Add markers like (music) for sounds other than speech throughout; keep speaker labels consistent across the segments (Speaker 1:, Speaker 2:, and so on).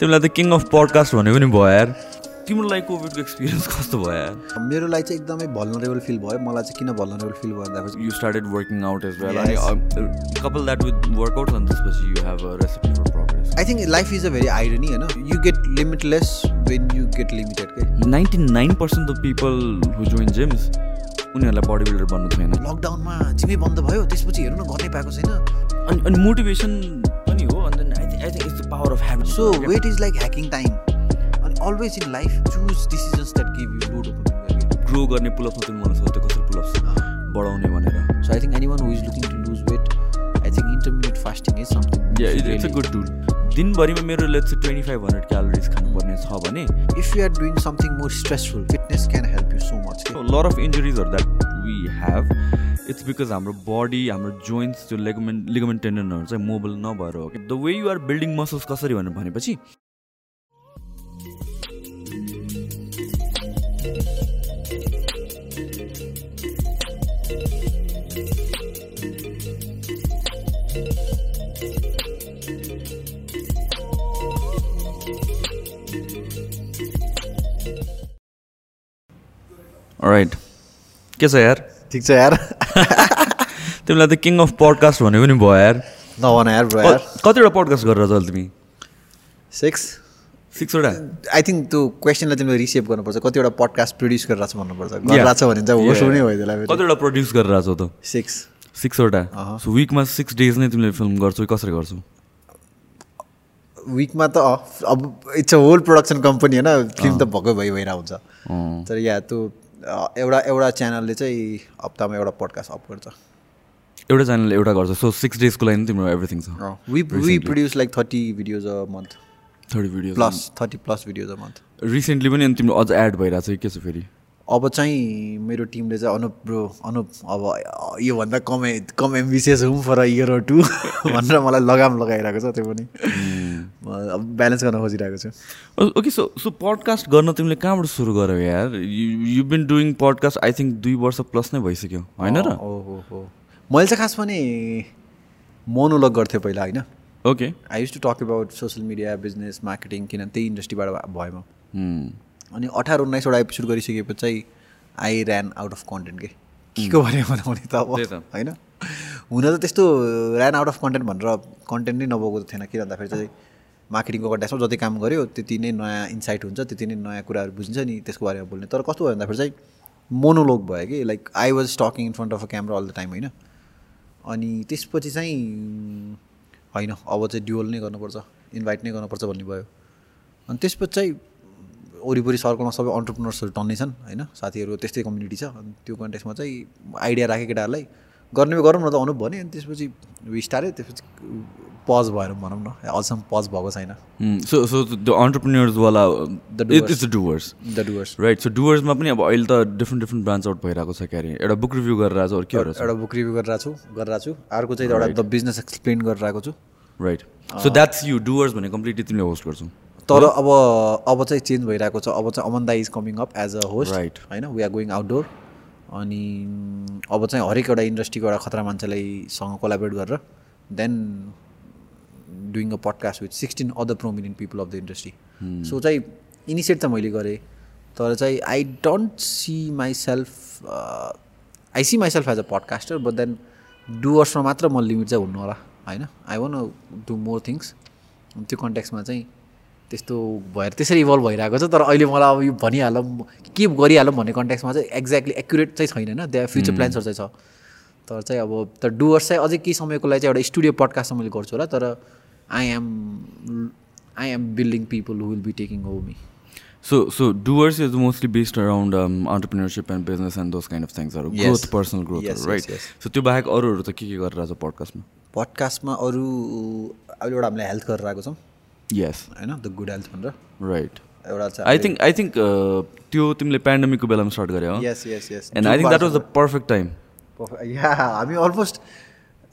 Speaker 1: तिमीलाई त king of podcast भने पनि भयो यार। तिम्रो लागि कोभिडको एक्सपिरियन्स कस्तो भयो यार?
Speaker 2: मेरो लागि चाहिँ एकदमै भलनरेबल फिल भयो। मलाई चाहिँ किन भलनरेबल फिल भयो भन्दाखेरि
Speaker 1: you started working out as well couple that with workout अनि त्यसपछि you have a recipe for progress
Speaker 2: I think life is a very irony होइन you get limitless when you get limited के
Speaker 1: ninety nine percent the people who join gyms उनीहरूलाई body builder बन्नु छैन।
Speaker 2: लकडाउनमा जिमै बन्द भयो। त्यसपछि हेर्नु न गर्नै पाएको छैन।
Speaker 1: अनि अनि motivation I think it's the power of habit
Speaker 2: so weight is like hacking time अनि always in life choose decisions that give you low
Speaker 1: grow गर्ने पुलअपमा तिमी मलाई सोध्यो कसरी पुलअप्स बढाउने भनेर।
Speaker 2: So I think any one is looking to lose weight I think intermediate fasting is something
Speaker 1: it's a good tool दिनभरिमा मेरो let's twenty five hundred calories खानुपर्ने छ भने
Speaker 2: if you are doing something more stressful fitness can help you so much
Speaker 1: lot of इन्जुरिजहरू that we have it's because हाम्रो body हाम्रो joints त्यो ligament ligament टेन्डनहरू चाहिँ मोबल नभएर हो कि. The way you are building muscles कसरी भनेर भनेपछि राइट के छ यार?
Speaker 2: ठिक छ यार
Speaker 1: तिमीलाई त किङ अफ पडकास्ट भने पनि भयो यार।
Speaker 2: नभन यार
Speaker 1: क- कतिवटा पडकास्ट गरेर छ तिमी?
Speaker 2: सिक्स
Speaker 1: सिक्सवटा
Speaker 2: आई थिङ्क त्यो क्वेसनलाई तिमीले रिसिभ गर्नुपर्छ। कतिवटा पडकास्ट प्रड्युस गरिरहेको छ भन्नुपर्छ। गरिरहेको छ भने चाहिँ होस् हुने भयो त्यसलाई
Speaker 1: कतिवटा प्रड्युस गरेर छौ त?
Speaker 2: सिक्स
Speaker 1: सिक्सवटा सो विकमा सिक्स डेज नै तिमीले फिल्म गर्छौ कसरी गर्छौ?
Speaker 2: विकमा त अब it's a whole production company होइन? फिल्म त भएकै भइ भइरहेको हुन्छ। तर या त्यो एउटा एउटा च्यानलले चाहिँ हप्तामा एउटा पडकास्ट अप गर्छ।
Speaker 1: एउटा च्यानल एउटा गर्छ। सो सिक्स डेजको लागि नै तिम्रो एभ्रिथिङ छ।
Speaker 2: We we produce like thirty videos a month
Speaker 1: thirty video
Speaker 2: plus thirty plus videos a month
Speaker 1: recently पनि अनि तिम्रो अझ एड भइरहेको छ के छ फेरि?
Speaker 2: अब चाहिँ मेरो टिमले चाहिँ अनुप ब्रो अनुप अब योभन्दा कम कम एम्बिसियस हुँ for a year or two (laughs) भनेर मलाई लगाम लगाइरहेको छ त्यो पनि। अब ब्यालेन्स गर्न खोजिरहेको छु।
Speaker 1: ओके सो सो पडकास्ट गर्न तिमीले कहाँबाट सुरु गर्यौ यार? You been doing podcast I think दुई वर्ष प्लस नै भइसक्यो होइन र?
Speaker 2: ओहो हो मैले चाहिँ खास पनि मोनोलग गर्थेँ पहिला होइन?
Speaker 1: Okay.
Speaker 2: I use to talk about social media business marketing किन त्यही इन्डस्ट्रीबाट भए म। अनि अठार उन्नाइसवटा एपिसोड गरिसकेपछि चाहिँ I ran out of content के। के को बारेमा बनाउने त अब। होइन। हुन त त्यस्तो ऱ्यान आउट अफ कन्टेन्ट भनेर कन्टेन्ट नै नभएको त थिएन। के भन्दाखेरि चाहिँ मार्केटिङको कन्ट्याक्समा जति काम गऱ्यो त्यति नै नयाँ इन्साइट हुन्छ त्यति नै नयाँ कुराहरू बुझिन्छ नि त्यसको बारेमा बोल्ने। तर कस्तो भयो भन्दाखेरि चाहिँ मोनोलोग भयो कि like I was talking in front of a camera all the time होइन। अनि त्यसपछि चाहिँ होइन अब चाहिँ ड्युअल नै गर्नुपर्छ इन्भाइट नै गर्नुपर्छ भन्ने भयो। अनि त्यसपछि चाहिँ वरिपरि सर्कलमा सबै अन्टरप्रिनर्सहरू टन्नै छन् होइन? साथीहरू त्यस्तै कम्युनिटी छ। अनि त्यो कन्टेक्समा चाहिँ आइडिया राखेँ केटाहरूलाई गर्ने गरौँ न त अनुप भने अनि त्यसपछि स्टारे त्यसपछि पज भएर भनौँ न। अझसम्म पज भएको छैन।
Speaker 1: So so the अन्टरप्रिन्यर्सवाला. It's the doers
Speaker 2: the doers
Speaker 1: right so डुवर्समा पनि अब अहिले त डिफ्रेन्ट डिफ्रेन्ट ब्रान्च आउट भइरहेको छ क्यारे। एउटा बुक रिभ्यू गरेर अरू के गरेर
Speaker 2: एउटा बुक रिभ्यू गरिरहेको छु गरिरहेको छु। अर्को चाहिँ एउटा द बिजनेस एक्सप्लेन गरिरहेको छु।
Speaker 1: Right so that's you doers भने कम्प्लिटली तिमीले होस्ट गर्छौ।
Speaker 2: तर अब अब चाहिँ चेन्ज भइरहेको छ। अब चाहिँ अमन दाई is coming up as a host
Speaker 1: Right.
Speaker 2: होइन? वी आर गोइङ आउटडोर अनि अब चाहिँ हरेक एउटा इन्डस्ट्रीको एउटा खतरा मान्छेलाई सँग कोलाबरेट गरेर then doing a podcast with sixteen other prominent people of the industry so चाहिँ इनिसिएट त मैले गरेँ तर चाहिँ I don't see myself I see myself as a podcaster but then डुवर्समा मात्र म लिमिट चाहिँ हुनु होला होइन? I wanna do more things त्यो कन्ट्याक्समा चाहिँ त्यस्तो भएर त्यसरी इभल्भ भइरहेको छ तर अहिले मलाई अब यो भनिहालौँ के गरिहालौँ भन्ने कन्ट्याक्समा चाहिँ एक्ज्याक्टली एक्युरेट चाहिँ छैन होइन त्यहाँ फ्युचर प्लान्सहरू चाहिँ छ। तर चाहिँ अब तर डुवर्स चाहिँ अझै केही समयको लागि चाहिँ एउटा स्टुडियो पडकास्ट मैले गर्छु होला तर I am I am building people who will be taking over me
Speaker 1: so so doers is mostly based around entrepreneurship and business and those kind of थिङ्सहरू. Growth personal growth right. So त्यो बाहेक अरूहरू त के के गरेर आज पडकास्टमा
Speaker 2: पडकास्टमा अरू अहिले एउटा हामीले हेल्थ गरेर आएको छौँ।
Speaker 1: यस
Speaker 2: होइन? द गुड हेल्थ भनेर?
Speaker 1: राइट
Speaker 2: एउटा
Speaker 1: आई थिङ्क आई थिङ्क त्यो तिमीले पेन्डेमिकको बेलामा स्टार्ट गरे हो
Speaker 2: yes yes yes
Speaker 1: and I think that was the perfect time
Speaker 2: या हामी अलमोस्ट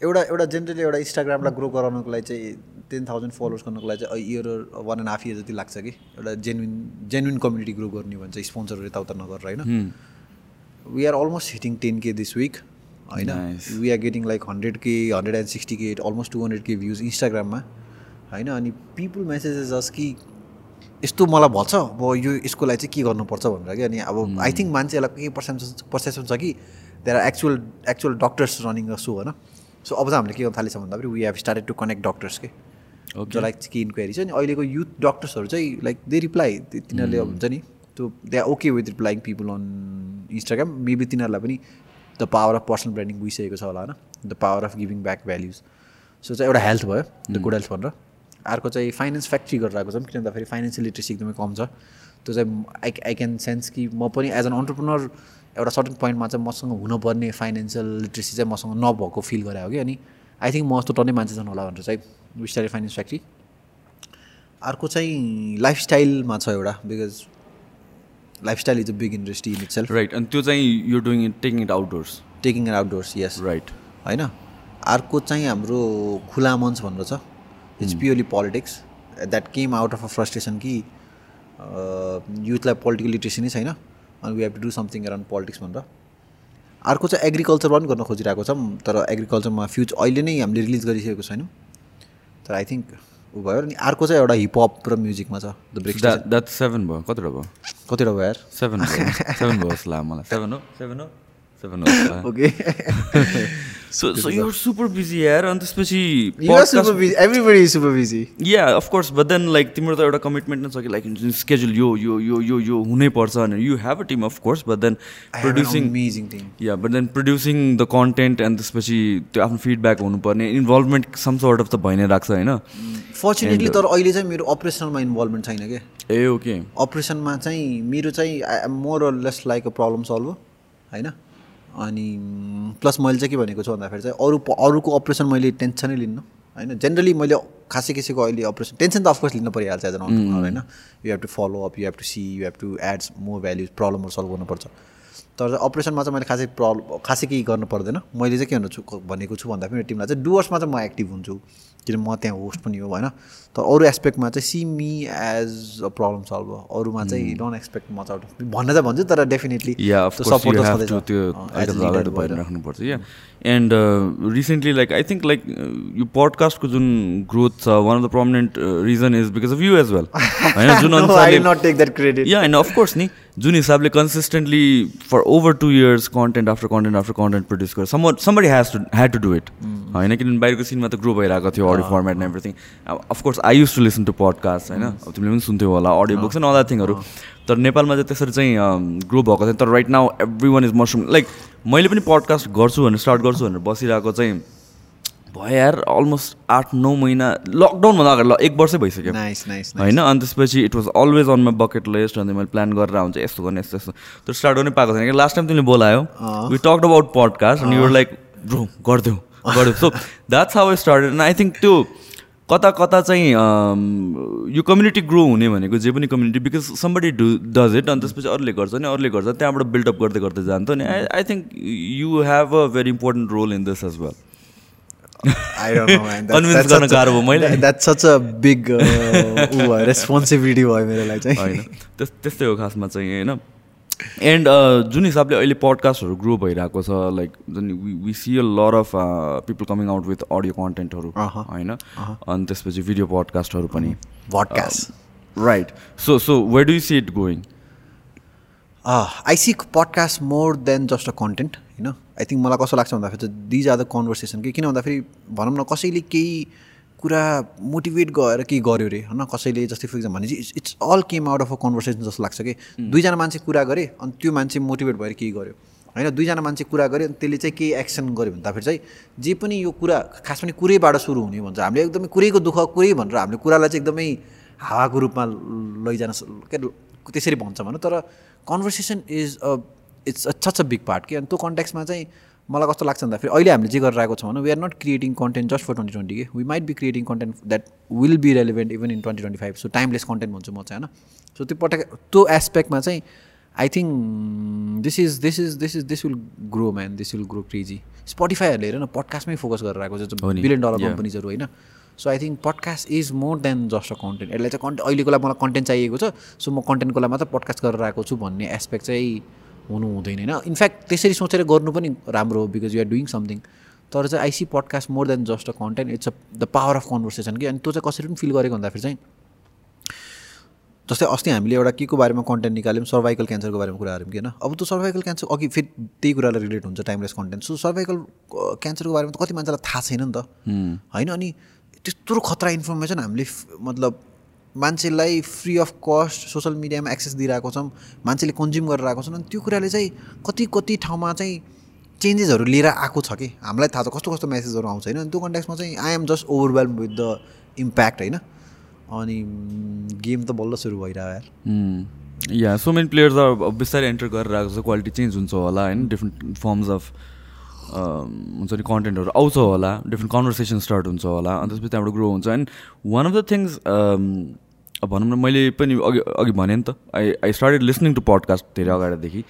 Speaker 2: एउटा एउटा जेनरली एउटा इन्स्टाग्रामलाई ग्रो गराउनको लागि चाहिँ टेन थाउजन्ड फलोवर्स गर्नुको लागि चाहिँ year one and half year जति लाग्छ कि? एउटा जेन्युन जेन्युन कम्युनिटी ग्रो गर्ने भने चाहिँ स्पोन्सरहरू यताउता नगरेर होइन? We are almost hitting ten K this week होइन. We are getting like hundred K hundred and sixty K almost two hundred K views इन्स्टाग्राममा होइन अनि पिपुल मेसेजेस जस कि यस्तो मलाई भन्छ अब यो यसको लागि चाहिँ के गर्नुपर्छ भनेर कि अनि अब आई थिङ्क मान्छेलाई के पर्सेप्सन पर्सेप्सन छ कि there are actual actual doctors running a so होइन। सो अब चाहिँ हामीले के गर्न थालेछ भन्दाखेरि we have started to connect doctors के जो लाइक के इन्क्वायरी छ नि अहिलेको युथ डक्टर्सहरू चाहिँ लाइक दे रिप्लाई तिनीहरूले हुन्छ नि। त्यो they are okay with replying people on Instagram maybe तिनीहरूलाई पनि the power of personal branding बुझिसकेको छ होला होइन? The power of giving back values so चाहिँ एउटा हेल्थ भयो द गुड हेल्थ भनेर। अर्को चाहिँ फाइनेन्स फ्याक्ट्री गरेर आएको छ किन भन्दाखेरि फाइनेन्सियल लिट्रेसी एकदमै कम छ। त्यो चाहिँ आई आई क्यान सेन्स कि म पनि एज एन अन्टरप्रिनर एउटा सर्टन पोइन्टमा चाहिँ मसँग हुनुपर्ने फाइनेन्सियल लिट्रेसी चाहिँ मसँग नभएको फिल गरायो कि। अनि आई थिङ्क म जस्तो टन्नै मान्छे छन् होला भनेर चाहिँ विस्टारी फाइनेन्स फ्याक्ट्री अर्को चाहिँ लाइफस्टाइलमा छ एउटा because lifestyle is a big industry in itself
Speaker 1: right अनि त्यो चाहिँ you doing it taking it outdoors
Speaker 2: taking and outdoors yes
Speaker 1: right
Speaker 2: होइन? अर्को चाहिँ हाम्रो खुला मञ्च भनेर छ। It's purely politics that came out of a frustration कि युथलाई पोलिटिकल लिट्रेसी नै छैन अनि we have to do something around politics भनेर अर्को चाहिँ एग्रिकल्चरमा पनि गर्न खोजिरहेको छौँ तर एग्रिकल्चरमा फ्युच अहिले नै हामीले रिलिज गरिसकेको छैनौँ तर आई थिङ्क ऊ भयो अनि अर्को चाहिँ एउटा हिपहप र म्युजिकमा छ द ब्रेक
Speaker 1: द्याट सेभेन भयो कतिवटा भयो
Speaker 2: कतिवटा भयो यार
Speaker 1: सेभेन सेभेन भयो जस्तो लाग्यो मलाई सेभेन हो सेभेन हो
Speaker 2: okay
Speaker 1: so so you're super busy यार अनि त्यसपछि
Speaker 2: super busy everybody is super busy
Speaker 1: yeah of course but then like तिम्रो त एउटा कमिटमेन्ट नै छ कि लाइक स्केड्युल यो यो यो यो यो हुनैपर्छ अनि you have a team of course but then producing yeah but then producing the content and त्यसपछि त्यो आफ्नो फिडब्याक हुनुपर्ने इन्भल्भमेन्ट सम सर्ट अफ त भइ नै राख्छ होइन?
Speaker 2: फर्चुनेटली तर अहिले चाहिँ मेरो अपरेसनमा इन्भल्भमेन्ट छैन क्या
Speaker 1: ए ओके
Speaker 2: अपरेसनमा चाहिँ मेरो चाहिँ more less like a problem solve होइन? अनि प्लस मैले चाहिँ के भनेको छु भन्दाखेरि चाहिँ अरू अरूको अपरेसन मैले टेन्सनै लिन्न। होइन जेनरली मैले खासै किसीको अहिले अपरेसन टेन्सन त अफकोर्स लिनु परिहाल्छ एज एन अन्टरप्रिनर होइन? You have to follow up you have to see you have to adds more values प्रब्लमहरू सल्भ गर्नुपर्छ। तर अपरेसनमा चाहिँ मैले खासै प्रब्लम खासै केही गर्नु पर्दैन। मैले चाहिँ के भन्नु छु भनेको छु भन्दाखेरि टिमलाई चाहिँ डुवर्समा चाहिँ म एक्टिभ हुन्छु। किन म त्यहाँ होस्ट पनि हो होइन? तर अरू एस्पेक्टमा चाहिँ see me as a problem solve अरूमा चाहिँ डोन्ट एक्सपेक्ट मच आउट भन्न चाहिँ भन्छु तर डेफिनेटली
Speaker 1: भइराख्नुपर्छ या and recently like I think like यो पडकास्टको जुन ग्रोथ छ one of the prominent reason is because of you as well होइन जुन
Speaker 2: अनुसारले
Speaker 1: या होइन अफकोर्स नि जुन हिसाबले consistently for over two years content after content after content produce गरेर some somebody has to had to do it होइन किनभने बाहिरको सिनमा त ग्रो भइरहेको थियो audio format and everything of course I use to listen to podcast होइन। अब तिमीले पनि सुन्थ्यौ होला अडियो बुक्स एन्ड अदर थिङहरू तर नेपालमा चाहिँ त्यसरी चाहिँ ग्रो भएको थियो तर right now everyone is mushroom like मैले पनि पडकास्ट गर्छु भनेर स्टार्ट गर्छु भनेर बसिरहेको चाहिँ भयो यार अलमोस्ट आठ नौ महिना लकडाउनभन्दा अगाडि ल एक वर्षै भइसक्यो। होइन अनि त्यसपछि it was always on my bucket list अनि मैले प्लान गरेर हुन्छ यस्तो गर्ने यस्तो यस्तो। त्यो स्टार्ट गर्नै पाएको छैन। कि लास्ट टाइम तिमीले बोलायो वी टक अबाउट पडकास्ट अनि युर लाइक ब्रो गरिदेऊ गरिदेऊ। So that's how I started and I think त्यो कता कता चाहिँ यो कम्युनिटी ग्रो हुने भनेको जे पनि community because somebody do does it अनि त्यसपछि अरूले गर्छ नि अरूले गर्छ त्यहाँबाट बिल्डअप गर्दै गर्दै जान्छ नि। I I think you have a very important role in this as well
Speaker 2: convince गर्न गाह्रो भयो मैले। That such a big responsibility भयो मेरो लागि चाहिँ।
Speaker 1: होइन। त्यस्तै हो खासमा चाहिँ होइन। एन्ड जुन हिसाबले अहिले पडकास्टहरू ग्रो भइरहेको छ लाइक जुन we see a lot of people coming out with audio कन्टेन्टहरू होइन। अनि त्यसपछि भिडियो पडकास्टहरू पनि।
Speaker 2: Podcast
Speaker 1: right so so way do you see it going
Speaker 2: I see podcast more than just a content होइन I think मलाई कस्तो लाग्छ भन्दाखेरि चाहिँ दिज आर द कन्भर्सेसन कि किन भन्दाखेरि भनौँ न कसैले केही कुरा मोटिभेट गएर केही गर्यो अरे होइन? कसैले जस्तै फर इक्जाम्पल भने चाहिँ it's all came out of a conversation जस्तो लाग्छ कि? दुईजना मान्छे कुरा गरे अनि त्यो मान्छे मोटिभेट भएर केही गर्यो। होइन? दुईजना मान्छे कुरा गऱ्यो अनि त्यसले चाहिँ केही एक्सन गर्यो भन्दाखेरि चाहिँ जे पनि यो कुरा खास पनि कुरैबाट सुरु हुने भन्छ हामीले एकदमै कुरैको दुःख कुरै भनेर हामीले कुरालाई चाहिँ एकदमै हावाको रूपमा लैजान के त्यसरी भन्छ भनौँ तर conversation is a it's a such a big part कि अनि त्यो कन्ट्याक्समा चाहिँ मलाई कस्तो लाग्छ भन्दाखेरि अहिले हामीले जे गरिरहेको छौँ भने we are not creating content just for twenty twenty के we might be creating content that will be relevant even in twenty twenty five so timeless content भन्छु म चाहिँ होइन? सो त्यो पटक त्यो एस्पेक्टमा चाहिँ I think this is this is this is this will grow man this will grow crazy स्पोटिफाईहरूले हेर न पडकास्टमै फोकस गरेर आएको छ बिलियन डलर कम्पनीजहरू होइन? So I think podcast is more than just a content यसलाई चाहिँ कन्टेन्ट अहिलेको लागि मलाई कन्टेन्ट चाहिएको छ सो म कन्टेन्टको लागि मात्र पडकास्ट गरेर आएको छु भन्ने एस्पेक्ट चाहिँ हुनु हुँदैन होइन? इनफ्याक्ट त्यसरी सोचेर गर्नु पनि राम्रो हो बिकज युआर डुइङ समथिङ तर चाहिँ I see podcast more than just a content it's a the power of conversation कि? अनि त्यो चाहिँ कसरी पनि फिल गरेको भन्दाखेरि चाहिँ जस्तै अस्ति हामीले एउटा के को बारेमा कन्टेन्ट निकाल्यौँ? सर्भाइकल क्यान्सरको बारेमा कुरा गऱ्यौँ कि होइन? अब त्यो सर्भाइकल क्यान्सर अघि फेरि त्यही कुरालाई रिलेट हुन्छ टाइमलेस कन्टेन्ट सो सर्भाइकल क्यान्सरको बारेमा त कति मान्छेलाई थाहा छैन नि त। होइन? अनि त्यत्रो खतरा इन्फर्मेसन हामीले मतलब मान्छेलाई फ्री अफ कस्ट सोसियल मिडियामा एक्सेस दिइरहेको छौँ मान्छेले कन्ज्युम गरेर आएको छन् अनि त्यो कुराले चाहिँ कति कति ठाउँमा चाहिँ चेन्जेसहरू लिएर आएको छ कि? हामीलाई थाहा छ कस्तो कस्तो मेसेजहरू आउँछ होइन? त्यो कन्ट्याक्समा चाहिँ I am just overwhelm with the impact होइन? अनि गेम त बल्ल सुरु भइरह्यो यार।
Speaker 1: या सो मेनी प्लेयर्स अब बिस्तारै एन्टर गरेर आएको छ क्वालिटी चेन्ज हुन्छ होला होइन? डिफ्रेन्ट फर्म्स अफ हुन्छ नि कन्टेन्टहरू आउँछ होला डिफ्रेन्ट कन्भर्सेसन स्टार्ट हुन्छ होला अनि त्यसपछि त्यहाँबाट ग्रो हुन्छ। And one of the things भनौँ न मैले पनि अघि अघि भनेँ नि त I I started listening to podcast धेरै अगाडिदेखि.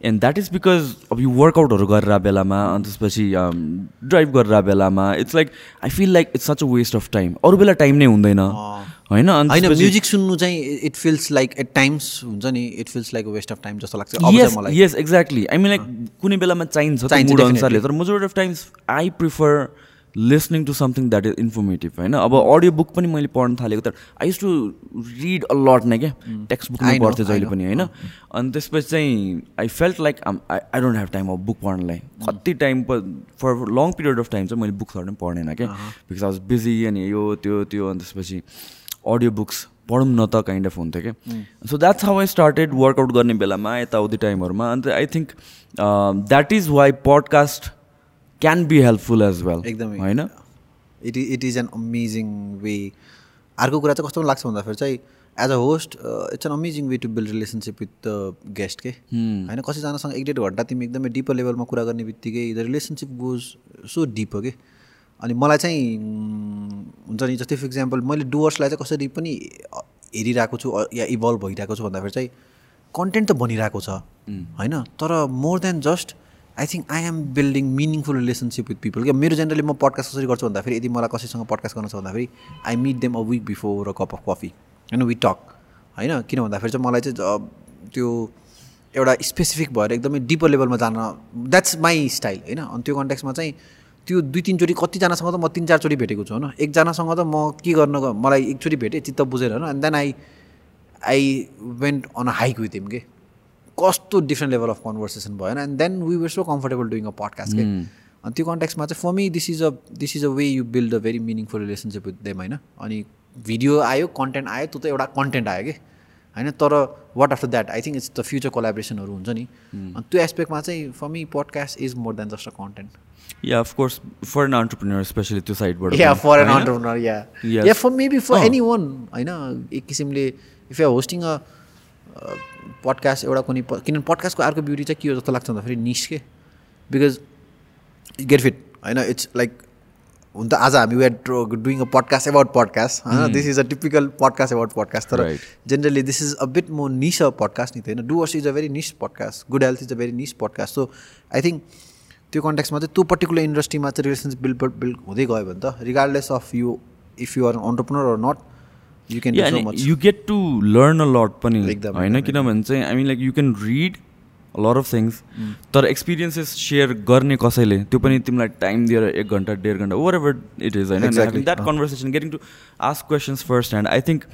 Speaker 1: एन्ड द्याट इज बिकज अब यो वर्कआउटहरू गरेर बेलामा अनि त्यसपछि ड्राइभ गरेर बेलामा it's like I feel like it's such a waste of time अरू बेला टाइम नै हुँदैन। होइन? अनि
Speaker 2: होइन म्युजिक सुन्नु चाहिँ it feels like at times हुन्छ नि it feels like waste of time जस्तो लाग्छ।
Speaker 1: yes exactly. I mean like कुनै बेलामा चाहिन्छ मुड अनुसारले. तर majority of times I prefer listening to something that is informative होइन? अब अडियो बुक पनि मैले पढ्न थालेको तर I use to read a lot नै क्या। टेक्स्ट बुक
Speaker 2: I
Speaker 1: नै
Speaker 2: know,
Speaker 1: पढ्थेँ
Speaker 2: I
Speaker 1: जहिले. पनि होइन? अनि त्यसपछि चाहिँ I felt like I I don't have time अब बुक पढ्नलाई। कति time for long period of time चाहिँ मैले बुक्सहरू पनि पढ्नेन क्या। बिकज आई वाज बिजी अनि यो त्यो त्यो अनि त्यसपछि अडियो बुक्स पढौँ न त काइन्ड अफ हुन्थ्यो क्या। So that's how I started workout गर्ने बेलामा यताउति टाइमहरूमा अन्त I think that is why podcast can be helpful as well
Speaker 2: एकदमै
Speaker 1: होइन?
Speaker 2: It it is an amazing way अर्को कुरा चाहिँ कस्तो लाग्छ भन्दाखेरि चाहिँ as a host it's an amazing way to build relationship with the guest के होइन कसैजनासँग एक डेढ घन्टा तिमी एकदमै डिपर लेभलमा कुरा गर्ने बित्तिकै the relationship goes so deep हो कि अनि मलाई चाहिँ हुन्छ नि जस्तै फर इक्जाम्पल मैले डुवर्सलाई चाहिँ कसरी पनि हेरिरहेको छु या इभल्भ भइरहेको छु भन्दाखेरि चाहिँ कन्टेन्ट त बनिरहेको छ होइन तर more than just I think I am building meaningful relationship with people क्या मेरो जेनरली म पडकास्ट कसरी गर्छु भन्दाखेरि यदि मलाई कसैसँग पडकास्ट गर्न छ भन्दाखेरि I meet them a week before a cup of coffee होइन वी टक होइन? किन भन्दाखेरि चाहिँ मलाई चाहिँ त्यो एउटा स्पेसिफिक भएर एकदमै डिपर लेभलमा जान द्याट्स माई स्टाइल होइन? अनि त्यो कन्ट्याक्समा चाहिँ त्यो दुई तिनचोटि कतिजनासँग त म तिन चारचोटि भेटेको छु होइन? एकजनासँग त म के गर्न मलाई एकचोटि भेटेँ चित्त बुझेर होइन? And then I I went on a hike with him के? कस्तो डिफ्रेन्ट लेभल अफ कन्भर्सेसन भयो and then we were so comfortable doing a podcast के अनि त्यो कन्ट्याक्समा चाहिँ for me this is a this is a way you build a very meaningful relationship with them होइन? अनि भिडियो आयो content आयो त्यो त एउटा कन्टेन्ट आयो कि? होइन? तर what after that I think it's the future कोलाब्रेसनहरू हुन्छ नि। अनि त्यो एस्पेक्टमा चाहिँ for me podcast is more than just a content
Speaker 1: yeah of course for an entrepreneur especially त्यो साइडबाट
Speaker 2: yeah for an? Entrepreneur yeah. Yeah for maybe for. Anyone होइन? एक किसिमले if you hosting a podcast एउटा कुनै किनभने पडकास्टको अर्को beauty चाहिँ के हो जस्तो लाग्छ भन्दाखेरि निस के? बिकज गेट फिट होइन? इट्स लाइक हुन त आज हामी we're doing a podcast about podcast होइन? This is a typical podcast about podcast तर. Generally this is a bit more niche a podcast नि त होइन? Doers is a very niche podcast good health is a very niche podcast so I think त्यो कन्ट्याक्समा चाहिँ त्यो particular इन्डस्ट्रीमा चाहिँ रिलेसनसिप बिल्ड बिल्ड हुँदै गयो भने त regardless of you if you are entrepreneur or not you can
Speaker 1: you get to learn a lot पनि होइन किनभने चाहिँ I mean like you can read lot of things तर एक्सपिरियन्सेस सेयर गर्ने कसैले त्यो पनि तिमीलाई टाइम दिएर एक घन्टा डेढ घन्टा ओभर एभर इट इज होइन. That conversation getting to ask questions first hand I think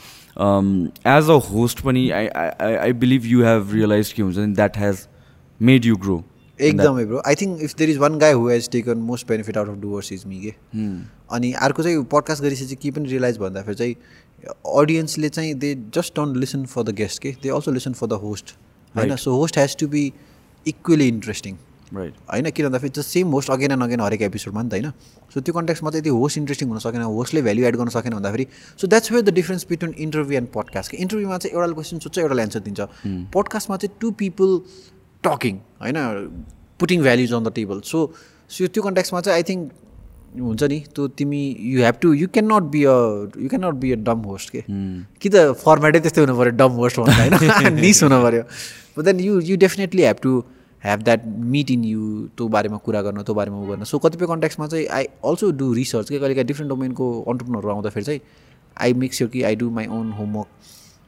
Speaker 1: as a host पनि I I believe you have realize के हुन्छ that has made you grow
Speaker 2: एकदमै bro I think if there is one guy who has taken most benefit out of Doers is me के अनि अर्को चाहिँ podcast गरिसकेपछि के पनि रियलाइज भन्दाखेरि चाहिँ अडियन्सले चाहिँ they just don't listen for the guest के they also listen for the host होइन. So host has to be equally interesting
Speaker 1: right
Speaker 2: होइन? किन भन्दाखेरि त्यो same host again and again हरेक एपिसोडमा नि त होइन? सो त्यो कन्ट्याक्समा चाहिँ त्यो होस्ट इन्ट्रेस्टिङ हुन सकेन होस्टले भ्याल्यु एड गर्न सकेन भन्दाखेरि so that's where the difference between interview and podcast कि इन्टरभ्यूमा चाहिँ एउटाले क्वेसन सोध्छ एउटाले एन्सर दिन्छ। पडकास्टमा चाहिँ टु पिपल टकिङ होइन? Putting values on the table so so त्यो कन्ट्याक्समा चाहिँ आई थिङ्क हुन्छ नि? त्यो तिमी you have to you can not be a you can not be a dumb host के कि त फर्मेटै त्यस्तै हुनु पऱ्यो डम होस्ट भन्दा होइन? (laughs) (laughs) निस हुनु पऱ्यो। But then you you definitely have to have that meet in you त्यो बारेमा कुरा गर्न त्यो बारेमा उ गर्न। सो कतिपय कन्ट्याक्समा चाहिँ आई अल्सो डु रिसर्च के कहिले डिफ्रेन्ट डोमेनको अन्टरप्नरहरू आउँदाखेरि चाहिँ आई मेक स्योर कि I do my own homework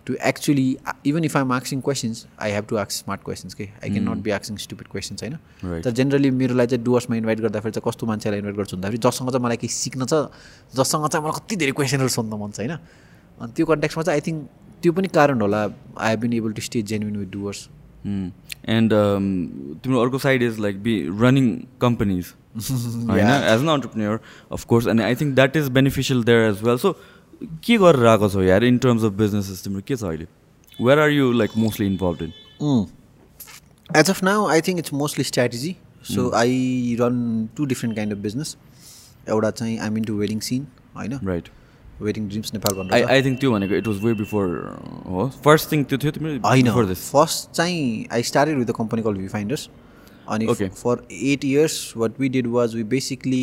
Speaker 2: to actually even if I'm आक्सिङ questions I have to आक्स smart questions के I can not be आक्सिङ stupid questions होइन. तर जेनरली मेरोलाई चाहिँ डुवर्समा इन्भाइट गर्दाखेरि चाहिँ कस्तो मान्छेलाई इन्भाइट गर्छु भन्दाखेरि जससँग चाहिँ मलाई केही सिक्न छ जससँग चाहिँ मलाई कति धेरै क्वेसनहरू सोध्न मन छ होइन? अनि त्यो कन्ट्याक्समा चाहिँ आई थिङ्क त्यो पनि कारण होला I have been able to stay genuine with Doers
Speaker 1: and तिम्रो अर्को side is like be running companies होइन? As an entrepreneur of course अनि I think that is beneficial there as well so के गरेर आएको छौ यार? इन टर्म्स अफ बिजनेसेस तिम्रो के छ अहिले? Where are you like mostly involve in
Speaker 2: as of now I think it's mostly strategy so I run two different kind of business एउटा चाहिँ I'm in to wedding scene होइन
Speaker 1: right
Speaker 2: Wedding Dreams Nepal
Speaker 1: I
Speaker 2: भन्नु
Speaker 1: I think त्यो भनेको it was way before हो? First thing त्यो थियो तिम्रो
Speaker 2: होइन फर्स्ट चाहिँ I started with a company call View Finders अनि. For eight years what we did was we basically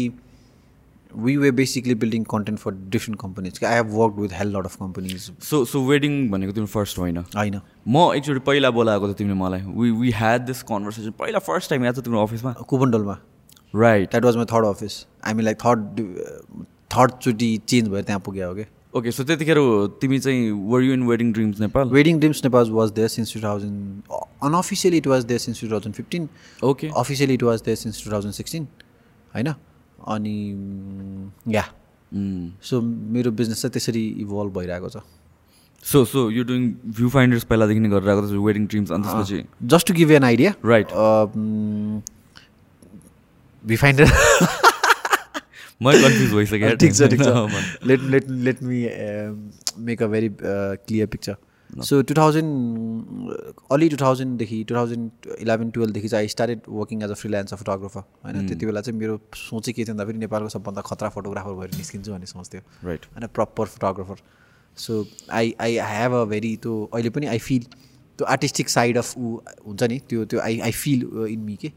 Speaker 2: we way basically building content for different companies I have work with hell lot of companies
Speaker 1: so so wedding भनेको तिम्रो first होइन?
Speaker 2: होइन
Speaker 1: म एकचोटि पहिला बोलाएको थियो तिमीले मलाई। We we had this conversation पहिला फर्स्ट टाइम याद छ तिम्रो अफिसमा
Speaker 2: कुपनडोलमा।
Speaker 1: Right
Speaker 2: that was my third office हामी लाइक थर्ड थर्डचोटि चेन्ज भएर त्यहाँ पुग्यो हो कि
Speaker 1: ओके सो त्यतिखेर तिमी चाहिँ were you in Wedding Dreams Nepal
Speaker 2: Wedding Dreams Nepal was there since two thousand unofficially it was there since two thousand fifteen
Speaker 1: okay
Speaker 2: officially it was there since two thousand sixteen होइन अनि yeah. So मेरो business चाहिँ त्यसरी evolve भइरहेको छ।
Speaker 1: So so you doing view finders पहिलादेखि नै गरेर आएको छ वेडिङ ड्रिम्स अनि त्यसपछि?
Speaker 2: Just to give an idea
Speaker 1: right
Speaker 2: V finder
Speaker 1: मै कन्फ्युज भइसकेँ।
Speaker 2: ठिक छ ठिक। छ। Let let let me make a very clear picture so two thousand early two थाउजन्डदेखि two thousand eleven टुवेल्भदेखि चाहिँ I started working as a freelance a photographer होइन त्यति बेला चाहिँ मेरो सोचै के थियो भन्दाखेरि नेपालको सबभन्दा खतरा फोटोग्राफर भएर निस्किन्छु भन्ने सोच्थ्यो।
Speaker 1: राइट
Speaker 2: होइन proper photographer so I I have a very त्यो अहिले पनि आई फिल त्यो आर्टिस्टिक साइड अफ ऊ हुन्छ नि त्यो त्यो I I feel in me के।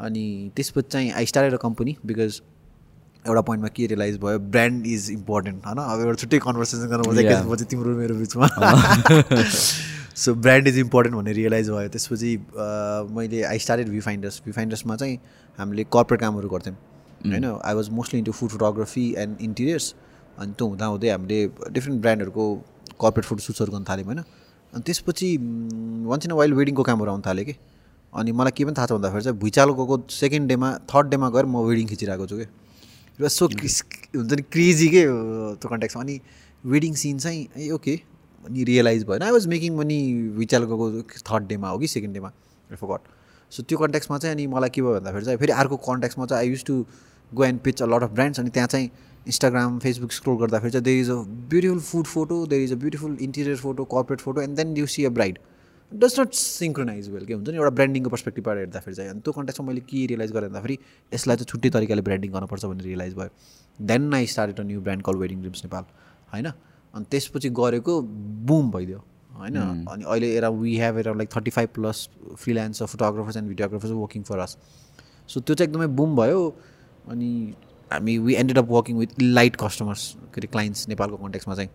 Speaker 2: अनि त्यसपछि चाहिँ I started a company because एउटा पोइन्टमा के रियलाइज भयो ब्रान्ड इज इम्पोर्टेन्ट होइन? अब एउटा छुट्टै कन्भर्सेसन गर्नु मजा
Speaker 1: Yeah.
Speaker 2: एकैछिनपछि तिम्रो मेरो बिचमा। सो (laughs) ब्रान्ड इज इम्पोर्टेन्ट भन्ने रियलाइज भयो। त्यसपछि मैले I started view finders view फाइन्डर्समा चाहिँ हामीले कर्पोरेट कामहरू गर्थ्यौँ होइन? I was mostly into food photography and interiors अनि त्यो हुँदा हुँदै हामीले डिफ्रेन्ट ब्रान्डहरूको कर्पोरेट फोटो सुट्सहरू गर्न थाल्यौँ होइन? अनि त्यसपछि वान्स इन अ वाइल वेडिङको कामहरू आउनु थाल्यो कि। अनि मलाई के पनि थाहा छ भन्दाखेरि चाहिँ भुइँचालो गएको सेकेन्ड डेमा थर्ड डेमा गएर म वेडिङ खिचिरहेको छु कि र सो हुन्छ नि क्रेजी के त्यो कन्ट्याक्समा अनि वेडिङ सिन चाहिँ ए ओके अनि रियलाइज भएन आई वाज मेकिङ मनी विचार गएको थर्ड डेमा हो कि सेकेन्ड डेमा फगट सो त्यो कन्ट्याक्समा चाहिँ अनि मलाई के भयो भन्दाखेरि चाहिँ फेरि अर्को कन्ट्याक्समा चाहिँ I used to go and pitch a lot of brands अनि त्यहाँ चाहिँ इन्स्टाग्राम फेसबुक स्क्रोल गर्दाखेरि चाहिँ there is a beautiful food photo there is a beautiful interior photo corporate photo and then you see a bride does not synchronise well के हुन्छ नि? एउटा ब्रान्डिङको पर्सपेक्टिभबाट हेर्दाखेरि चाहिँ अनि त्यो कन्ट्याक्समा मैले के रियलाइज गरेँ भन्दाखेरि यसलाई चाहिँ छुट्टै तरिकाले ब्रान्डिङ गर्नुपर्छ भन्ने रियलाइज भयो। Then I started a new brand call wedding dreams Nepal होइन? अनि त्यसपछि गरेको बुम भइदियो होइन? अनि अहिले era we have era like thirty five plus freelance photographers and videographers working for us so त्यो चाहिँ एकदमै बुम भयो अनि हामी we ended up working with light customers के अरे क्लाइन्ट्स नेपालको कन्ट्याक्समा चाहिँ।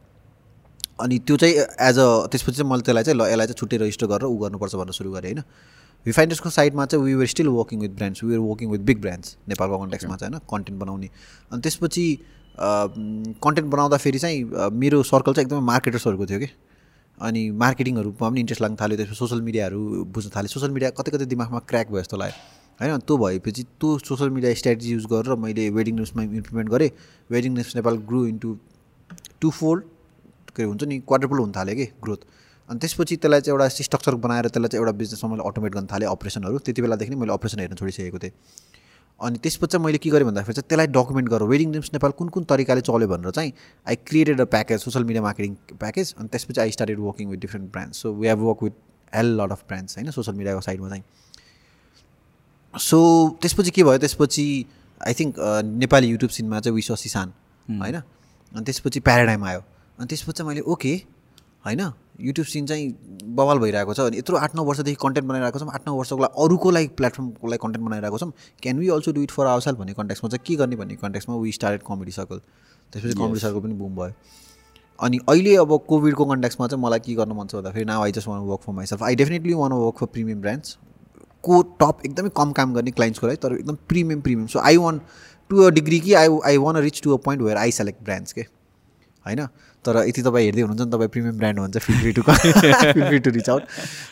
Speaker 2: अनि त्यो चाहिँ एज अ त्यसपछि चाहिँ मैले त्यसलाई चाहिँ ल यसलाई चाहिँ छुट्टै रजिस्टर गरेर ऊ गर्नुपर्छ भन्न सुरु गरेँ होइन? भिफाइन्डर्सको साइडमा चाहिँ we were still working with brands we were working with big brands नेपालको कन्ट्याक्समा चाहिँ होइन? कन्टेन्ट बनाउने। अनि त्यसपछि कन्टेन्ट बनाउँदाखेरि चाहिँ मेरो सर्कल चाहिँ एकदमै मार्केटर्सहरूको थियो कि? अनि मार्केटिङहरूमा पनि इन्ट्रेस्ट लाग्न थाल्यो त्यसपछि सोसियल मिडियाहरू बुझ्न थाल्यो। सोसियल मिडिया कतै कतै दिमागमा क्र्याक भयो जस्तो लाग्यो होइन? त्यो भएपछि त्यो सोसियल मिडिया स्ट्राटेजी युज गरेर मैले वेडिङ न्युजमा इम्प्लिमेन्ट गरेँ। Wedding news Nepal grow into twofold के हुन्छ नि क्वाड्रपल हुन थाल्यो कि ग्रोथ अनि त्यसपछि त्यसलाई चाहिँ एउटा स्ट्रक्चर बनाएर त्यसलाई चाहिँ एउटा बिजनेसमा मैले अटोमेट गर्न थालेँ अपरेसनहरू त्यति बेलादेखि नै मैले अपरेसन हेर्न छोडिसकेको थिएँ। अनि त्यसपछि चाहिँ मैले के गरेँ भन्दाखेरि चाहिँ त्यसलाई डकुमेन्ट गरेर वेडिङ ड्रिम्स नेपाल कुन कुन तरिकाले चल्यो भनेर चाहिँ I created a package social media marketing package अनि त्यसपछि I started working with different brands so we have work with a lot of brands होइन सोसियल मिडियाको साइडमा चाहिँ। सो त्यसपछि के भयो? त्यसपछि आई थिङ्क नेपाली युट्युब सिनमा चाहिँ विश्व सिसान होइन? अनि त्यसपछि प्याराडाइम आयो। अनि त्यसपछि चाहिँ मैले ओके होइन? युट्युब सिन चाहिँ बवाल भइरहेको छ अनि यत्रो आठ नौ वर्षदेखि कन्टेन्ट बनाइरहेको छौँ। आठ नौ वर्षको लागि अरूको लागि प्लेटफर्मको लागि कन्टेन्ट बनाइरहेको छौँ। Can we also do it for our self भन्ने कन्टेक्समा चाहिँ के गर्ने भन्ने कन्टेक्समा वी स्टार्टेड कमेडी सर्कल त्यसपछि कमेडी सर्कल पनि बुम भयो। अनि अहिले अब कोभिडको कन्ट्याक्समा चाहिँ मलाई के गर्न मन छ भन्दाखेरि now I just want work for myself I definitely want work for premium brands को टप एकदमै कम काम गर्ने क्लाइन्ट्सको लागि तर एकदम premium premium so I want to a degree कि I I want reach to a point where I select brands के। होइन? तर यति तपाईँ हेर्दै हुनुहुन्छ नि तपाईँ प्रिमियम ब्रान्ड हुन्छ feel free to feel free to reach out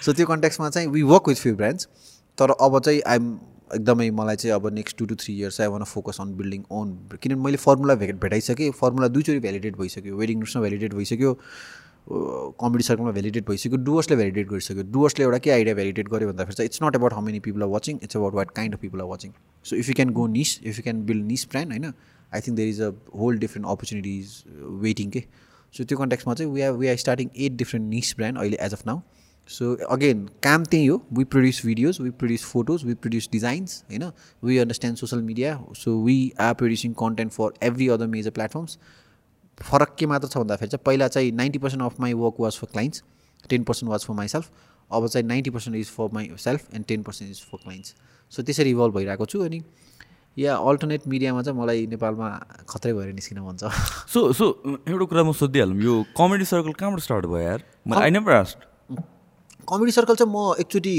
Speaker 2: so त्यो कन्ट्याक्समा चाहिँ we work with few brands तर अब चाहिँ आइएम एकदमै मलाई चाहिँ अब next two to three years I want focus on building own किनभने मैले फर्मुला भे भेटाइसकेँ फर्मुला दुईचोटि भ्यालिडेट भइसक्यो वेडिङ न्युजमा भ्यालिडेट भइसक्यो कमेडी सर्कलमा भ्यालिडेट भइसक्यो डुवर्सले भ्यालिडेट गरिसक्यो। डुवर्सले एउटा के आइडिया भ्यालिडेट गर्यो भन्दाखेरि चाहिँ it's not about how many people are watching it's about what kind of people are watching so if you can go niche if you can build niche brand होइन? I think there is a whole different opportunities waiting के so त्यो कन्ट्याक्समा चाहिँ we are we are starting at different niche brand अहिले as of now so again काम त्यही हो। We produce videos we produce photos we produce designs होइन we understand social media so we are producing content for every other major platforms फरक के मात्र छ भन्दाखेरि चाहिँ पहिला चाहिँ ninety percent of my work was for clients ten percent was for myself अब चाहिँ ninety percent is for my self and ten percent is for clients so त्यसरी इभल्भ भइरहेको छु अनि या अल्टरनेट मिडियामा चाहिँ मलाई नेपालमा खत्रै भएर निस्किन मन छ।
Speaker 1: सो सो एउटा कुरा म सोधिहालौँ। यो कमेडी सर्कल कहाँबाट स्टार्ट भयो यार? I never asked
Speaker 2: comedy circle चाहिँ म एकचोटि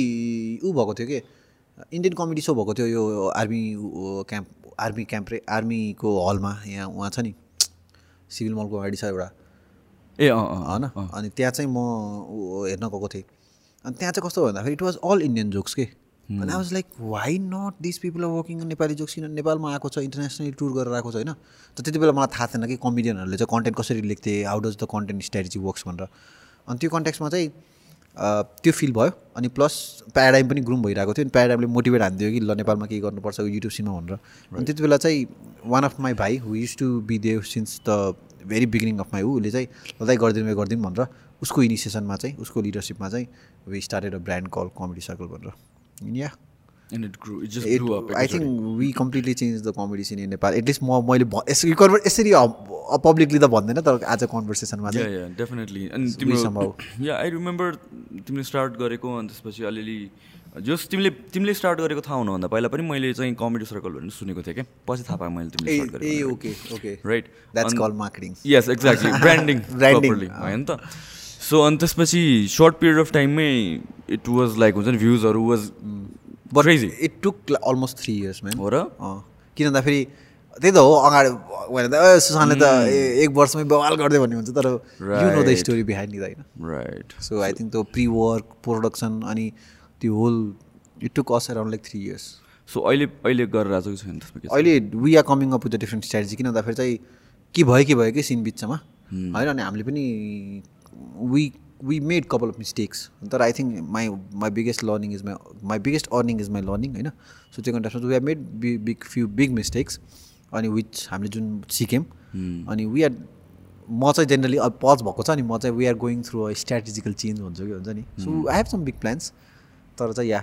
Speaker 2: ऊ भएको थियो कि? इन्डियन कमेडी सो भएको थियो यो आर्मी क्याम्प आर्मी क्याम्प रे आर्मीको हलमा यहाँ उहाँ छ नि। सिभिल मलको अगाडि छ एउटा।
Speaker 1: ए अँ
Speaker 2: होइन? अनि त्यहाँ चाहिँ म हेर्न गएको थिएँ। अनि त्यहाँ चाहिँ कस्तो भन्दाखेरि it was all Indian jokes के? अनि I was like why not this people are working Nepali jokes किन नेपालमा आएको छ इन्टरनेसनली टुर गरेर आएको छ होइन त त्यति बेला मलाई थाहा थिएन कि कमेडियनहरूले चाहिँ कन्टेन्ट कसरी लेख्थे how does the content strategy works भनेर। अनि त्यो कन्टेक्समा चाहिँ त्यो फिल भयो। अनि प्लस प्याराडाइम पनि ग्रुम भइरहेको थियो। अनि प्याराडाइमले मोटिभेट हानिदियो कि ल नेपालमा केही गर्नुपर्छ युट्युब सिनमा भनेर। अनि त्यति बेला चाहिँ वान अफ माई भाइ who used to be Dev since the very beginning of my उसले चाहिँ ल दाइ गरिदिनु गरिदिउँ भनेर उसको इनिसिएसनमा चाहिँ उसको लिडरसिपमा चाहिँ we started a brand call comedy circle भनेर। Yeah
Speaker 1: and it grew it just grew up
Speaker 2: I think we completely change the comedy scene in Nepal at least म मैले यसरी यसरी पब्लिकली त भन्दैन तर आज कन्भर्सेसनमा चाहिँ
Speaker 1: डेफिनेटली अनि तिम्रो या आई रिमेम्बर तिमीले स्टार्ट गरेको अनि त्यसपछि अलिअलि जस तिमीले तिमीले स्टार्ट गरेको थाहा हुनुभन्दा पहिला पनि मैले चाहिँ कमेडी सर्कल भनेर सुनेको थिएँ क्या पछि थाहा पाएँ मैले तिमीले स्टार्ट गरेको
Speaker 2: okay okay
Speaker 1: right
Speaker 2: that's call marketing
Speaker 1: yes exactly branding properly होइन त? सो अनि त्यसपछि सर्ट पिरियड अफ टाइममै इट वाज लाइक हुन्छ नि भ्युजहरू was
Speaker 2: but it took almost three years man
Speaker 1: हो र?
Speaker 2: किन भन्दाखेरि त्यही त हो अगाडि भने त सुशान्तले त ए- एक वर्षमै बवाल गरिदियो भन्ने हुन्छ तर you know the. Story behind नि त होइन?
Speaker 1: राइट
Speaker 2: सो आई थिङ्क त्यो प्रि वर्क प्रोडक्सन अनि त्यो whole it took us around like three years
Speaker 1: so अहिले अहिले गरेर आएको छैन?
Speaker 2: अहिले we are coming up with the different strategy किन भन्दाखेरि चाहिँ के भयो के भयो कि सिन बिचमा होइन? अनि हामीले पनि we we made couple of mistakes तर I think my my biggest learning is my my biggest earning is my learning होइन सो त्यो कन्टेक्समा वी आर मेड बि बिग फ्यु बिग मिस्टेक्स अनि विच हामीले जुन सिक्यौँ। अनि वी आर म चाहिँ जेनरली अब पज भएको छ नि म चाहिँ we are going through a strategical change भन्छु कि हुन्छ नि। So I have some big plans तर चाहिँ yeah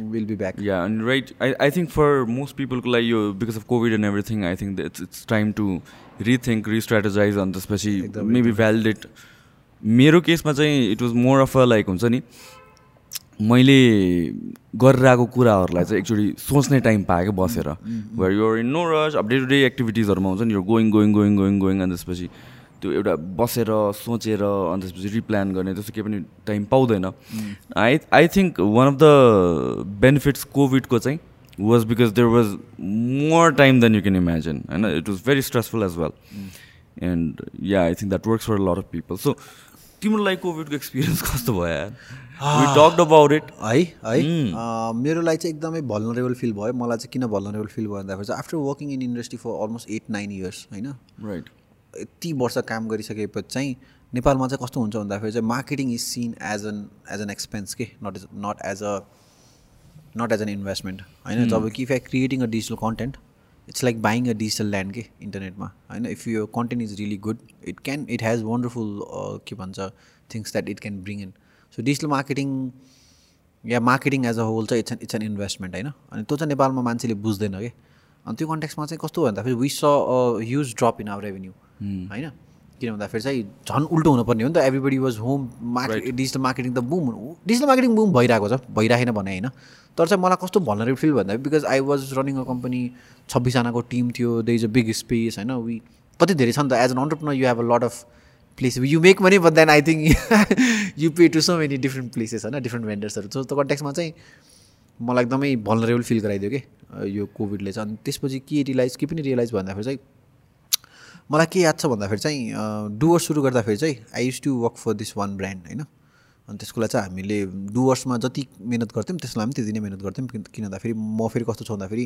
Speaker 2: will be back
Speaker 1: yeah अनि right I I think for most पिपलको लागि यो because of COVID and everything I think it's it's time to rethink restrategise अनि त्यसपछि मेबी भ्यालिडेट मेरो केसमा चाहिँ it was more of a like हुन्छ नि मैले गरेर आएको कुराहरूलाई चाहिँ एकचोटि सोच्ने टाइम पाएँ क्या बसेर वेयर युआर इन नो रस अब डे टु डे एक्टिभिटिजहरूमा हुन्छ नि यो going going going going going अनि त्यसपछि त्यो एउटा बसेर सोचेर अनि त्यसपछि रिप्लान गर्ने त्यस्तो केही पनि टाइम पाउँदैन। I I think one of the benefits कोभिडको चाहिँ was because there was more time than you can imagine होइन it was very stressful as well and yeah I think that works for lot of people so तिम्रो लागि कोभिडको experience कस्तो भयो? यार about it
Speaker 2: है है। अँ, मेरो लागि चाहिँ एकदमै भलनरेबल फिल भयो। मलाई चाहिँ किन भलनरेबल फिल भयो भन्दाखेरि चाहिँ after working in industry for almost eight nine years होइन?
Speaker 1: राइट
Speaker 2: यति वर्ष काम गरिसकेपछि चाहिँ नेपालमा चाहिँ कस्तो हुन्छ भन्दाखेरि चाहिँ marketing is seen as an as an expense के? Not is not as a not as an investment होइन? जब कि if I creating a digital content it's like buying a digital land के इन्टरनेटमा होइन if you content is really good it can it has wonderful के भन्छ things that it can bring in so digital marketing yeah marketing as a whole चाहिँ it's an it's an investment होइन अनि त्यो चाहिँ नेपालमा मान्छेले बुझ्दैन कि अनि त्यो कन्टेक्समा चाहिँ कस्तो भन्दाखेरि was a huge drop in our revenue होइन किन भन्दाखेरि चाहिँ झन् उल्टो हुनुपर्ने हो नि त everybody was home market digital marketing त बुम डिजिटल मार्केटिङ बुम भइरहेको छ भइराखेन भने होइन तर चाहिँ मलाई कस्तो भनरेबल फिल भन्दा because I was running a company छब्बिसजनाको team थियो they is a big space होइन? वी कति धेरै छ नि त? As an entrepreneur you have a lot of place you make money but then I think you pay to so many different places होइन? Different भेन्डर्सहरू so त्यो कन्ट्याक्समा चाहिँ मलाई एकदमै भलरेबल फिल गराइदियो कि यो कोभिडले चाहिँ। अनि त्यसपछि के रियलाइज के पनि रियलाइज भन्दाखेरि चाहिँ मलाई के याद छ भन्दाखेरि चाहिँ डुवर्स सुरु गर्दाखेरि चाहिँ I used to work for this one brand होइन? अनि त्यसको लागि चाहिँ हामीले डुवर्समा जति मिहिनेत गर्थ्यौँ त्यसलाई पनि त्यति नै मिहिनेत गर्थ्यौँ। किन भन्दाखेरि म फेरि कस्तो छ भन्दाखेरि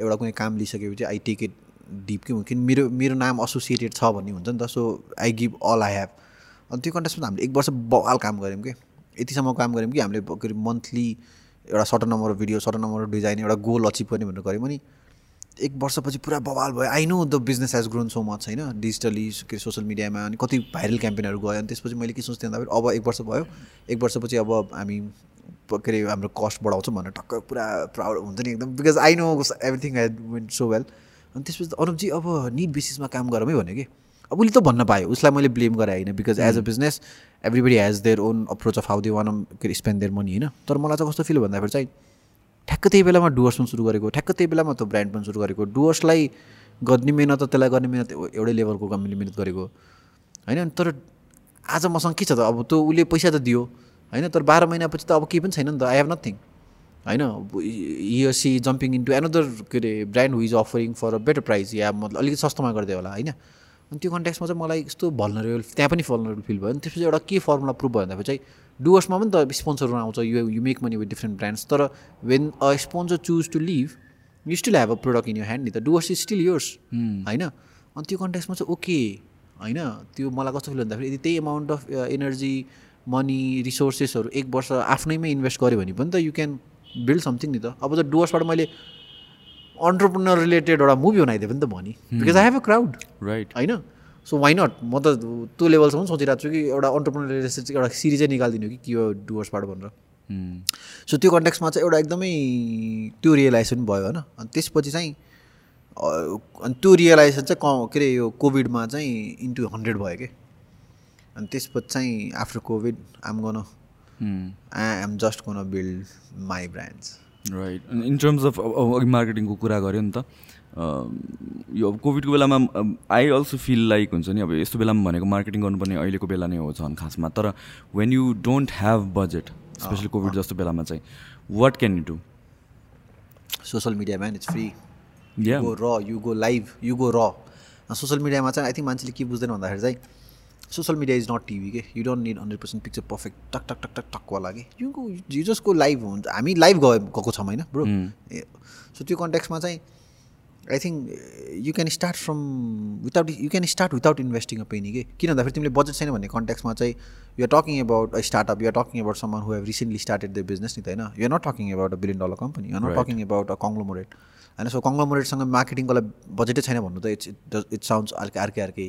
Speaker 2: एउटा कुनै काम लिइसकेपछि आई टेक इट डिप कि किन मेरो मेरो नाम एसोसिएटेड छ भन्ने हुन्छ नि त so I give all I have अनि त्यो कन्टेक्समा हामीले एक वर्ष बवाल काम गऱ्यौँ कि? यतिसम्म काम गऱ्यौँ कि हामीले के अरे मन्थली एउटा certain number video certain number design एउटा गोल अचिभ गर्ने भनेर गऱ्यौँ। अनि एक वर्षपछि पुरा बवाल भयो। I know the business has grown so much होइन? डिजिटली के अरे सोसियल मिडियामा अनि कति भाइरल क्याम्पेनहरू गयो। अनि त्यसपछि मैले के सोच्थेँ भन्दाखेरि अब एक वर्ष भयो। एक वर्षपछि अब हामी के अरे हाम्रो कस्ट बढाउँछौँ भनेर टक्क पुरा प्राउड हुन्छ नि एकदम। Because I know everything has win so well अनि त्यसपछि अनुपजी अब निड बेसिसमा काम गरौँ है भन्यो कि। अब उसले त भन्न पायो। उसलाई मैले ब्लेम गरेँ होइन। Because as a business everybody has their own approach of how they want के अरे स्पेन्ड देयर मनी होइन? तर मलाई चाहिँ कस्तो फिल भन्दाखेरि चाहिँ ठ्याक्क त्यही बेलामा डुवर्स पनि सुरु गरेको ठ्याक्क त्यही बेलामा त्यो ब्रान्ड पनि सुरु गरेको। डुवर्सलाई गर्ने मिहिनेत र त्यसलाई गर्ने मिहिनेत एउ- एउटै लेभलको हामीले मिहिनेत गरेको। होइन तर आज मसँग के छ त? अब त्यो उसले पैसा त दियो। होइन तर बाह्र महिनापछि त अब केही पनि छैन नि त। आई हेभ नथिङ होइन सी जम्पिङ इन्टु एनदर के अरे brand who's offering for a better price या मतलब अलिकति सस्तोमा गरिदियो होला होइन? अनि त्यो कन्ट्याक्समा चाहिँ मलाई यस्तो भल्नरेबल त्यहाँ पनि भल्नरेबल फिल भयो। अनि त्यसपछि एउटा के फर्मुला प्रुभ भयो भन्दाखेरि चाहिँ डुवर्समा पनि त स्पोन्सरहरू आउँछ you you make money with different brands तर when a sponsor choose to leave you still have a product in your hand नि त. डुवर्स इज स्टिल योर्स होइन? अनि त्यो कन्ट्याक्समा चाहिँ ओके होइन? त्यो मलाई कस्तो फिल भन्दाखेरि यदि त्यही एमाउन्ट अफ एनर्जी मनी रिसोर्सेसहरू एक वर्ष आफ्नैमै इन्भेस्ट गऱ्यो भने पनि त यु क्यान बिल्ड समथिङ नि त. अब त डुवर्सबाट मैले अन्टरप्रिनर रिलेटेड एउटा मुभी बनाइदिएँ पनि त भने. Because I have a crowd
Speaker 1: right
Speaker 2: होइन? सो वाइ नट म त त्यो लेभलसम्म सोचिरहेको छु कि एउटा अन्टरप्रिनर एउटा सिरिजै निकालिदिनु कि के हो डुवर्सबाट भनेर। सो त्यो कन्टेक्समा चाहिँ एउटा एकदमै त्यो रियलाइजेसन भयो होइन। अनि त्यसपछि चाहिँ अनि त्यो रियलाइजेसन चाहिँ क के अरे यो कोभिडमा चाहिँ इन्टु हन्ड्रेड भयो कि। अनि त्यसपछि चाहिँ after covid I'm gonna I am just gonna build my brands
Speaker 1: right in terms of मार्केटिङको कुरा गऱ्यो नि त यो अब कोभिडको बेलामा आई अल्सो फिल लाइक हुन्छ नि अब यस्तो बेलामा भनेको मार्केटिङ गर्नुपर्ने अहिलेको बेला नै हो झन् खासमा। तर when you don't have budget especially covid जस्तो बेलामा चाहिँ what can you do
Speaker 2: social media man it's free
Speaker 1: yeah
Speaker 2: go or you go live you go or social मिडियामा चाहिँ आई थिङ्क मान्छेले के बुझ्दैन भन्दाखेरि चाहिँ social media is not TV के you don't need hundred percent picture perfect talk talk talk talk टकवाला कि you go go live हुन्छ। हामी लाइभ गएको छौँ होइन ब्रो सो त्यो कन्ट्याक्समा चाहिँ I think you can start from without you can start without investing a penny के किन भन्दाखेरि तिमीले बजेट छैन भन्ने कन्ट्याक्समा चाहिँ you're talking about a startup you're talking about someone who have recently started the business नि त होइन? You're not talking about a billion dollar company you're not. Talking about a conglomerate होइन? सो कङ्ग्लोमोरेटसँग मार्केटिङको लागि बजेटै छैन भन्नु त इट्स इट साउन्ड्स अर्कै अर्कै अर्कै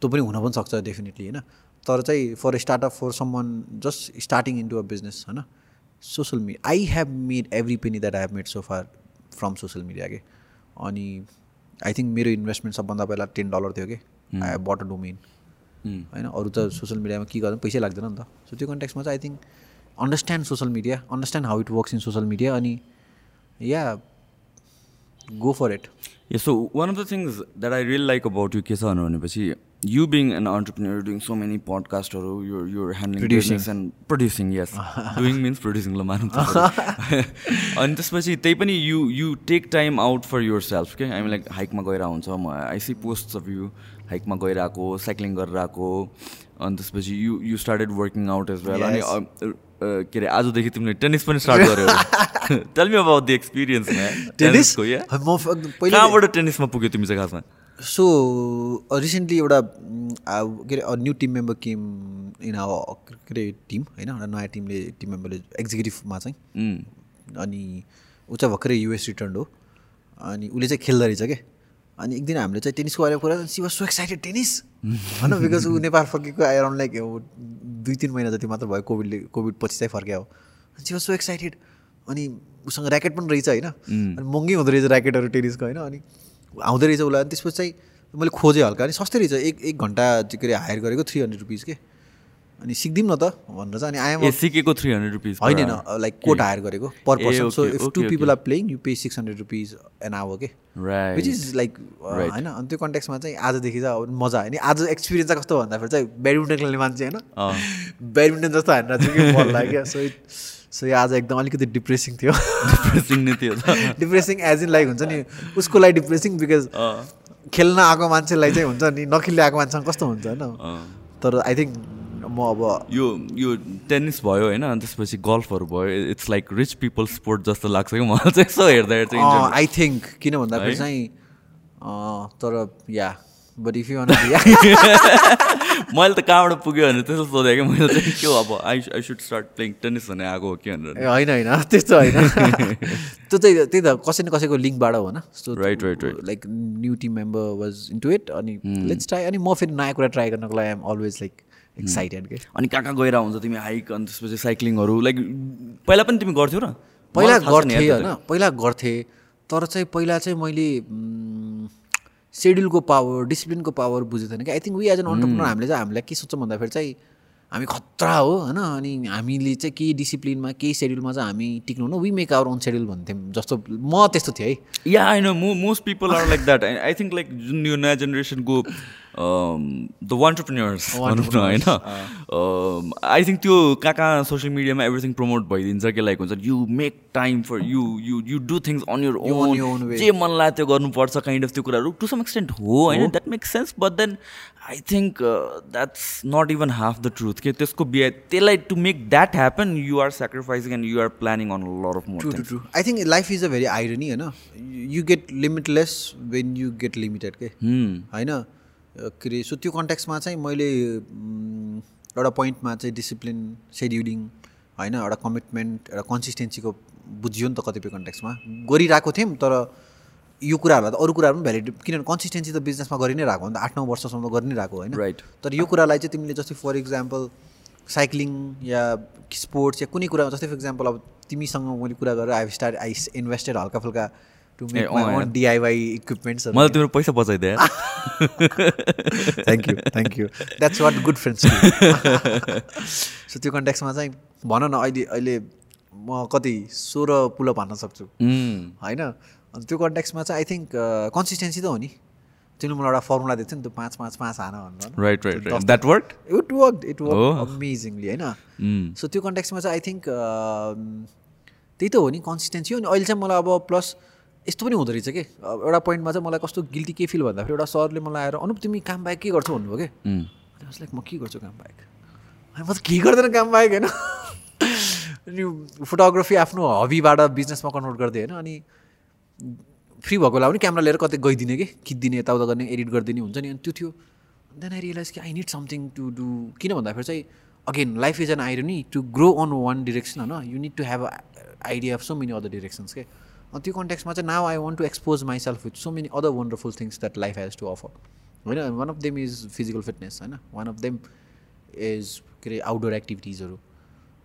Speaker 2: त्यो पनि हुन पनि सक्छ डेफिनेटली होइन? तर चाहिँ for startup for someone just starting into a business होइन? Social media I have made every penny that I have made so far from social media के अनि आई थिङ्क मेरो इन्भेस्टमेन्ट सबभन्दा पहिला टेन डलर थियो कि आई बट अ डोमेन होइन अरू त सोसियल मिडियामा के गर्दा पैसै लाग्दैन नि त। सो त्यो कन्टेक्समा चाहिँ I think understand social media understand how it works in social media अनि yeah go for it
Speaker 1: so one of the things that I really like about you, के छ भनेपछि you being an entrepreneur, doing so many podcastहरू, you're you're handling
Speaker 2: Producing.
Speaker 1: business and producing, yes. (laughs) doing means producing ल मानौँ अनि त्यसपछि त्यही पनि you you take time out for yourself के हामी लाइक हाइकमा गएर हुन्छ म I see post of you हाइकमा गइरहेको साइक्लिङ गरेर आएको अनि त्यसपछि you you started working out as well अनि के अरे आजदेखि तिमीले टेनिस पनि स्टार्ट गर्यो tell me about the experience टेनिसको या कहाँबाट टेनिसमा पुग्यो तिमी चाहिँ खासमा
Speaker 2: सो रिसेन्टली एउटा mm, आ- के अरे new team member came in के अरे टिम होइन? एउटा नयाँ टिमले टिम मेम्बरले एक्जिक्युटिभमा चाहिँ अनि ऊ चाहिँ भर्खरै युएस रिटर्न हो। अनि उसले चाहिँ खेल्दो रहेछ क्या अनि एक दिन हामीले चाहिँ टेनिसको बारेमा कुरा she was so excited tennis! होइन? बिकज ऊ नेपाल फर्केको एराउन्ड लाइक दुई तिन महिना जति मात्र भयो कोभिडले कोभिड पछि चाहिँ फर्क्यो। हो सी वाज सो एक्साइटेड अनि उसँग ऱ्याकेट पनि रहेछ होइन? अनि महँगै हुँदो रहेछ ऱ्याकेटहरू टेनिसको होइन? अनि आउँदो रहेछ उसलाई अनि त्यसपछि चाहिँ मैले खोजेँ हल्का अनि सस्तै रहेछ। एक एक घन्टा के अरे हायर गरेको थ्री हन्ड्रेड रुपिस के? अनि सिक्दिउँ न त भनेर चाहिँ। अनि आएम
Speaker 1: सिकेको थ्री हन्ड्रेड रुपिस
Speaker 2: होइन लाइक कोट हायर गरेको per person so if two. People are playing you pay six hundred rupees an hour के
Speaker 1: राइट
Speaker 2: विच इज लाइक. होइन? अनि त्यो कन्ट्याक्समा चाहिँ आजदेखि चाहिँ अब मजा होइन आज एक्सपिरियन्स चाहिँ कस्तो भन्दाखेरि चाहिँ ब्याडमिन्टन खेल्ने मान्छे होइन? ब्याडमिन्टन (laughs) जस्तो हानेर चाहिँ के मन लाग्यो सो इट सो यो आज एकदम अलिकति डिप्रेसिङ थियो।
Speaker 1: डिप्रेसिङ नै थियो
Speaker 2: डिप्रेसिङ एज इन लाइक हुन्छ नि उसको लागि डिप्रेसिङ बिकज खेल्न आएको मान्छेलाई चाहिँ हुन्छ नि नखेल्ने आएको मान्छेसँग कस्तो हुन्छ होइन? तर आई थिङ्क म अब
Speaker 1: यो यो टेनिस भयो होइन? अनि त्यसपछि गल्फहरू भयो। It's like rich people sport जस्तो लाग्छ कि मलाई चाहिँ यसो हेर्दा चाहिँ
Speaker 2: आई थिङ्क किन भन्दाखेरि? चाहिँ तर या बट इफ यु
Speaker 1: मैले त कहाँबाट पुग्यो भने त्यसो सोधेँ कि मैले चाहिँ के हो? अब I I should start playing tennis भने आएको हो कि भनेर।
Speaker 2: होइन होइन। (laughs) त्यस्तो होइन। त्यो चाहिँ त्यही त कसै न कसैको लिङ्कबाट हो न। So
Speaker 1: Right, right, right.
Speaker 2: Like new team member was into it अनि लेट्स ट्राई अनि म फेरि नयाँ कुरा ट्राई गर्नको लागि आइएम अलवेज लाइक एक्साइटेड के
Speaker 1: अनि कहाँ कहाँ गएर हुन्छ तिमी हाइक अनि त्यसपछि साइक्लिङहरू लाइक पहिला पनि तिमी गर्थ्यौ र?
Speaker 2: पहिला गर्थेँ होइन पहिला गर्थेँ। तर चाहिँ पहिला चाहिँ मैले सेड्युलको पावर डिसिप्लिनको पावर बुझेको थिएन कि I think we as an entrepreneur हामीले चाहिँ हामीलाई के सोच्छौँ भन्दाखेरि चाहिँ हामी खतरा हो होइन? अनि हामीले चाहिँ केही डिसिप्लिनमा केही सेड्युलमा चाहिँ हामी टिक्नु हुन we make our own schedule भन्थ्यौँ जस्तो म त्यस्तो थिएँ है।
Speaker 1: Yeah I know mo most people are like that I think like जुन यो नयाँ जेनेरेसनको द वान्टरप्रिन्यर्स भनौँ न होइन? आई थिङ्क त्यो कहाँ कहाँ सोसियल मिडियामा एभ्रिथिङ प्रमोट भइदिन्छ कि लाइक हुन्छ you make time for you you you do things on your own. जे मन लाग्यो त्यो गर्नुपर्छ काइन्ड अफ त्यो कुराहरू टु सम एक्सटेन्ट हो होइन? That makes sense but then I think that's not even half the truth के त्यसको बिहा त्यसलाई to make that happen you are sacrificing and you are planning on lot of more
Speaker 2: true true true I think life is a very irony होइन you get limitless when you get limited के होइन के अरे so त्यो कन्ट्याक्समा चाहिँ मैले mm, एउटा पोइन्टमा चाहिँ डिसिप्लिन सेड्युलिङ होइन एउटा कमिटमेन्ट एउटा कन्सिस्टेन्सीको बुझियो नि त कतिपय कन्ट्याक्समा गरिरहेको थियौँ तर यो कुराहरूलाई त अरू कुराहरू पनि भ्यालिड किनभने कन्सिस्टेन्सी त बिजनेसमा गरि नै रहेको हो नि त। आठ नौ वर्षसम्म गरि नै रहेको होइन।
Speaker 1: Right.
Speaker 2: तर यो कुरालाई चाहिँ तिमीले जस्तै फर इक्जाम्पल साइक्लिङ या स्पोर्ट्स या कुनै कुरा जस्तै फर इक्जाम्पल अब तिमीसँग मैले कुरा गरेर आई स्टार्ट आई इन्भेस्टेड हल्का फुल्का टु मेक डिआइवाई इक्विपमेन्ट्सहरू
Speaker 1: मैले तिम्रो पैसा बचाइदिएँ।
Speaker 2: Thank you thank you that's what good friends so त्यो कन्ट्याक्समा चाहिँ भन न अहिले अहिले म कति सोह्र पुलअप हान्न सक्छु. होइन? अनि त्यो कन्ट्याक्समा चाहिँ आई थिङ्क कन्सिस्टेन्सी त हो नि। तिमीले मलाई एउटा फर्मुला दिएको थियो नि त्यो पाँच पाँच पाँच हान भनेर
Speaker 1: right right right that work
Speaker 2: it work it. Work amazingly होइन. सो त्यो कन्ट्याक्समा चाहिँ आई थिङ्क त्यही त हो नि कन्सिस्टेन्सी हो अनि अहिले चाहिँ मलाई अब प्लस यस्तो पनि हुँदो रहेछ कि? एउटा पोइन्टमा चाहिँ मलाई कस्तो गिल्टी के फिल भन्दाखेरि एउटा सरले मलाई आएर अनुप तिमी काम बाहेक के गर्छौ? भन्नुभयो कि?
Speaker 1: Mm.
Speaker 2: अनि लाइक म के गर्छु काम बाहेक? म त के गर्दैन काम बाहेक होइन। अनि फोटोग्राफी आफ्नो हबीबाट बिजनेसमा कन्भर्ट गर्दै होइन। अनि फ्री भएको बेला पनि क्यामेरा लिएर कतै गइदिने कि? खिचिदिने यताउता गर्ने एडिट गरिदिने हुन्छ नि। अनि त्यो थियो। देन आई रियलाइज कि I need something to do किन भन्दाखेरि चाहिँ again life is an irony to grow on one direction होइन? You need to have idea of so many other directions के अनि त्यो कन्टेक्समा चाहिँ now I want to expose myself with so many other wonderful things that life has to offer होइन? One of them is physical fitness होइन? One of them is के अरे outdoor एक्टिभिटिजहरू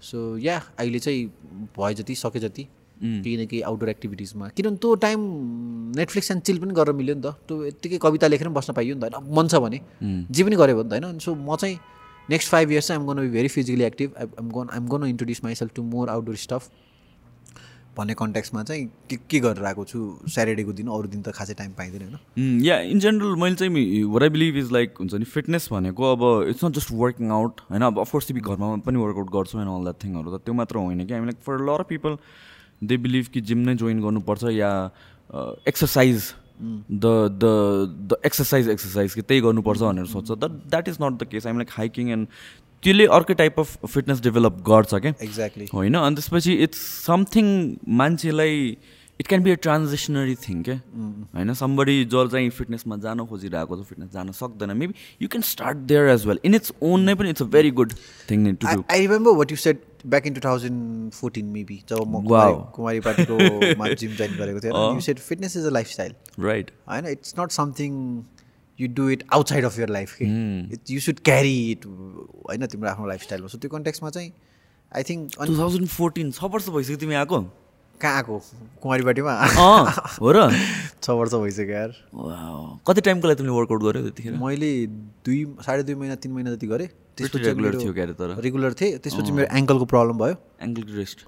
Speaker 2: so या अहिले चाहिँ भयो जति सके जति। केही न केही आउटडोर एक्टिभिटिजमा किनभने त्यो टाइम नेटफ्लिक्स एन्ड चिल पनि गरेर मिल्यो नि त। त्यो यत्तिकै कविता लेखेर पनि बस्न पाइयो नि त होइन? मन छ भने। जे पनि गऱ्यो भने त होइन? सो म चाहिँ नेक्स्ट फाइभ इयर्स चाहिँ I'm gonna be very physically active I'm gonna I'm gonna introduce myself to more outdoor stuff भन्ने कन्ट्याक्समा चाहिँ के के गरेर आएको छु? स्याटरडेको दिन अरू दिन त खासै टाइम पाइँदैन होइन?
Speaker 1: या इन जेनरल मैले चाहिँ where I believe is like हुन्छ नि फिटनेस भनेको अब it's not just working out होइन? अब अफकोर्स तिमी घरमा पनि वर्कआउट गर्छौ एन्ड अल द्याट थिङहरू त त्यो मात्र होइन कि? हामीलाई for lot people they believe कि जिम नै जोइन गर्नुपर्छ या exercise the the the exercise exercise कि त्यही गर्नुपर्छ भनेर सोध्छ that that is not the case I'm like hiking and त्यसले अर्कै टाइप अफ फिटनेस डेभलप गर्छ क्या।
Speaker 2: एक्ज्याक्टली
Speaker 1: होइन? अनि त्यसपछि इट्स समथिङ मान्छेलाई it can be a transitionary thing क्या। होइन? समबडी जो चाहिँ फिटनेसमा जान खोजिरहेको छ फिटनेस जान सक्दैन। Maybe you can start there as well in its own नै पनि it's a very good thing to
Speaker 2: I remember what you said back in two thousand fourteen maybe जब म. कुमारी पार्टीको (laughs) जिम जोइन गरेको थिएँ you said fitness is a lifestyle
Speaker 1: right
Speaker 2: होइन it's not something you do it outside of your life कि it you should carry it होइन तिम्रो आफ्नो लाइफस्टाइलमा so त्यो कन्टेक्समा चाहिँ I think
Speaker 1: two thousand fourteen छ वर्ष भइसक्यो तिमी आएको?
Speaker 2: कहाँ आएको कुमारी पार्टीमा
Speaker 1: अँ हो र? (laughs)
Speaker 2: छ वर्ष भइसक्यो यार.
Speaker 1: कति टाइमको लागि तिमीले वर्कआउट गर्यो त्यतिखेर?
Speaker 2: मैले दुई साढे दुई महिना तिन महिना जति गरेँ त्यसपछि
Speaker 1: रेगुलर थियो क्यारे तर।
Speaker 2: रेगुलर थिएँ। त्यसपछि मेरो एङ्कलको प्रब्लम भयो।
Speaker 1: एङ्कल रेस्ट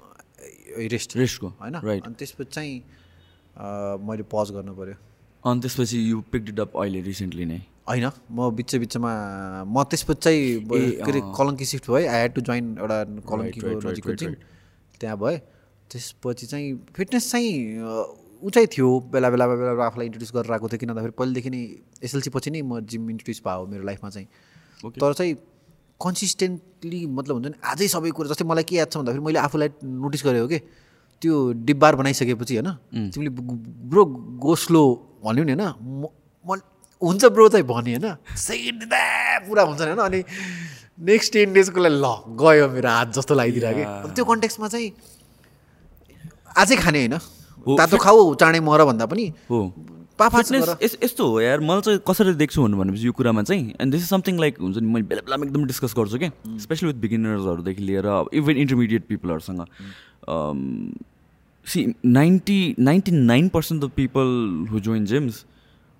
Speaker 2: रेस्ट
Speaker 1: रेस्टको
Speaker 2: होइन?
Speaker 1: राइट
Speaker 2: अनि त्यसपछि चाहिँ मैले पज गर्नु पऱ्यो
Speaker 1: अनि त्यसपछि यु पिक इट अप अहिले रिसेन्टली नै?
Speaker 2: होइन। म बिच बिचमा म त्यसपछि चाहिँ के अरे। कलङ्की सिफ्ट भएँ आई ह्याड टु जोइन एउटा कलङ्कीको नजिकको. त्यहाँ भएँ त्यसपछि चाहिँ फिटनेस चाहिँ ऊ चाहिँ थियो बेला बेलामा बेला बेला आफूलाई इन्ट्रोड्युस गरेर आएको थियो किन भन्दाखेरि पहिलेदेखि नै एसएलसी पछि नै म जिम इन्ट्रोड्युस भयो मेरो लाइफमा चाहिँ. तर चाहिँ कन्सिस्टेन्टली मतलब हुन्छ नि आजै सबै कुरा जस्तै मलाई के याद छ भन्दाखेरि मैले आफूलाई नोटिस गरेँ हो कि त्यो डिब्बार बनाइसकेपछि होइन तिमीले ब्रो गो स्लो भन्यो नि होइन म- हुन्छ ब्रो चाहिँ भने होइन सेकेन्ड पुरा हुन्छ नि होइन अनि नेक्स्ट टेन डेजको लागि ल गयो मेरो हात जस्तो लगाइदिएर कि
Speaker 1: Yeah.
Speaker 2: त्यो कन्टेक्समा चाहिँ आजै खाने होइन। तातो खाऊ चाँडै मर भन्दा पनि।
Speaker 1: हो।
Speaker 2: पापा
Speaker 1: यस्तो हो यार मलाई चाहिँ कसरी देख्छु भन्नु भनेपछि यो कुरामा चाहिँ and this is something like हुन्छ नि मैले बेला बेलामा एकदम डिस्कस गर्छु क्या स्पेसली विथ बिगिनर्सहरूदेखि लिएर even intermediate पिपलहरूसँग see ninety ninety nine percent the people who join gyms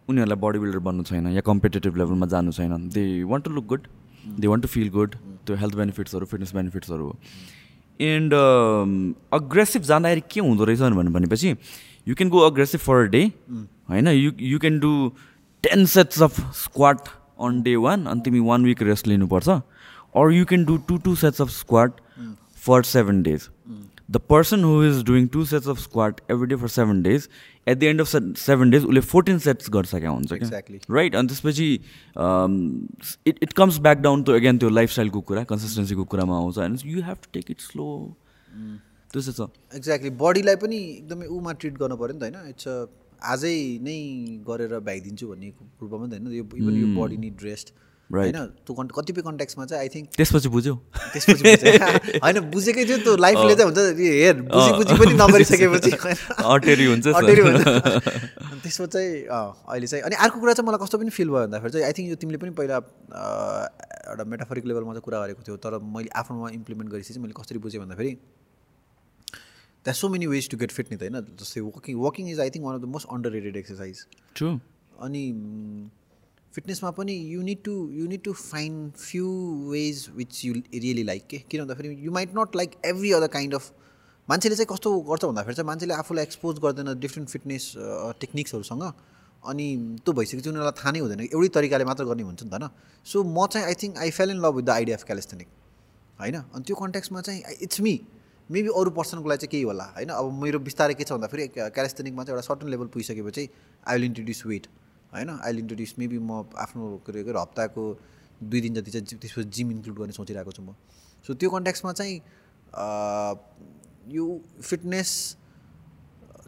Speaker 1: उनीहरूलाई बडी बिल्डर बन्नु छैन या कम्पिटेटिभ लेभलमा जानु छैन। They want to look good they want to feel good त्यो हेल्थ बेनिफिट्सहरू फिटनेस बेनिफिट्सहरू हो। एन्ड अग्रेसिभ जाँदाखेरि के हुँदो रहेछ भने भनेपछि you can go aggressive for a day होइन you you can do ten sets of squat on day one अनि तिमी वान विक रेस्ट लिनुपर्छ or you can do two two sets of squat for seven days the person who is doing two sets of squat every day for seven days at the end of seven days उसले fourteen sets गरिसकेको हुन्छ
Speaker 2: Exactly.
Speaker 1: Right अनि त्यसपछि it it comes back down to again त्यो लाइफस्टाइलको कुरा कन्सिस्टेन्सीको कुरामा आउँछ होइन you have to take it slow त्यस्तो छ।
Speaker 2: एक्ज्याक्टली बडीलाई पनि एकदमै उमा ट्रिट गर्नु पऱ्यो नि त होइन? इट्स आजै नै गरेर भ्याइदिन्छु भन्ने पूर्वमा नि त होइन? यो इभन यो बडी निड रेस्ट. होइन त्यो कन् कतिपय कन्ट्याक्समा चाहिँ आई थिङ्क
Speaker 1: त्यसपछि बुझ्यौ।
Speaker 2: त्यसपछि। (laughs) होइन बुझेकै थियो त्यो लाइफले चाहिँ हुन्छ नि, हेर बुझी बुझी पनि नगरिसकेपछि। (laughs)
Speaker 1: अटेरी हुन्छ
Speaker 2: अटेरी हुन्छ। त्यसमा चाहिँ अहिले चाहिँ अनि अर्को कुरा चाहिँ मलाई कस्तो पनि फिल भयो भन्दाखेरि चाहिँ आई थिङ्क यो तिमीले पनि पहिला एउटा मेटाफोरिक लेभलमा चाहिँ कुरा गरेको थियो तर मैले आफ्नोमा इम्प्लिमेन्ट गरेपछि चाहिँ मैले कसरी बुझेँ भन्दाखेरि that so many ways to get fit नि त होइन? जस्तै walking walking is I think one of the most underrated exercise
Speaker 1: true
Speaker 2: अनि फिटनेसमा पनि you need to you need to find few ways which you really like के किन भन्दाखेरि you might not like every other kind of मान्छेले चाहिँ कस्तो गर्छ भन्दाखेरि चाहिँ मान्छेले आफूलाई एक्सपोज गर्दैन डिफ्रेन्ट फिटनेस टेक्निक्सहरूसँग अनि त्यो भइसकेपछि उनीहरूलाई थाहा नै हुँदैन। एउटै तरिकाले मात्र गर्ने हुन्छ नि त होइन? सो म चाहिँ I think I fell in love with the idea of calisthenic होइन? अनि त्यो कन्ट्याक्समा चाहिँ इट्स मी मेबी अरू पर्सनको लागि चाहिँ केही होला होइन? अब मेरो बिस्तारै के छ भन्दाखेरि क्यालेस्थेनिकमा चाहिँ एउटा सर्टन लेभल पुगिसकेपछि आई विल इन्ट्रोड्युस वेट होइन? आई विल इन्ट्रोड्युस मेबी म आफ्नो के अरे हप्ताको दुई दिन जति चाहिँ त्यसपछि जिम इन्क्लुड गर्ने सोचिरहेको छु म। सो त्यो कन्ट्याक्समा चाहिँ यो फिटनेस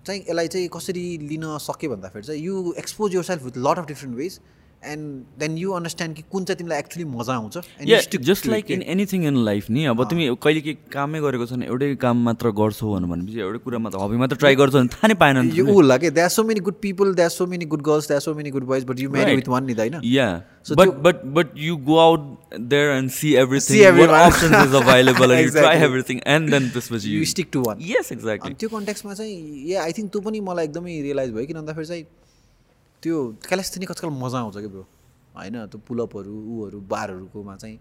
Speaker 2: चाहिँ यसलाई चाहिँ कसरी लिन सक्यो भन्दाखेरि चाहिँ you expose yourself with lot of different ways and then you understand कि कुन चाहिँ तिमीलाई एक्चुली मजा आउँछ
Speaker 1: या just like. In anything in life नि अब तिमी कहिले के कामै गरेको छैन एउटै काम मात्र गर्छौ भनेपछि एउटै कुरा मात्र हबी मात्र ट्राई गर्छौ भने थाहा नै पाएन
Speaker 2: यो होला कि that so many good people that so many good girls that so many good boys but you marry. With one नि त होइन
Speaker 1: Yeah.
Speaker 2: So
Speaker 1: but
Speaker 2: त्यो-
Speaker 1: but but you go out there and see everything.
Speaker 2: See everyone.
Speaker 1: What options is (laughs) available and you try
Speaker 2: Exactly.
Speaker 1: everything and then this was you.
Speaker 2: You stick to one
Speaker 1: Yes, exactly.
Speaker 2: अनि त्यो कन्ट्याक्समा चाहिँ ए I think त्यो पनि मलाई एकदमै realise भयो किन भन्दाखेरि चाहिँ त्यो क्यालेस्थेनिक आजकल मजा आउँछ कि ब्रो? होइन त्यो पुलअपहरू ऊहरू बारहरूकोमा चाहिँ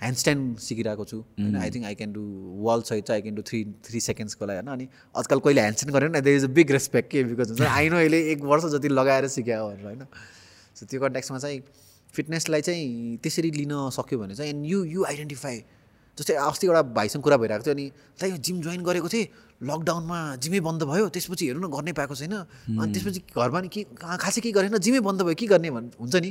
Speaker 2: ह्यान्डस्ट्यान्ड सिकिरहेको छु। होइन I think I can do wall सहित चाहिँ I can do three three सेकेन्ड्सको लागि। होइन अनि आजकल कहिले ह्यान्डस्ट्यान्ड गरेन न there is a big respect के बिकज हुन्छ आई नो अहिले एक वर्ष जति लगाएर सिक्यो भनेर होइन। सो त्यो कन्ट्याक्समा चाहिँ फिटनेसलाई चाहिँ त्यसरी लिन सक्यो भने चाहिँ एन्ड यु यु आइडेन्टिफाई जस्तै अस्ति एउटा भाइसँग कुरा भइरहेको थियो अनि त यो जिम जोइन गरेको थिएँ। लकडाउनमा जिमै बन्द भयो त्यसपछि हेर्नु न गर्नै पाएको छैन। अनि त्यसपछि घरमा नि के खासै केही गरेन जिमै बन्द भयो के गर्ने भन् हुन्छ नि.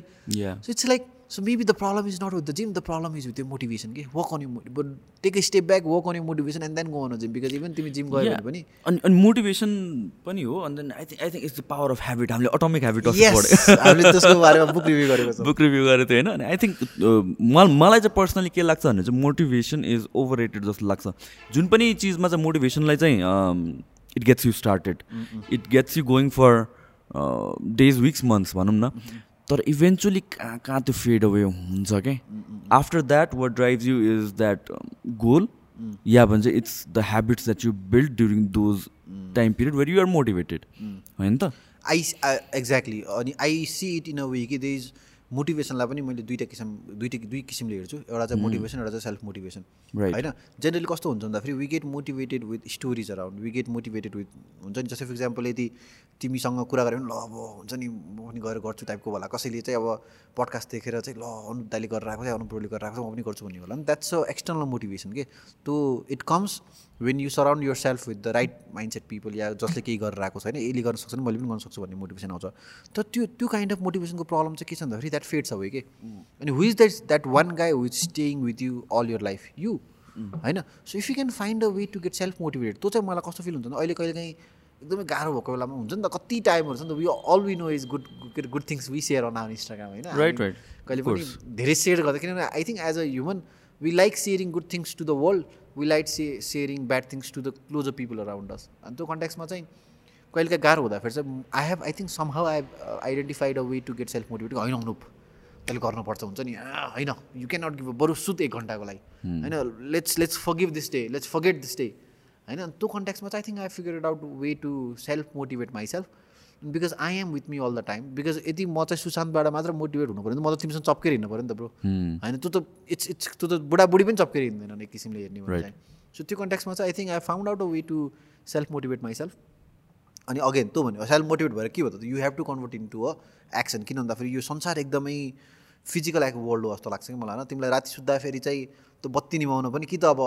Speaker 2: So it's like so maybe the problem is not with the gym the problem is with your motivation के work on you but take a step back work on you motivation and then go on gym because even तिमी gym गयो. भने पनि
Speaker 1: अनि अनि motivation पनि हो अनि then I think I think it's the power of habit हामीले अटोमिक ह्याबिट
Speaker 2: यस हामीले त्यसको बारेमा बुक रिभ्यू गरेको छौँ।
Speaker 1: बुक रिभ्यू गरेको थियो होइन? अनि आई थिङ्क मलाई चाहिँ पर्सनली के लाग्छ भने चाहिँ मोटिभेसन इज ओभर रेटेड जस्तो लाग्छ। जुन पनि चिजमा चाहिँ मोटिभेसनलाई चाहिँ it gets you started it gets you going for days weeks months भनौँ न। तर इभेन्चुली कहाँ कहाँ त्यो फेड अवे हुन्छ क्या after that what drives you is that goal या भन्छ it's the habits that you build during those time period where you are motivated होइन त?
Speaker 2: आई एक्ज्याक्टली अनि I see it in a way कि they is मोटिभेसनलाई पनि मैले दुइटा किसिम दुइटै दुई किसिमले हेर्छु। एउटा चाहिँ मोटिभेसन एउटा चाहिँ सेल्फ मोटिभेसन. होइन? जेनरली कस्तो हुन्छ भन्दाखेरि we get motivated with stories around we get motivated with हुन्छ नि जस्तै फर इक्जाम्पल यदि तिमीसँग कुरा गऱ्यो भने ल अब हुन्छ नि म पनि गएर गर्छु टाइपको होला। कसैले चाहिँ अब पडकास्ट देखेर चाहिँ ल अनु दाइले गरेर आएको छ अनुप्रोले गरेर आएको छ म पनि गर्छु भन्ने होला नि। द्याट्स अ एक्सटर्नल मोटिभेसन के त्यो it comes when you surround yourself with the right mindset people या जसले केही गरेर आएको छ होइन यसले गर्न सक्छ मैले पनि गर्न सक्छु भन्ने मोटिभेसन आउँछ। तर त्यो त्यो काइन्ड अफ मोटिभेसनको प्रब्लम चाहिँ के छ भन्दाखेरि द्याट फेड्स अवे के? अनि who is that that one guy who is staying with you all your life you होइन? So if you can find a way to get self motivated त्यो चाहिँ मलाई कस्तो फिल हुन्छ अहिले कहिले काहीँ एकदमै गाह्रो भएको बेलामा हुन्छ नि त कति टाइमहरू छ नि त we all we know is good good things we share on our Instagram होइन?
Speaker 1: Right, right.
Speaker 2: कहिले पनि धेरै सेयर गर्दा किनभने I think as a human we like sharing good things to the world we like say sharing bad things to the closer people around us अनि त्यो कन्ट्याक्समा चाहिँ कहिलेकाहीँ गाह्रो हुँदाखेरि चाहिँ I have I think somehow I have identified a way to get self motivate होइन अनुप त्यसले गर्नुपर्छ हुन्छ नि होइन यु क्यान नट गिभ बरु सुत एक घन्टाको लागि होइन let's let's forgive this day let's forget this day होइन त्यो कन्ट्याक्समा चाहिँ I think I figure it out way to self motivate myself because I am with me all the time because यदि म चाहिँ सुशान्तबाट मात्र मोटिभेट हुनु पऱ्यो भने त म त तिमीसँग चप्केर हिँड्नु पऱ्यो नि त ब्रो। होइन त्यो त इट्स इट्स त्यो त बुढाबुढी पनि चप्केर हिँड्दैन एक किसिमले हेर्ने भने चाहिँ। सो त्यो कन्ट्याक्समा चाहिँ I think I found out a way to self motivate myself अनि अगेन त्यो भन्यो सेल्फ मोटिभेट भएर के भयो त? You have to convert in to a action किन भन्दाखेरि यो संसार एकदमै फिजिकल एक वर्ल्ड हो जस्तो लाग्छ कि मलाई होइन? तिमीलाई राति सुत्दाखेरि चाहिँ त्यो बत्ती निभाउन पनि कि त अब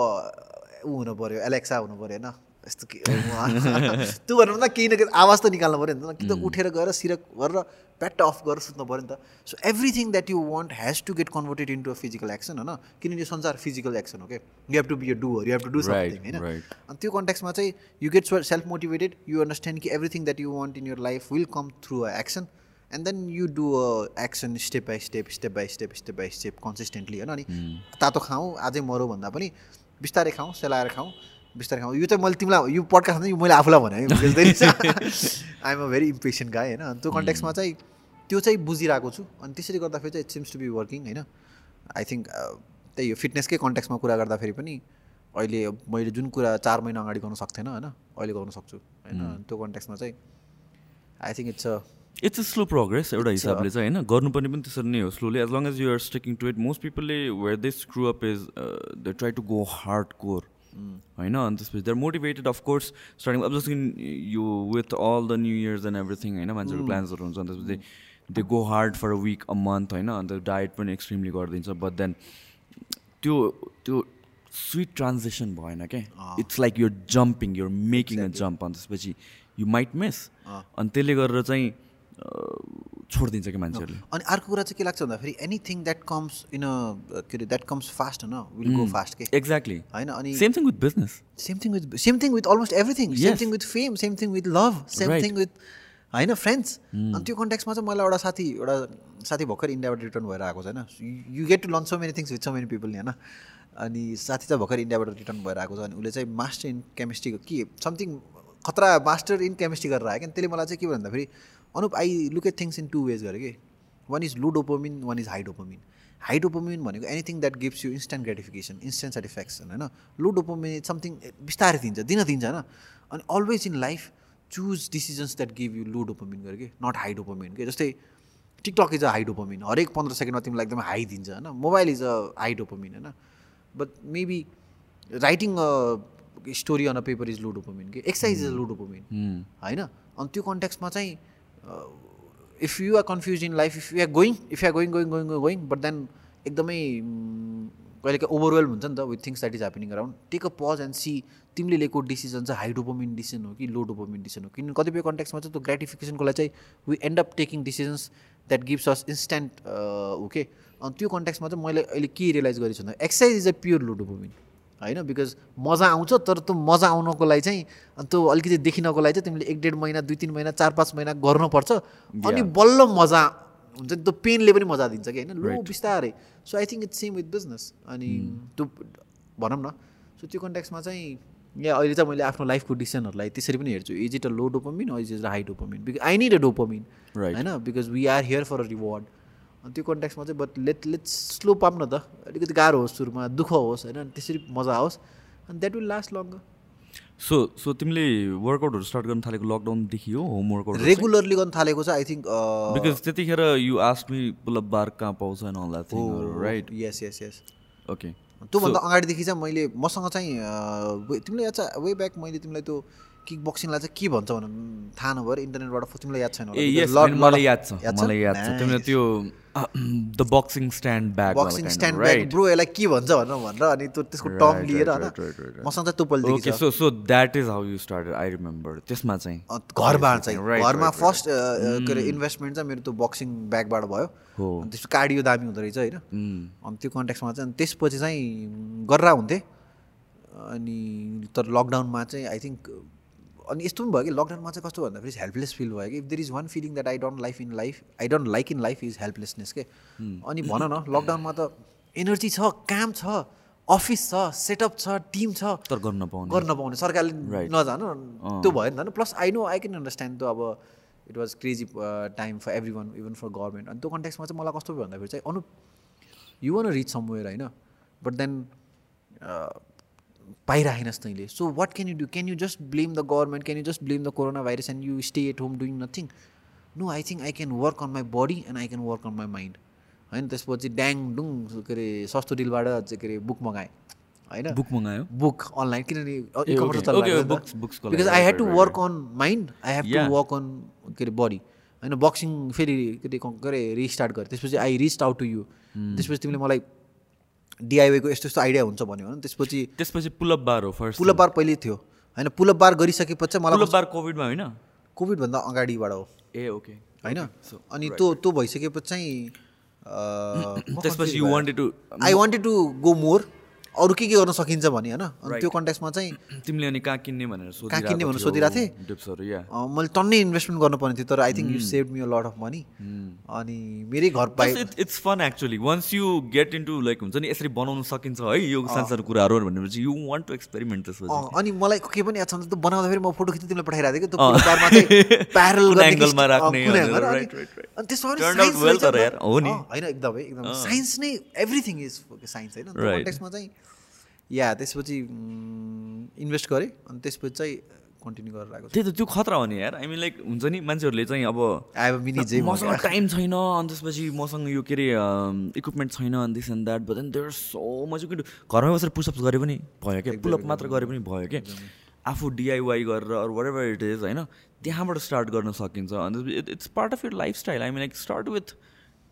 Speaker 2: ऊ हुनु पऱ्यो एलेक्सा हुनु पऱ्यो होइन? यस्तो के त्यो भन्नु भन्दा केही न केही आवाज त निकाल्नु पऱ्यो नि त। कि त उठेर गएर सिरक गरेर प्याट अफ गरेर सुत्नु पऱ्यो नि त? So everything that you want has to get converted into a physical action होइन? किनभने यो संसार फिजिकल एक्सन हो क्या you have to be a doer you have to do something होइन. अनि त्यो कन्ट्याक्समा चाहिँ you get self motivated you understand कि everything that you want in your life will come through a action and then you do a action step by step step by step step by step consistently होइन? अनि तातो खाउँ अझै मरौँ भन्दा पनि बिस्तारै खाउँ सेलाएर खाउँ बिस्तारै खाउँ। यो चाहिँ मैले तिमीलाई यो पडकास्ट यो मैले आफूलाई भने आइएम अ भेरी इम्पेसेन्ट गाई होइन। अनि त्यो कन्ट्याक्समा चाहिँ त्यो चाहिँ बुझिरहेको छु। अनि त्यसरी गर्दाखेरि चाहिँ it seems to be working होइन। आई थिङ्क त्यही हो फिटनेसकै कन्ट्याक्समा कुरा गर्दाखेरि पनि अहिले मैले जुन कुरा चार महिना अगाडि गर्नु सक्थेन होइन अहिले गर्नु सक्छु होइन। त्यो कन्ट्याक्समा चाहिँ I think it's a
Speaker 1: it's a slow progress एउटा हिसाबले चाहिँ होइन। गर्नुपर्ने पनि त्यसरी नै हो slowly as long as you're sticking to it most पिपलले where they screw up is they try to go hardcore होइन अनि त्यसपछि देयर मोटिभेटेड अफकोर्स स्टार्टिङ अब जस्तो कि यो with all the new years and everything होइन मान्छेहरूको प्लान्सहरू हुन्छ अनि त्यसपछि they go hard for a week a month होइन अन्त डायट पनि एक्सट्रिमली गरिदिन्छ बट देन त्यो त्यो स्विट ट्रान्जेक्सन भएन क्या it's like your jumping your making a jump अनि त्यसपछि यु माइट मिस अनि त्यसले गरेर चाहिँ छोडिदिन्छ कि मान्छेहरूले।
Speaker 2: अनि अर्को कुरा चाहिँ के लाग्छ भन्दाखेरि anything that comes in a के अरे द्याट कम्स फास्ट होइन विल गो फास्ट के
Speaker 1: एक्ज्याक्टली
Speaker 2: होइन अनि
Speaker 1: same thing with business
Speaker 2: same thing with same thing with almost everything same. Thing with fame same thing with love same. Thing with होइन friends अनि त्यो कन्ट्याक्समा चाहिँ मलाई एउटा साथी एउटा साथी भर्खर इन्डियाबाट रिटर्न भएर आएको छ होइन? You get to learn so many things with so many people होइन? अनि साथी चाहिँ भर्खर इन्डियाबाट रिटर्न भएर आएको छ अनि उसले चाहिँ मास्टर इन केमिस्ट्रीको के समथिङ खतरा मास्टर इन केमिस्ट्री गरेर आयो क्या। त्यसले मलाई चाहिँ के भन्दाखेरि Anup I look at things in two ways गरेँ कि। One is low dopamine one is high dopamine high dopamine भनेको anything that gives you instant gratification instant satisfaction होइन? लो डोपोमिन इज समथिङ बिस्तारै दिन्छ दिन दिन्छ होइन? अनि always in life choose decisions that give you low dopamine गरे कि नट हाई डोपोमिन के। जस्तै TikTok is a high dopamine हरेक पन्ध्र सेकेन्डमा तिमीलाई एकदमै हाई दिन्छ होइन? Mobile is a high dopamine होइन? But maybe writing a story on a paper is low dopamine कि। Exercise is a low dopamine होइन? अनि त्यो कन्ट्याक्समा चाहिँ if you are confuse in life if you are going if you are going going going going but then एकदमै mm, कहिलेकाहीँ overwhelm हुन्छ नि त with things that is happening around take a pause and see तिमीले लिएको decision चाहिँ high dopamine decision हो कि लो डोपोमिन डिसिजन हो? किनभने कतिपय कन्ट्याक्समा चाहिँ त्यो ग्रेटिफिकेसनको लागि चाहिँ we end up taking decisions that gives us instant हो के अनि त्यो कन्ट्याक्समा चाहिँ मैले अहिले के रियलाइज गरेको छु भन्दा exercise is a pure low dopamine होइन? बिकज मजा आउँछ तर त्यो मजा आउनको लागि चाहिँ त्यो अलिकति देखिनको लागि चाहिँ तिमीले एक डेढ महिना दुई तिन महिना चार पाँच महिना गर्नुपर्छ। अनि बल्ल मजा हुन्छ नि त्यो पेनले पनि मजा दिन्छ कि होइन? लो बिस्तारै। So I think it's same with business अनि त्यो भनौँ न। सो त्यो कन्ट्याक्समा चाहिँ यहाँ अहिले चाहिँ मैले आफ्नो लाइफको डिसिजनहरूलाई त्यसरी पनि हेर्छु। Is it a low dopamine is is a high dopamine because I need a dopamine. होइन? Because we are here for a reward त्यो कन्ट्याक्समा चाहिँ बट लेट लेट स्लो पाम न त। अलिकति गाह्रो होस् सुरुमा दुःख होस् होइन? त्यसरी मजा आओस्। अनि that will last longer
Speaker 1: so so तिमीले वर्कआउटहरू स्टार्ट गर्न थालेको लकडाउनदेखि हो होम वर्कआउट
Speaker 2: रेगुलरली गर्न थालेको चाहिँ आई थिङ्क
Speaker 1: बिकज त्यतिखेर you asked me pull up bar कहाँ पाउँछ राइट
Speaker 2: यस यस यस
Speaker 1: ओके
Speaker 2: त्योभन्दा अगाडिदेखि चाहिँ मैले मसँग चाहिँ अ, वे- तिमीलाई याद छ वे ब्याक मैले तिमीलाई त्यो किक बक्सिङलाई चाहिँ के भन्छ भनेर थाहा नभएर इन्टरनेटबाट तिमीलाई याद छैन
Speaker 1: ए मलाई याद छ मलाई याद छ। तिमीले. त्यो the boxing stand bag
Speaker 2: boxing stand bag bro यसलाई के भन्छ भनेर भनेर अनि त्यो त्यसको टर्म लिएर होइन. मसँग चाहिँ पहिलेदेखि
Speaker 1: okay so so that is how you started I remember त्यसमा चाहिँ
Speaker 2: घरमा चाहिँ घरमा. फर्स्ट के अरे इन्भेस्टमेन्ट चाहिँ मेरो त्यो बक्सिङ ब्यागबाट भयो। त्यसको कार्डियो दामी हुँदो रहेछ होइन।
Speaker 1: Mm.
Speaker 2: अनि त्यो कन्ट्याक्समा चाहिँ अनि त्यसपछि चाहिँ गरेर हुन्थेँ। अनि तर लकडाउनमा चाहिँ आई थिङ्क अनि यस्तो पनि भयो कि लकडाउनमा चाहिँ कस्तो भन्दाखेरि हेल्पलेस फिल भयो कि if there is one feeling that I don't life in life I don't like in life is helplessness के अनि भन न लकडाउनमा त एनर्जी छ काम छ अफिस छ सेटअप छ टिम छ
Speaker 1: तर गर्न नपाउने
Speaker 2: गर्न नपाउने सरकारले. नजानु त्यो भयो नि। त plus I know I can understand त्यो अब it was crazy time for every one even for government अनि त्यो कन्टेक्समा चाहिँ मलाई कस्तो भन्दाखेरि चाहिँ Anu you want reach somewhere होइन? बट देन पाइराखेनस् तैँले। So what can you do can you just blame the government can you just blame the corona virus and you stay at home doing nothing no I think I can work on my body and I can work on my mind होइन त्यसपछि ड्याङ डुङ के अरे सस्तो डिलबाट चाहिँ के अरे book मगाएँ। होइन?
Speaker 1: बुक मगायो?
Speaker 2: बुक अनलाइन किनभने because I had to work on mind I have. To work on के अरे बडी होइन बक्सिङ फेरि के अरे के अरे रिस्टार्ट गरेँ। त्यसपछि I reached out to you. त्यसपछि तिमीले मलाई डिआइवाईको यस्तो यस्तो आइडिया हुन्छ भन्यो भने त्यसपछि
Speaker 1: त्यसपछि पुलअप बार हो फर्स्ट
Speaker 2: पुलअप बार पहिले थियो। होइन पुलअप बार गरिसकेपछि मलाई
Speaker 1: पुलअप बार कोभिडमा होइन?
Speaker 2: कोभिडभन्दा अगाडिबाट हो।
Speaker 1: ए ओके
Speaker 2: होइन? अनि त्यो त्यो भइसकेपछि चाहिँ
Speaker 1: त्यसपछि you wanted to
Speaker 2: I wanted to go more अरू के के गर्न सकिन्छ भने होइन? अनि त्यो कन्टेक्समा चाहिँ (clears throat)
Speaker 1: तिमीले अनि कहाँ किन्ने भनेर
Speaker 2: कहाँ किन्ने भनेर सोधिरहेको थिएँ? मैले टन्नै इन्भेस्टमेन्ट गर्नुपर्ने थियो तर I think you save me a lot of money अनि मेरै घर पाइ
Speaker 1: it's fun actually once you get into like हुन्छ नि यसरी बनाउन सकिन्छ है यो सानसानो कुराहरू भनेपछि यु वान्ट टु एक्सपेरिमेन्ट
Speaker 2: अनि मलाई के पनि याद छ बनाउँदाखेरि म फोटो खिच्नु तिमीलाई पठाइरहेको थिएँ कि होइन एकदमै। एकदम साइन्स नै एभ्रिथिङ इज साइन्स होइन त्यो
Speaker 1: Right.
Speaker 2: कन्टेक्समा चाहिँ या त्यसपछि इन्भेस्ट गरेँ अनि त्यसपछि चाहिँ कन्टिन्यू गरेर आएको
Speaker 1: त्यही त त्यो खतरा हो नि यार। आई मिन लाइक हुन्छ नि मान्छेहरूले चाहिँ अब मसँग टाइम छैन अनि त्यसपछि मसँग यो के अरे इक्विपमेन्ट छैन अनि this and that but then there so much you घरमै बसेर पुसअप्स गरे पनि भयो क्या। पुलअप मात्र गरे पनि भयो क्या। आफू डिआइवाई गरेर अरू वाट एभर इट इज होइन त्यहाँबाट स्टार्ट गर्न सकिन्छ। अनि it's part of your lifestyle I mean like start with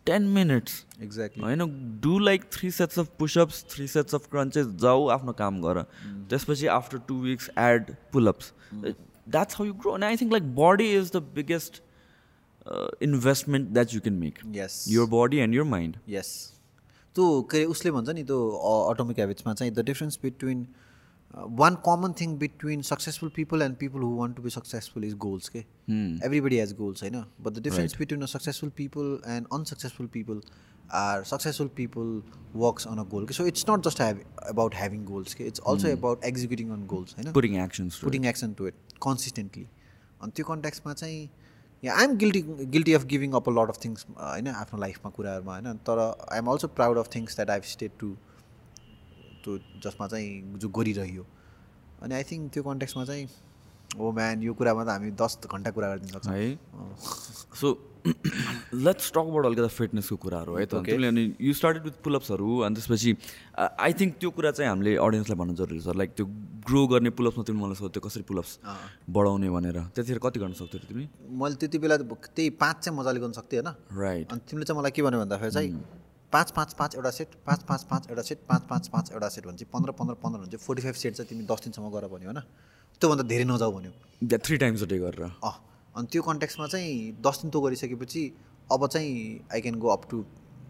Speaker 1: ten minutes
Speaker 2: exactly
Speaker 1: होइन do like three sets of pushups three sets of crunches जाऊ आफ्नो काम गर। त्यसपछि after two weeks add pullups that's how you grow and I think like body is the biggest investment that you can make
Speaker 2: yes
Speaker 1: your body and your mind.
Speaker 2: Yes त्यो के उसले भन्छ नि त्यो अटोमिक हेबिट्समा चाहिँ the difference between one common thing between successful people and people who want to be successful is goals के everybody has goals होइन but the difference between a successful people and unsuccessful people are successful people works on a goal के so it's not just have about having goals के it's also about executing on goals होइन
Speaker 1: Putting actions to it.
Speaker 2: Putting action to it consistently अनि त्यो कन्ट्याक्समा चाहिँ yeah I'm guilty guilty of giving up a lot of things होइन आफ्नो लाइफमा कुराहरूमा होइन तर I am also proud of things that I've state to त्यो जसमा चाहिँ जो गरिरह्यो। अनि आई थिङ्क त्यो कन्ट्याक्समा चाहिँ ओ म्यान यो कुरामा त हामी दस घन्टा कुरा गरिदिन सक्छौँ
Speaker 1: है सो लेट्स टक अबाउट अलिकति फिटनेसको कुराहरू है त। तिमीले अनि यु स्टार्टेड विथ पुलअप्सहरू अनि त्यसपछि आई थिङ्क त्यो कुरा चाहिँ हामीले अडियन्सलाई भन्नु जरुरी छ। लाइक त्यो ग्रो गर्ने पुलअप्समा तिमीले मलाई सोध्यो कसरी पुलअप्स बढाउने भनेर। त्यतिखेर कति गर्न सक्थ्यौ तिमी?
Speaker 2: मैले त्यति बेला त्यही पाँच चाहिँ मजाले गर्न सक्थेँ होइन?
Speaker 1: राइट
Speaker 2: अनि तिमीले चाहिँ मलाई के भन्यो भन्दाखेरि चाहिँ पाँच पाँच पाँच एउटा सेट पाँच पाँच पाँच एउटा सेट पाँच पाँच पाँच एउटा सेट भने चाहिँ पन्ध्र पन्ध्र पन्ध्र चाहिँ फोर्टी फाइभ सेट चाहिँ तिमी दस दिनसम्म गर भन्यो होइन। त्योभन्दा धेरै नजाऊ भन्यो।
Speaker 1: थ्री टाइम्स अ डे गरेर।
Speaker 2: अँ अनि त्यो कन्ट्याक्समा चाहिँ दस दिन त्यो गरिसकेपछि अब चाहिँ I can go up to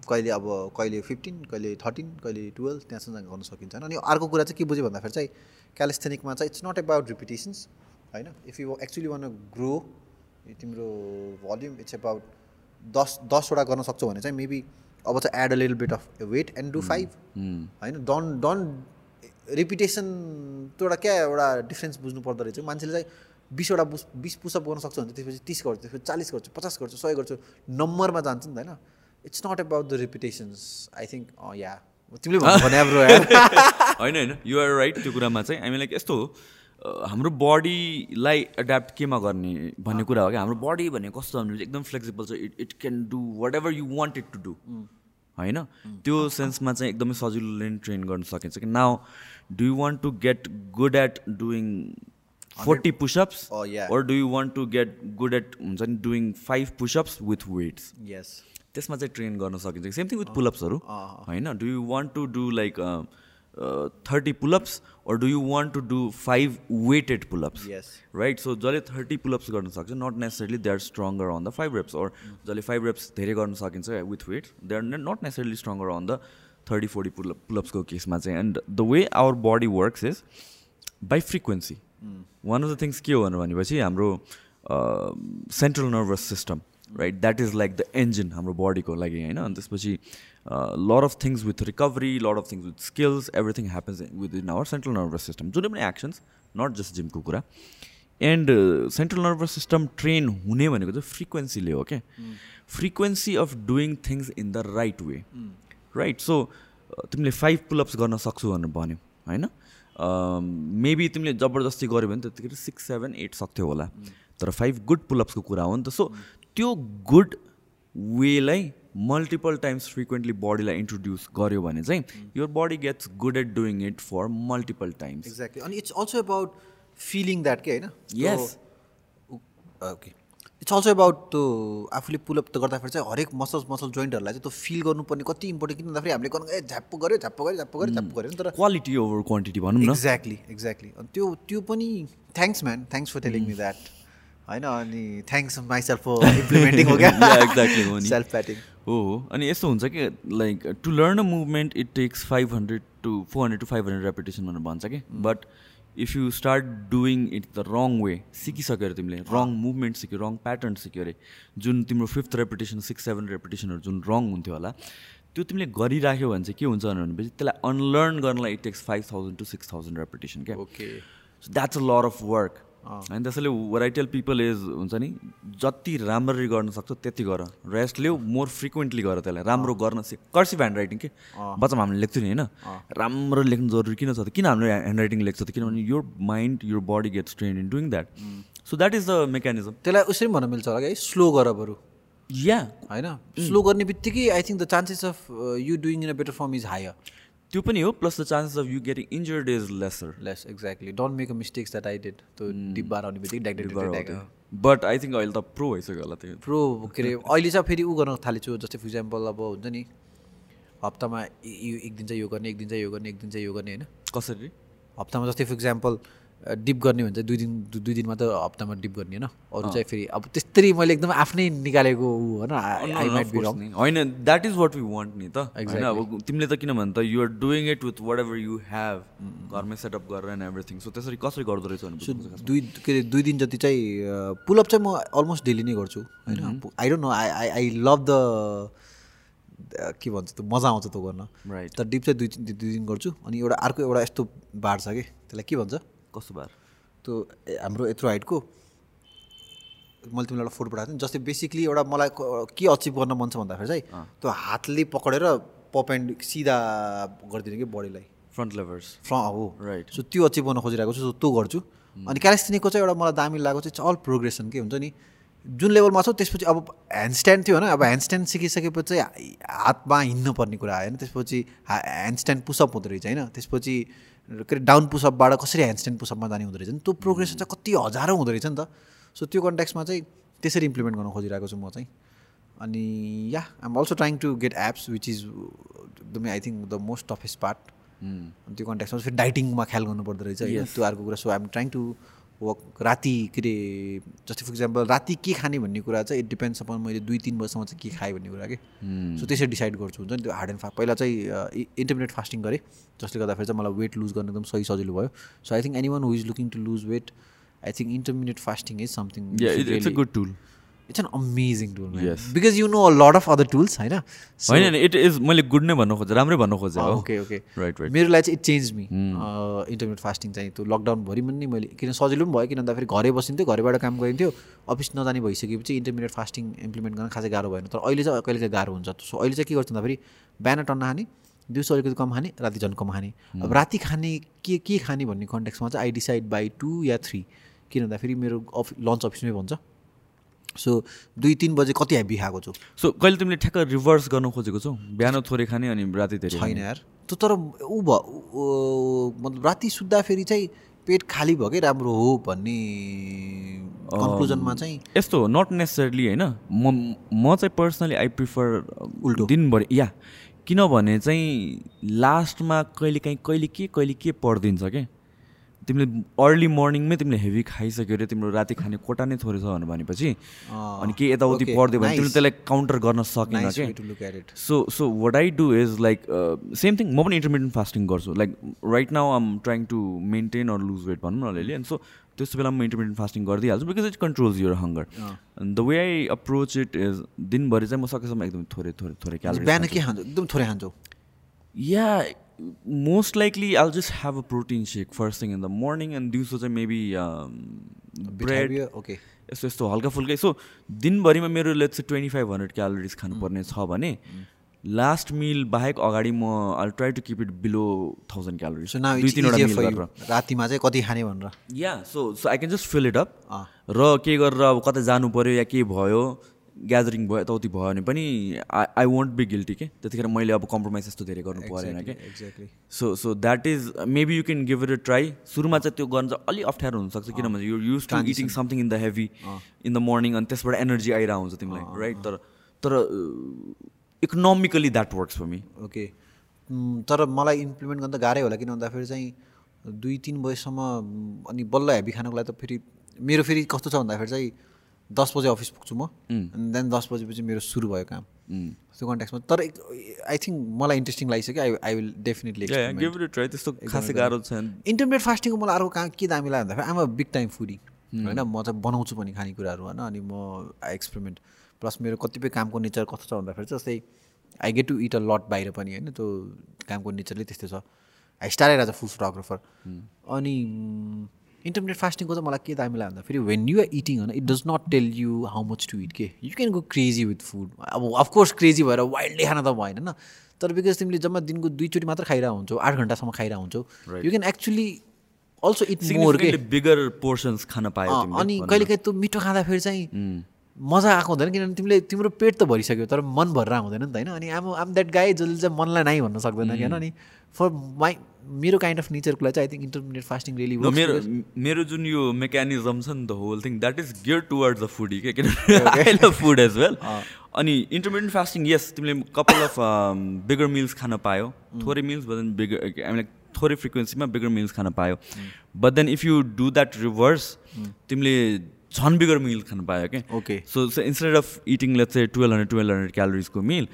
Speaker 2: कहिले अब कहिले फिफ्टिन कहिले थर्टिन कहिले टुवेल्भ त्यहाँसम्म गर्न सकिन्छ होइन। अनि अर्को कुरा चाहिँ के बुझ्यो भन्दाखेरि चाहिँ क्यालिस्थेनिकमा चाहिँ इट्स नट अबाउट रिपिटेसन्स होइन। If you actually want grow तिम्रो भल्युम इट्स अबाउट दस दसवटा गर्न सक्छौ भने चाहिँ मेबी अब चाहिँ add a little bit of weight and do five होइन डन डन रिपिटेसन त्यो एउटा क्या एउटा डिफ्रेन्स बुझ्नु पर्दो रहेछ। मान्छेले चाहिँ बिसवटा बुस बिस पुसअप गर्न सक्छ भने त्यसपछि तिस गर्छु त्यसपछि चालिस गर्छु पचास गर्छु सय गर्छु नम्बरमा जान्छ नि त होइन। It's not about the repetitions I think yeah तिमीले भन्नु (laughs)
Speaker 1: होइन होइन। युआर राइट त्यो कुरामा चाहिँ। हामी लाइक यस्तो हो? हाम्रो बडीलाई एड्याप्ट केमा गर्ने भन्ने कुरा हो क्या? हाम्रो बडी भनेको कस्तो चाहिँ एकदम फ्लेक्सिबल छ। It it can do whatever you want it to do होइन? त्यो सेन्समा चाहिँ एकदमै सजिलोले ट्रेन गर्न सकिन्छ कि? Now do you want to get good at doing forty pushups or do you want to get good at हुन्छ नि doing five pushups with weights
Speaker 2: yes
Speaker 1: त्यसमा चाहिँ ट्रेन गर्न सकिन्छ। सेम थिङ विथ पुलअप्सहरू होइन? Do you want to do like thirty pullups or do you want to do five weighted pullups
Speaker 2: Yes.
Speaker 1: Right so जसले thirty pullups गर्न सक्छ not necessarily they are stronger on the five reps or जसले five reps धेरै गर्न सकिन्छ with weight they are not necessarily stronger on the thirty forty pullup पुलअप्सको केसमा चाहिँ and the way our body works is by frequency one of the things के हो भनेपछि हाम्रो central nervous system right that is like the engine हाम्रो बडीको लागि होइन अनि त्यसपछि lot of things with recovery lot of things with skills everything happens within our central nervous system जुनै पनि एक्सन्स नट जस्ट जिमको कुरा and central nervous system train हुने भनेको चाहिँ फ्रिक्वेन्सीले हो क्या frequency of doing things in the right way right so तिमीले फाइभ पुलअप्स गर्न सक्छु भनेर भन्यो होइन मेबी तिमीले जबरजस्ती गऱ्यो भने त्यतिखेर सिक्स सेभेन एट सक्थ्यो होला तर फाइभ गुड पुलअप्सको कुरा हो नि त सो त्यो गुड वेलाई मल्टिपल टाइम्स फ्रिक्वेन्टली बडीलाई इन्ट्रोड्युस गर्यो भने चाहिँ your body gets good at doing it for multiple times
Speaker 2: exactly अनि it's also about feeling that के होइन
Speaker 1: Yes.
Speaker 2: Okay it's also about त्यो आफूले पुलअप त गर्दाखेरि चाहिँ हरेक मसल मसल जोइन्टहरूलाई चाहिँ त्यो फिल गर्नुपर्ने कति इम्पोर्टेन्ट किन भन्दाखेरि हामीले गर्नु ए झ्याप्प गऱ्यो झ्याप्प गऱ्यो झ्याप्प गऱ्यो झ्याप्प गऱ्यो नि तर
Speaker 1: क्वालिटी ओभर क्वान्टिटी भनौँ न।
Speaker 2: एक्ज्याक्टली एक्ज्याक्टली अनि त्यो त्यो पनि thanks man thanks for telling me that होइन अनि थ्याङ्क्स माइसेल्फ फर इम्प्लिमेन्टिङ हो क्या
Speaker 1: नि।
Speaker 2: सेल्फ प्याटिङ
Speaker 1: हो हो अनि यस्तो हुन्छ कि like to learn a movement it takes five hundred to four hundred to five hundred repetition भनेर भन्छ कि? But if you start doing it the wrong way सिकिसक्यो अरे तिमीले रङ मुभमेन्ट सिक्यो रङ प्याटर्न सिक्यो अरे जुन तिम्रो फिफ्थ रेपिटेसन सिक्स सेभेन रेपिटेसनहरू जुन रङ हुन्थ्यो होला त्यो तिमीले गरिराख्यो भने चाहिँ के हुन्छ भनेपछि त्यसलाई अनलर्न गर्नलाई it takes five thousand to six thousand repetition क्या?
Speaker 2: Okay
Speaker 1: so that's a lot of work होइन त्यसैले वराइटल पिपल इज हुन्छ नि जति राम्ररी गर्न सक्छ त्यति गर। रेस्ट लिऊ मोर फ्रिक्वेन्टली गर त्यसलाई। राम्रो गर्न सिक कर्सिभ ह्यान्ड राइटिङ के बच्चामा हामीले लेख्थ्यो नि होइन? राम्रो लेख्नु जरुरी किन छ त? किन हामीले ह्यान्ड राइटिङ लेख्छ त? किनभने your mind your body gets train in doing that so that is the mechanism
Speaker 2: त्यसलाई उसरी भन्न मिल्छ होला है स्लो गर बरु।
Speaker 1: या
Speaker 2: होइन? स्लो गर्ने बित्तिकै I think the chances of you doing in a better form is higher
Speaker 1: त्यो पनि हो plus the chances of you getting injured is lesser
Speaker 2: less exactly don't make a mistakes that I did त्यो डिब्बा आउने बित्तिकै
Speaker 1: but I think अहिले त pro भइसक्यो होला त्यो।
Speaker 2: प्रो के अरे अहिले चाहिँ फेरि ऊ गर्न थालेछु जस्तै फर इक्जाम्पल अब हुन्छ नि हप्तामा एक दिन चाहिँ यो गर्ने एक दिन चाहिँ यो गर्ने एक दिन चाहिँ यो गर्ने होइन?
Speaker 1: कसरी?
Speaker 2: हप्तामा जस्तै फर इक्जाम्पल डिप गर्ने भने चाहिँ दुई दिन दुई दिनमा त हप्तामा डिप गर्ने होइन? अरू चाहिँ फेरि अब त्यस्तरी मैले एकदम आफ्नै निकालेको ऊ होइन?
Speaker 1: होइन that is what we want नि त। होइन अब तिमीले त किन भन् त you're doing it with whatever you have घरमै सेटअप गरेर एन्ड एभ्रिथिङ सो त्यसरी कसरी गर्दो रहेछ भने
Speaker 2: दुई के अरे दुई दिन जति चाहिँ पुलअप चाहिँ म अलमोस्ट डेली नै गर्छु होइन? I don't know I I I love the के भन्छ त्यो मजा आउँछ त्यो गर्न।
Speaker 1: Right.
Speaker 2: तर डिप चाहिँ दुई दिन दुई दिन गर्छु अनि एउटा अर्को एउटा यस्तो बार छ कि त्यसलाई के भन्छ?
Speaker 1: कस्तो बार
Speaker 2: त्यो हाम्रो यत्रो हाइटको मैले तिमीलाई एउटा फोटो पठाएको थिएँ जस्तै बेसिकली एउटा मलाई क- अचिभ गर्न मन छ भन्दाखेरि चाहिँ त्यो हातले पक्रेर पप एन्ड सिधा गरिदिने कि बडीलाई
Speaker 1: फ्रन्ट लेभर्स
Speaker 2: फ्र हो
Speaker 1: Right.
Speaker 2: सो त्यो अचिभ गर्न खोजिरहेको छु सो त्यो गर्छु। अनि क्यालेस्टिनीको चाहिँ एउटा मलाई दामी लागेको चाहिँ अल प्रोग्रेसन के हुन्छ नि जुन लेभलमा छ त्यसपछि अब ह्यान्डस्ट्यान्ड थियो होइन अब ह्यान्डस्ट्यान्ड सिकिसकेपछि चाहिँ हातमा हिँड्नु पर्ने कुरा आयो होइन त्यसपछि ह्यान्डस्ट्यान्ड पुसअप हुँदो रहेछ होइन त्यसपछि के अरे डाउन पुसअपबाट कसरी ह्यान्डस्ट्यान्ड पुसअपमा जाने हुँदो रहेछ नि? त्यो प्रोग्रेसन चाहिँ कति हजारौँ हुँदो रहेछ नि त। सो त्यो कन्ट्याक्समा चाहिँ त्यसरी इम्प्लिमेन्ट गर्न खोजिरहेको छु म चाहिँ। अनि yeah I'm also trying to get abs which is एकदमै I think the most toughest part त्यो कन्ट्याक्समा फेरि डाइटिङमा ख्याल गर्नुपर्दो रहेछ त्यो अर्को कुरा। So I'm trying to work राति के अरे जस्तै फर इक्जाम्पल राति के खाने भन्ने कुरा चाहिँ इट डिपेन्ड्स अपन मैले दुई तिन वर्षमा चाहिँ के खाएँ भन्ने कुरा कि। सो त्यसरी डिसाइड गर्छु हुन्छ नि त्यो हार्ड एन्ड फास्ट पहिला चाहिँ इन्टरमिडिएट फास्टिङ गरेँ जसले गर्दाखेरि चाहिँ मलाई वेट लुज गर्न एकदम सही सजिलो भयो। So I think anyone who is looking to lose weight I think intermediate fasting is something
Speaker 1: good tool
Speaker 2: it's an amazing tool. Because you know a lot of other tools होइन
Speaker 1: होइन it is मैले good नै भन्नु खोजेँ राम्रै भन्नु खोजेँ
Speaker 2: okay okay
Speaker 1: right right
Speaker 2: मेरो लागि चाहिँ it change me intermediate fasting चाहिँ त्यो लकडाउनभरि पनि मैले किन सजिलो पनि भयो किन भन्दाखेरि घरै बसिन्थ्यो घरैबाट काम गरिन्थ्यो अफिस नजाने भइसकेपछि इन्टरमिडिएट फास्टिङ इम्प्लिमेन्ट गर्न खासै गाह्रो भएन। तर अहिले चाहिँ कहिले चाहिँ गाह्रो हुन्छ? सो अहिले चाहिँ के गर्छु भन्दाखेरि बिहान टन्न खाने दिउँसो अलिकति कम खाने राति झन् कम खाने। अब राति खाने के के खाने भन्ने कन्टेक्समा चाहिँ आई डिसाइड बाई टू या थ्री किन भन्दाखेरि मेरो अफि लन्च अफिसमै भन्छ। सो दुई तिन बजे कति हेभी खाएको छु
Speaker 1: सो कहिले तिमीले ठ्याक्क रिभर्स गर्नु खोजेको छौ? बिहान थोरै खाने अनि राति धेरै
Speaker 2: छैन यार। त्यो तर ऊ भयो ऊ- मतलब राति सुत्दाखेरि चाहिँ पेट खाली भएकै राम्रो हो भन्ने कन्क्लुजनमा चाहिँ
Speaker 1: यस्तो हो नट नेसेसरली होइन। म म चाहिँ पर्सनली आई प्रिफर
Speaker 2: उल्टो।
Speaker 1: दिनभरि या। किनभने चाहिँ लास्टमा कहिले काहीँ कहिले के कहिले के परिदिन्छ क्या तिमीले अर्ली मर्निङमै तिमीले हेभी खाइसक्यो अरे तिम्रो राति खाने कोटा नै थोरै छ भनेपछि अनि केही यताउति पर्दै भने. तिमीले त्यसलाई काउन्टर गर्न सकेन कि. So so what I do is like same thing म पनि इन्टरमिडियन्ट फास्टिङ गर्छु. Like right now I'm trying to maintain or lose weight भनौँ न अलिअलि अनि सो त्यस्तो बेला म इन्टरमिडियन्ट फास्टिङ गरिदिइहाल्छु because it controls your hunger the way I approach it is दिनभरि चाहिँ म सकेसम्म एकदम थोरै थोरै थोरै क्यालोरी
Speaker 2: बिहान के खान्छौ। एकदम थोरै खान्छौ।
Speaker 1: Yeah most likely I'll just have a protein shake first thing in the morning and दिउँसो चाहिँ मेबी ब्रेड
Speaker 2: ओके
Speaker 1: यस्तो यस्तो हल्का फुल्कै। सो दिनभरिमा मेरो let's twenty five hundred calories खानुपर्ने छ भने लास्ट मिल बाहेक अगाडि म I try to keep it below thousand calories दुई तिनवटा
Speaker 2: रातिमा चाहिँ कति खाने भनेर?
Speaker 1: Yeah so so I can just fill it up. र के गरेर अब कतै जानु पऱ्यो या के भयो ग्यादरिङ भयो यताउति भयो भने पनि I I won't be guilty के? त्यतिखेर मैले अब कम्प्रोमाइज यस्तो धेरै गर्नु परेन कि?
Speaker 2: Exactly
Speaker 1: so so that is maybe you can give it a try सुरुमा चाहिँ त्यो गर्न चाहिँ अलिक अप्ठ्यारो हुनसक्छ किनभने you use to eating something in the heavy in the morning अनि त्यसबाट एनर्जी आइरहेको हुन्छ तिमीलाई राइट तर तर economically that works for me
Speaker 2: okay तर मलाई इम्प्लिमेन्ट गर्न त गाह्रै होला किन भन्दाखेरि चाहिँ दुई तिन बजीसम्म अनि बल्ल हेभी खानको लागि त फेरि मेरो फेरि कस्तो छ भन्दाखेरि चाहिँ दस बजे अफिस पुग्छु म। अनि देन दस बजेपछि मेरो सुरु भयो काम। त्यो कन्ट्याक्समा तर आई थिङ्क मलाई इन्ट्रेस्टिङ लागिसक्यो। I I will definitely
Speaker 1: try त्यस्तो खासै गाह्रो छैन।
Speaker 2: इन्टरमिडिएट फास्टिङको मलाई अर्को कहाँ के दामी लाग्यो भन्दाखेरि I'm a big time foodie होइन म चाहिँ बनाउँछु पनि खानेकुराहरू होइन अनि म आई एक्सपेरिमेन्ट प्लस मेरो कतिपय कामको नेचर कस्तो छ भन्दाखेरि चाहिँ जस्तै I get to it a lot बाहिर पनि होइन त्यो कामको नेचरले त्यस्तै छ। I started as a food photographer अनि इन्टरमिडिएट फास्टिङको चाहिँ मलाई के दामी लाग्यो भन्दाखेरि वेन यु आर इटिङ होइन it does not tell you how much to eat के? You can go crazy with food अब अफकोर्स क्रेजी भएर वाइल्डली खान त भएन होइन। तर बिकज तिमीले जम्मा दिनको दुईचोटि मात्र खाइरहेको हुन्छौ आठ घन्टासम्म खाइरहेको हुन्छौ you can actually also eat more के?
Speaker 1: बिगर पोर्सन्स खान पायो
Speaker 2: अनि कहिलेकाहीँ त्यो मिठो खाँदाखेरि चाहिँ मजा आएको हुँदैन किनभने तिमीले तिम्रो पेट त भरिसक्यो तर मन भरेर हुँदैन नि त होइन। अनि आम आम द्याट गाई जसले चाहिँ मनलाई नै भन्न सक्दैन कि होइन अनि फर माइ मेरो काइन्ड अफ नेचरको लागि चाहिँ I think intermediate fasting really
Speaker 1: मेरो मेरो जुन यो मेकानिजम छ नि the whole thing that is gear towards the foodie के किनभने लभ फुड एज वेल अनि इन्टरमिडियन्ट फास्टिङ यस तिमीले कपाल अफ बिगर मिल्स खान पायो। थोरै मिल्स बट देन बिगर हामीलाई थोरै फ्रिक्वेन्सीमा बिगर मिल्स खान पायो। But then if you do that reverse तिमीले झन् बिगर मिल खान पायो क्या?
Speaker 2: Okay
Speaker 1: so instead of eating let's चाहिँ टुवेल्भ हन्ड्रेड टुवेल्भ हन्ड्रेड क्यालोरिजको मिल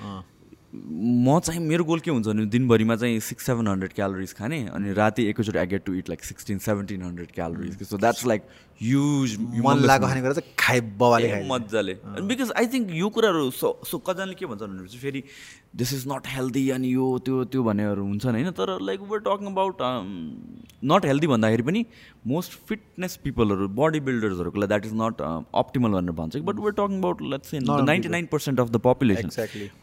Speaker 1: म चाहिँ मेरो गोल के हुन्छ भने दिनभरिमा चाहिँ सिक्स सेभेन हन्ड्रेड क्यालोरिज खाने अनि राति एकैचोटि I get to eat like sixteen seventeen hundred calories so that's like use
Speaker 2: मन लागेको खानेकुरा चाहिँ खाए बबाले खाए
Speaker 1: मजाले। बिकज आई थिङ्क यो कुराहरू सो सो कतिजनाले के भन्छ भनेपछि फेरि दिस इज नट हेल्दी अनि यो त्यो त्यो भन्नेहरू हुन्छन् होइन तर like we talking about not healthy भन्दाखेरि पनि मोस्ट फिटनेस पिपलहरू बडी बिल्डर्सहरूको लागि द्याट इज नट अप्टिमल भनेर भन्छ। But we talking about let's ninety nine percent of the population.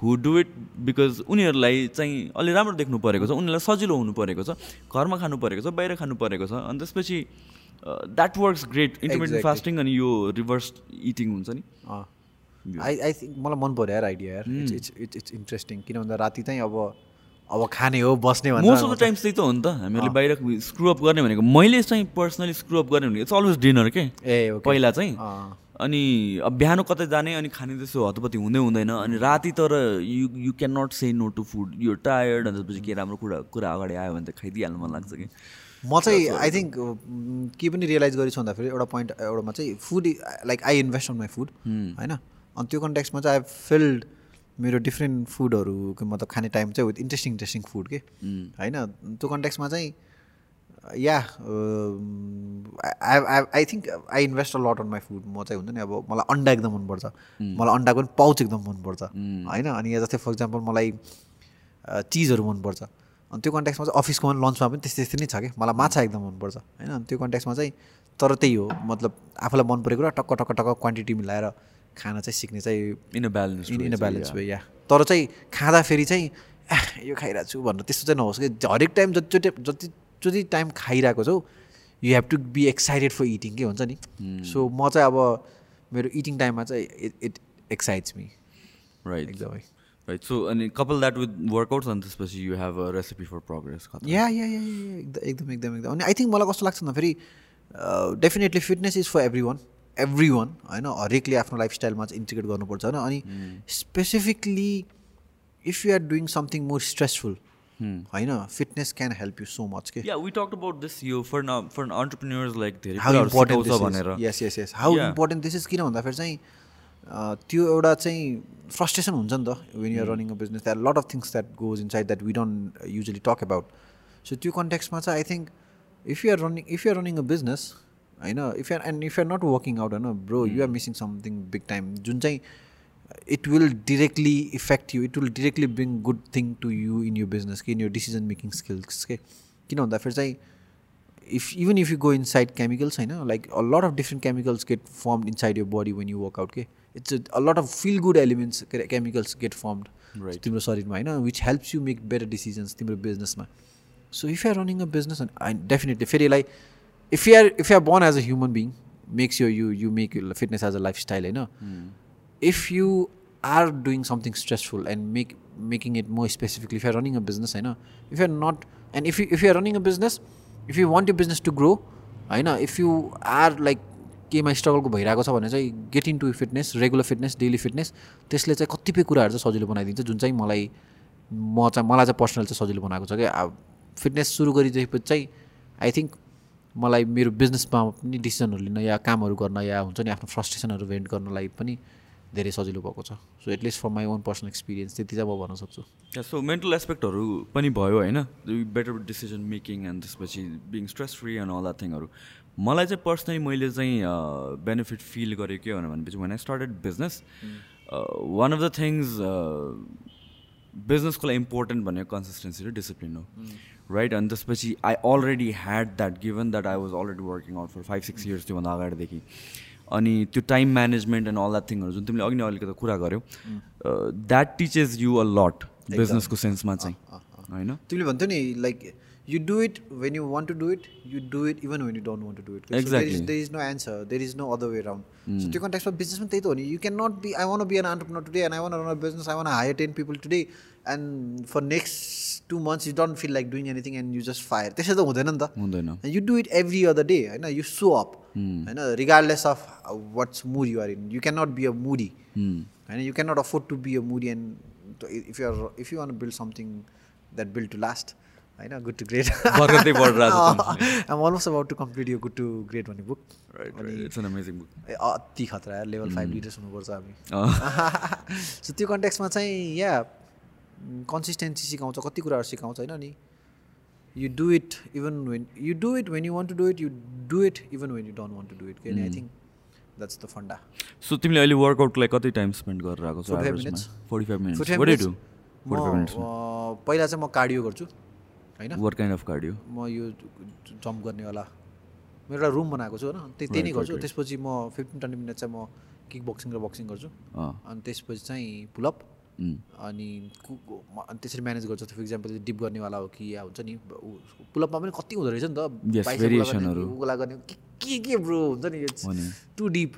Speaker 1: Who do it because उनीहरूलाई चाहिँ अलि राम्रो देख्नु परेको छ उनीहरूलाई सजिलो हुनु परेको छ घरमा खानु परेको छ बाहिर खानु परेको छ। अनि त्यसपछि that works great intermittent. Fasting अनि यो रिभर्स इटिङ हुन्छ नि?
Speaker 2: आई आई थिङ्क मलाई मन पऱ्यो यार आइडिया यार. It's it's it's it's interesting किन भन्दा राति चाहिँ अब अब खाने हो बस्ने
Speaker 1: मोस्ट अफ द टाइम्स त्यही त हो नि त. हामीले बाहिर स्क्रु अप गर्ने भनेको मैले चाहिँ पर्सनली स्क्रु अप गर्ने भनेको इट्स अलवेज डिनर के
Speaker 2: ए
Speaker 1: पहिला चाहिँ।
Speaker 2: अँ।
Speaker 1: अनि अब बिहान कतै जाने अनि खाने त्यसो हतपति हुँदै हुँदैन। अनि राति तर you you can not say no to food you tired अनि त्यसपछि के राम्रो कुरा कुरा अगाडि आयो भने त खाइदिइहाल्नु मन लाग्छ कि।
Speaker 2: म चाहिँ आई थिङ्क के पनि रियलाइज गरेछु भन्दाखेरि एउटा पोइन्ट एउटामा चाहिँ food like I invest on my food होइन? अनि त्यो कन्टेक्समा चाहिँ आई फिल्ड मेरो डिफ्रेन्ट फुडहरूको मतलब खाने टाइम चाहिँ विथ इन्ट्रेस्टिङ इन्ट्रेस्टिङ फुड के? होइन? त्यो कन्टेक्समा चाहिँ yeah I I think I invest a lot on my food म चाहिँ हुन्छ नि अब मलाई अन्डा एकदम मनपर्छ। मलाई अन्डाको पनि पाउच एकदम मनपर्छ। होइन? अनि यहाँ जस्तै फर इक्जाम्पल मलाई चिजहरू मनपर्छ। अनि त्यो कन्ट्याक्समा चाहिँ अफिसको लन्चमा पनि त्यस्तै त्यस्तै नै छ कि? मलाई माछा एकदम मनपर्छ। होइन अनि त्यो कन्ट्याक्समा चाहिँ तर त्यही हो मतलब आफूलाई मन परेको र टक्क टक्क टक्क क्वान्टिटी मिलाएर खाना चाहिँ सिक्ने चाहिँ
Speaker 1: in a balance
Speaker 2: in in a balance way yeah तर चाहिँ खाँदाखेरि चाहिँ "आह, यो खाइरहेको छु भनेर त्यस्तो चाहिँ नहोस् कि। हरेक टाइम जतिचोटि जतिचोटि टाइम खाइरहेको छौ you have to be excited for eating के हुन्छ नि? सो म चाहिँ अब मेरो इटिङ टाइममा चाहिँ it it excites me
Speaker 1: right
Speaker 2: एकदमै।
Speaker 1: राइट सो अनि कपाल द्याट विथ वर्कआउट्स अनि त्यसपछि you have a recipe for progress
Speaker 2: yeah yeah yeah yeah, एकदम एकदम एकदम अनि आई थिङ्क मलाई कस्तो लाग्छ भन्दाखेरि definitely fitness is for every one every one होइन हरेकले आफ्नो लाइफस्टाइलमा चाहिँ इन्टिग्रेट गर्नुपर्छ होइन अनि specifically if you are doing something more stressful होइन fitness can help you so much के
Speaker 1: yeah we talk about this यो फर फर अन्टरप्रिन्यर्स लाइक धेरै
Speaker 2: हाउ इम्पोर्टेन्ट
Speaker 1: भनेर
Speaker 2: yes yes yes how
Speaker 1: Yeah.
Speaker 2: Important this is किन भन्दाखेरि चाहिँ त्यो एउटा चाहिँ फ्रस्ट्रेसन हुन्छ नि त when you're running a business that lot of things that goes inside that we don't usually talk about so त्यो कन्टेक्समा चाहिँ I think if you're running if you're running a business होइन if you're and if you're not working out होइन bro you're missing something big time जुन चाहिँ it will directly effect you it will directly bring good thing to you in यो business कि in यो decision making skills के किन भन्दाखेरि चाहिँ even if you go inside chemicals I know like a lot of different chemicals get formed inside your body when you work out okay? It's a, a lot of feel good elements che- chemicals get formed
Speaker 1: Right.
Speaker 2: तिम्रो शरीरमा होइन which helps you make better decisions तिम्रो बिजनेसमा so if you're running a business and I definitely फेरि यसलाई if you're if you're born as a human being make sure you you make your fitness as a lifestyle होइन if you are doing something stressful and make making it more specifically if you're running a business होइन if you're not and if you if you're running a business if you want your business to grow होइन if you are like केमा स्ट्रगलको भइरहेको छ भने चाहिँ get into fitness regular fitness daily fitness त्यसले चाहिँ कतिपय कुराहरू चाहिँ सजिलो बनाइदिन्छ जुन चाहिँ मलाई म चाहिँ मलाई चाहिँ पर्सनल चाहिँ सजिलो बनाएको छ क्या। फिटनेस सुरु गरिदिएपछि चाहिँ आई थिङ्क मलाई मेरो बिजनेसमा पनि डिसिजनहरू लिन या कामहरू गर्न या हुन्छ नि आफ्नो फ्रस्ट्रेसनहरू भेन्ट गर्नलाई पनि धेरै सजिलो भएको छ। So at least for my own personal experience त्यति चाहिँ म भन्न सक्छु।
Speaker 1: सो मेन्टल एस्पेक्टहरू पनि भयो होइन? बेटर डिसिजन मेकिङ एन्ड त्यसपछि being stress free and all that थिङहरू मलाई चाहिँ पर्सनली मैले चाहिँ बेनिफिट फिल गरेँ के भनेपछि when I started business one of the things बिजनेसको लागि इम्पोर्टेन्ट भनेको कन्सिस्टेन्सी र डिसिप्लिन हो। राइट अनि त्यसपछि I already had that given that I was already working out for five six years त्योभन्दा अगाडिदेखि। अनि त्यो time management and all that थिङहरू जुन तिमीले अघि नै अलिकति कुरा गर्यौ that teaches you a lot बिजनेसको सेन्समा चाहिँ। होइन?
Speaker 2: तिमीले भन्थ्यौ नि like you do it when you want to do it you do it even when you don't want to do it
Speaker 1: Exactly.
Speaker 2: There is no answer there is no other way round so त्यो कन्टेक्समा बिजनेसमा त्यही त हो नि you can not be I want be an entrepreneur today and I want run a business I want hire ten people today and for next two months you don't feel like doing anything and you just fire त्यसै त हुँदैन नि त
Speaker 1: हुँदैन
Speaker 2: you do it every other day होइन you so up होइन regardless of what's mood you're in you can not be a moody होइन you can not afford to be a moody and if you're if you want build something that build to last होइन good to great I'm almost about to complete यो good to great भन्ने book
Speaker 1: amazing book
Speaker 2: अति खतरा level five leaders हुनुपर्छ हामी। (laughs) So त्यो कन्टेक्समा चाहिँ या कन्सिस्टेन्सी सिकाउँछ कति कुराहरू सिकाउँछ होइन नि? You do it even when you do it when you want to do it you do it even when you don't want to do it किन I think that's the funda
Speaker 1: so तिमीले अहिले वर्कआउटलाई कति time spend गरेर आएको छौ
Speaker 2: 45 minutes.
Speaker 1: Forty five minutes
Speaker 2: 45
Speaker 1: what
Speaker 2: minutes,
Speaker 1: do
Speaker 2: म
Speaker 1: forty five minutes
Speaker 2: uh, पहिला चाहिँ म कार्डियो गर्छु। होइन?
Speaker 1: वाट काइन्ड अफ कार्डियो
Speaker 2: म यो जम्प गर्नेवाला मेरो एउटा रुम बनाएको छु होइन त्यही नै गर्छु। त्यसपछि म फिफ्टिन ट्वेन्टी मिनट चाहिँ म किक बक्सिङ र बक्सिङ गर्छु। अनि त्यसपछि चाहिँ पुलअप अनि त्यसरी म्यानेज गर्छु। फर इक्जाम्पल डिप गर्नेवाला हो कि या हुन्छ नि पुलअपमा पनि कति हुँदो रहेछ नि त। गर्ने, के के ब्रो? हुन्छ नि। टु डिप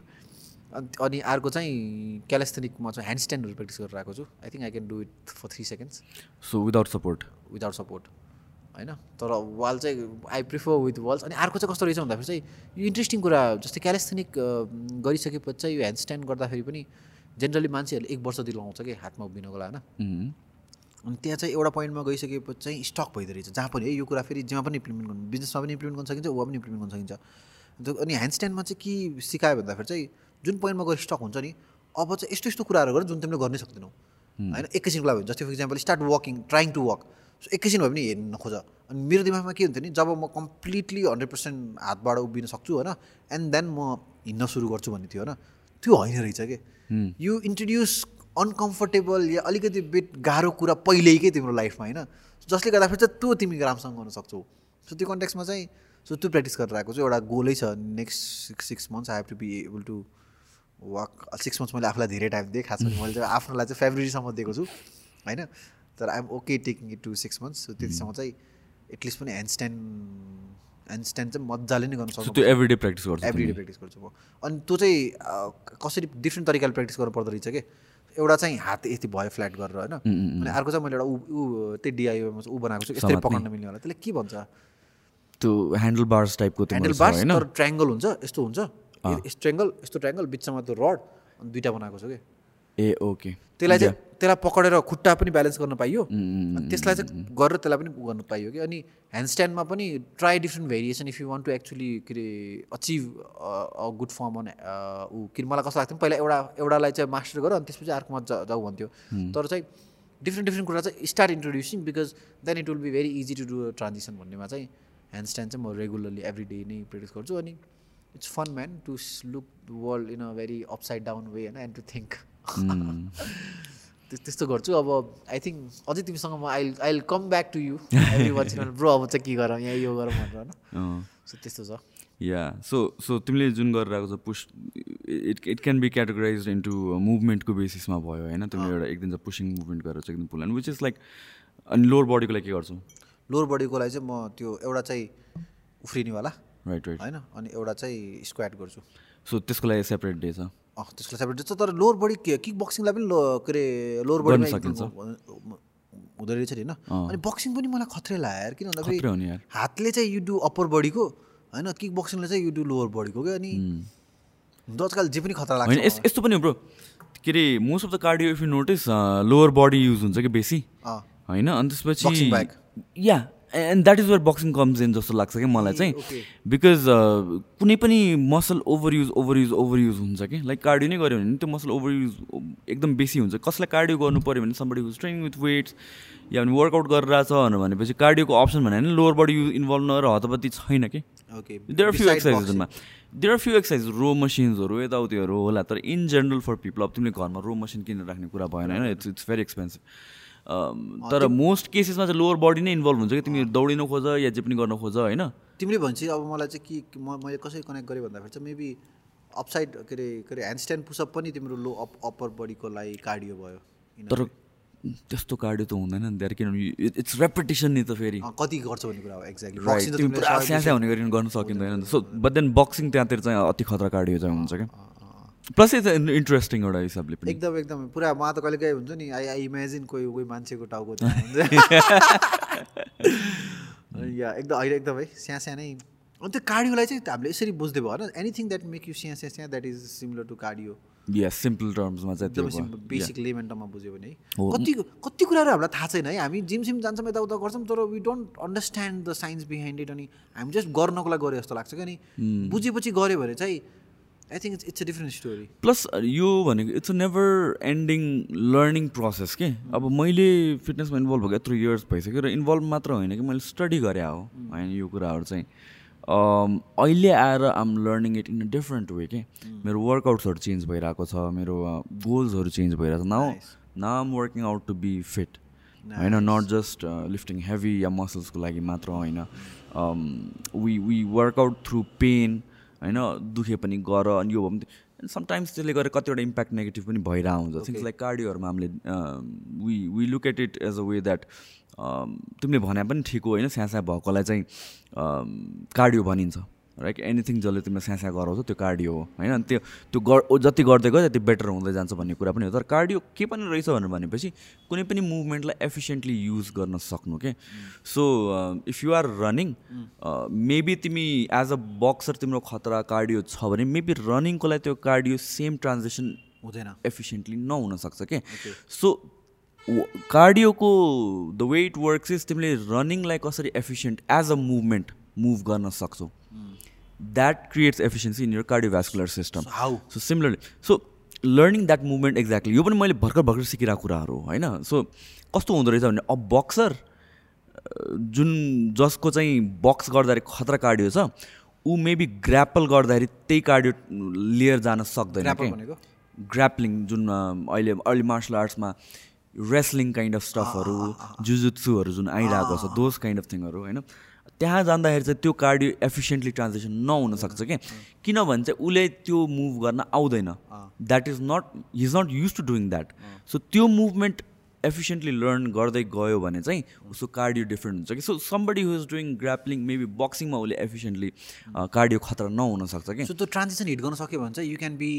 Speaker 2: अनि अर्को चाहिँ क्यालेस्थेनिकमा चाहिँ ह्यान्ड स्ट्यान्डहरू प्र्याक्टिस गरेर आएको छु। I think I can do it for three seconds
Speaker 1: so without support
Speaker 2: without support होइन? तर वाल चाहिँ आई प्रिफर विथ वाल्स अनि अर्को चाहिँ कस्तो रहेछ भन्दाखेरि चाहिँ यो इन्ट्रेस्टिङ कुरा जस्तै क्यालेस्थेनिक गरिसकेपछि चाहिँ यो ह्यान्ड स्ट्यान्ड गर्दाखेरि पनि जेनरली मान्छेहरूले एक वर्ष दिल लाउँछ कि हातमा उभिनुको लागि होइन? अनि त्यहाँ चाहिँ एउटा पोइन्टमा गइसकेपछि चाहिँ स्टक भइदो रहेछ। जहाँ पनि है यो कुरा फेरि जहाँ पनि इम्प्लिमेन्ट गर्नु बिजनेसमा पनि इम्प्लिमेन्ट गर्न सकिन्छ वा पनि इम्प्लिमेन्ट गर्न सकिन्छ। अन्त अनि ह्यान्ड स्ट्यान्डमा चाहिँ के सिकायो भन्दाखेरि चाहिँ जुन पोइन्टमा गएर स्टक हुन्छ नि अब चाहिँ यस्तो यस्तो कुराहरू गर जुन तिमीले गर्नै सक्दैनौ। होइन एकैछिनको लागि जस्तै for example start walking trying to walk so एकैछिन भए पनि हेर्न नखोज अनि मेरो दिमागमा के हुन्थ्यो नि जब म कम्प्लिटली हन्ड्रेड पर्सेन्ट हातबाट उभिन सक्छु होइन एन्ड देन म हिँड्न सुरु गर्छु भन्ने थियो होइन त्यो होइन रहेछ कि? यु इन्ट्रोड्युस अनकम्फर्टेबल या अलिकति बिट गाह्रो कुरा पहिल्यै तिम्रो लाइफमा होइन जसले गर्दाखेरि चाहिँ त्यो तिमी राम्रोसँग गर्न सक्छौ। सो त्यो कन्टेक्समा चाहिँ सो त्यो प्र्याक्टिस गरेर आएको छु। एउटा गोलै छ next six six months I have to be able to walk six months मैले आफूलाई धेरै टाइम दिएँ खास गरी मैले चाहिँ आफ्नोलाई चाहिँ फेब्रुअरीसम्म दिएको छु होइन। तर I'm okay taking it to six months so त्यतिसम्म चाहिँ एटलिस्ट पनि ह्यान्ड स्ट्यान्ड ह्यान्ड स्ट्यान्ड चाहिँ मजाले नै गर्न सक्छु
Speaker 1: त्यो एभ्री डे प्र्याक्टिस गर्छु
Speaker 2: एभ्री डे प्र्याक्टिस गर्छु म। अनि त्यो चाहिँ कसरी डिफ्रेन्ट तरिकाले प्र्याक्टिस गर्नु पर्दो रहेछ कि? एउटा चाहिँ हात यति भयो फ्ल्याट गरेर होइन? अनि अर्को चाहिँ मैले एउटा ऊ त्यही डिआइओमा ऊ बनाएको छु।
Speaker 1: समात्ने।
Speaker 2: पकाउन मिल्ने होला। त्यसले के भन्छ?
Speaker 1: त्यो ह्यान्डल बार्स टाइपको
Speaker 2: ह्यान्डल बार्स तर ट्रायङ्गल हुन्छ। यस्तो हुन्छ। यस्तो ट्रायङ्गल यस्तो ट्रायङ्गल बिचमा त्यो रड अनि दुइटा बनाएको छु कि?
Speaker 1: ए ओके
Speaker 2: त्यसलाई चाहिँ त्यसलाई पक्रेर खुट्टा पनि ब्यालेन्स गर्न पाइयो। अनि त्यसलाई चाहिँ गरेर त्यसलाई पनि गर्नु पाइयो कि? अनि ह्यान्डस्ट्यान्डमा पनि try different variation if you want to actually के अरे achieve a good form on ऊ। किन मलाई कस्तो लाग्थ्यो पहिला एउटा एउटालाई चाहिँ मास्टर गर अनि त्यसपछि अर्कोमा जा जाऊ भन्थ्यो। तर चाहिँ डिफ्रेन्ट डिफ्रेन्ट कुरा चाहिँ start introducing because then it will be very easy to do transition भन्नेमा चाहिँ ह्यान्डस्ट्यान्ड चाहिँ म रेगुलरली एभ्री डे नै प्र्याक्टिस गर्छु। अनि it's fun man to look world in a very upside down way होइन एन्ड टु थिङ्क त्यस्तो गर्छु। अब आई थिङ्क अझै तिमीसँग म I I come back to you bro अब चाहिँ के गरौँ? यहाँ यो गरौँ भनेर होइन? सो त्यस्तो छ।
Speaker 1: या सो सो तिमीले जुन गरिरहेको छ push it it can be categorize into मुभमेन्टको बेसिसमा भयो होइन? तिमीले एउटा एकदम चाहिँ पुसिङ मुभमेन्ट गरेर चाहिँ एकदम पुल विच इज लाइक अनि लोवर बडीको लागि के गर्छौ?
Speaker 2: लोवर बडीको लागि चाहिँ म त्यो एउटा चाहिँ उफ्रिनेवाला
Speaker 1: राइट राइट
Speaker 2: होइन? अनि एउटा चाहिँ स्क्वाट गर्छु।
Speaker 1: सो त्यसको लागि सेपरेट डे छ।
Speaker 2: त्यसको सेपरेट छ तर लोवर बडी के किक बक्सिङलाई पनि लो के अरे लोवर बडीमा
Speaker 1: सकिन्छ।
Speaker 2: हुँदो रहेछ नि होइन? अनि बक्सिङ पनि मलाई खत्रै लाग्यो यार किन भन्दाखेरि हातले चाहिँ यु डु अप्पर बडीको होइन किक बक्सिङले चाहिँ यु डु लोवर बडीको क्या? अनि आजकल जे पनि खतरा लाग्छ
Speaker 1: यस यस्तो पनि ब्रो। के अरे most of the cardio if you notice lower body use हुन्छ कि बेसी? होइन अनि त्यसपछि. Yeah and that is where boxing comes in जस्तो लाग्छ कि मलाई चाहिँ।
Speaker 2: okay.
Speaker 1: बिकज कुनै पनि muscle over use over use over use हुन्छ कि? लाइक कार्डियो नै गऱ्यो भने त्यो मसल ओभर युज एकदम बेसी हुन्छ। कसलाई कार्डियो गर्नु पऱ्यो भने somebody who's training with weights या भने वर्कआउट गरिरहेछ भनेपछि कार्डियोको अप्सन भने लोवर बडी युज इन्भल्भ नगरेर हतपत्ती छैन कि? There are few एक्सर्साइजेसमा there are few exercise row मसिन्सहरू यताउतिहरू होला। तर इन जेनरल फर पिपल अब तिमीले घरमा रो मसिन किनेर राख्ने कुरा भएन होइन? इट्स इट्स भेरी एक्सपेन्सिभ तर मोस्ट केसेसमा चाहिँ लोवर बडी नै इन्भल्भ हुन्छ कि तिमी दौडिन खोज या जे पनि गर्न खोज होइन?
Speaker 2: तिमीले भन्छ अब मलाई चाहिँ के म मैले कसरी कनेक्ट गरेँ भन्दाखेरि चाहिँ मेबी अपसाइड के अरे के अरे ह्यान्डस्ट्यान्ड पुसअप पनि तिम्रो लो अप अप्पर बडीको लागि कार्डियो भयो
Speaker 1: तर. त्यस्तो कार्डियो त हुँदैन नि त्यहाँ किनभने इट्स रेपिटेसन नि त फेरि।
Speaker 2: कति गर्छ भन्ने कुरा एक्ज्याक्टली
Speaker 1: हुने गरी गर्न सकिँदैन। सो बट देन बक्सिङ त्यहाँतिर चाहिँ अति खतरा कार्डियो चाहिँ हुन्छ क्या। प्लस इट्स इन्ट्रेस्टिङ एउटा हिसाबले पनि
Speaker 2: एकदम एकदम। पुरा म त कहिले काहीँ हुन्छ नि। आई आई इमेजिन कोही कोही मान्छेको टाउको अनि (laughs) या एकदम अहिले एकदम स्या स्या नै। अनि त्यो कार्डियोलाई चाहिँ हामीले यसरी बुझ्दै भयो होइन? Anything that make you say say say that is similar to cardio
Speaker 1: yeah simple टर्म्समा चाहिँ
Speaker 2: एकदमै सिम्पल बेसिक लेमेन्टमा बुझ्यो भने।
Speaker 1: हो।
Speaker 2: कति कति कुराहरू हामीलाई थाहा छैन है। हामी जिम सिम जान्छौँ यताउता गर्छौँ तर we don't understand the science behind it अनि हामी जस्ट गर्नको लागि गरे जस्तो लाग्छ क्या नि। बुझेपछि गऱ्यो भने चाहिँ I think it's a different story
Speaker 1: plus यो भनेको it's a never ending learning process के? अब मैले फिटनेसमा इन्भल्भ भएको यत्रो इयर्स भइसक्यो र इन्भल्भ मात्र होइन कि मैले स्टडी गरेँ हो होइन यो कुराहरू चाहिँ। अम, अहिले आएर आम learning it in a different way के? मेरो वर्कआउट्सहरू चेन्ज भइरहेको छ मेरो गोल्सहरू चेन्ज भइरहेको छ। Now now I'm working out to be fit होइन? नट जस्ट लिफ्टिङ हेभी या मसल्सको लागि मात्र होइन। We we workout through pain होइन दुखे पनि गर अनि यो भयो भने समटाइम्स त्यसले गर्दा कतिवटा इम्प्याक्ट नेगेटिभ पनि भइरहेको हुन्छ थिङ्स लाइक कार्डियोहरूमा हामीले we we look at it as a way that तिमीले भने पनि ठिक हो होइन? स्यास्या भएकोलाई चाहिँ कार्डियो भनिन्छ। राइट एनिथिङ जसले तिमीलाई स्यास्या गराउँछ त्यो कार्डियो हो। होइन? अनि त्यो त्यो जति गर्दै गयो त्यति बेटर हुँदै जान्छ भन्ने कुरा पनि हो। तर कार्डियो के पनि रहेछ भनेर भनेपछि कुनै पनि मुभमेन्टलाई एफिसियन्टली युज गर्न सक्नु के so if you are running maybe तिमी एज अ बक्सर तिम्रो खतरा कार्डियो छ भने मेबी रनिङको लागि त्यो कार्डियो सेम ट्रान्जेक्सन
Speaker 2: हुँदैन।
Speaker 1: एफिसियन्टली नहुनसक्छ के so कार्डियोको the way it works is तिमीले रनिङलाई कसरी efficient as a movement move गर्न सक्छौ। That creates efficiency in your cardiovascular system
Speaker 2: how
Speaker 1: so similarly so learning that movement exactly यो पनि मैले भर्खर भर्खर सिकिरहेको कुराहरू हो होइन? सो कस्तो हुँदो रहेछ भने अब बक्सर जुन जसको चाहिँ बक्स गर्दाखेरि खतरा कार्डियो छ ऊ मेबी ग्रापल गर्दाखेरि त्यही कार्डियो लिएर जान सक्दैन ग्राप्लिङ जुन अहिले अर्ली मार्सल आर्ट्समा रेस्लिङ काइन्ड अफ स्टफहरू जुजुत्सुहरू जुन आइरहेको छ दोज काइन्ड अफ थिङहरू होइन? त्यहाँ जाँदाखेरि चाहिँ त्यो कार्डियो एफिसियन्टली ट्रान्जेक्सन नहुन सक्छ क्या किनभने चाहिँ उसले त्यो मुभ गर्न आउँदैन। That is not he is not use to doing that so त्यो मुभमेन्ट एफिसियन्टली लर्न गर्दै गयो भने चाहिँ उसको कार्डियो डिफ्रेन्ट हुन्छ कि? So somebody who is doing grappling maybe बक्सिङमा उसले एफिसियन्टली कार्डियो खतरा नहुन सक्छ कि?
Speaker 2: सो त्यो ट्रान्जेक्सन हिट गर्न सक्यो भने चाहिँ यु क्यान बी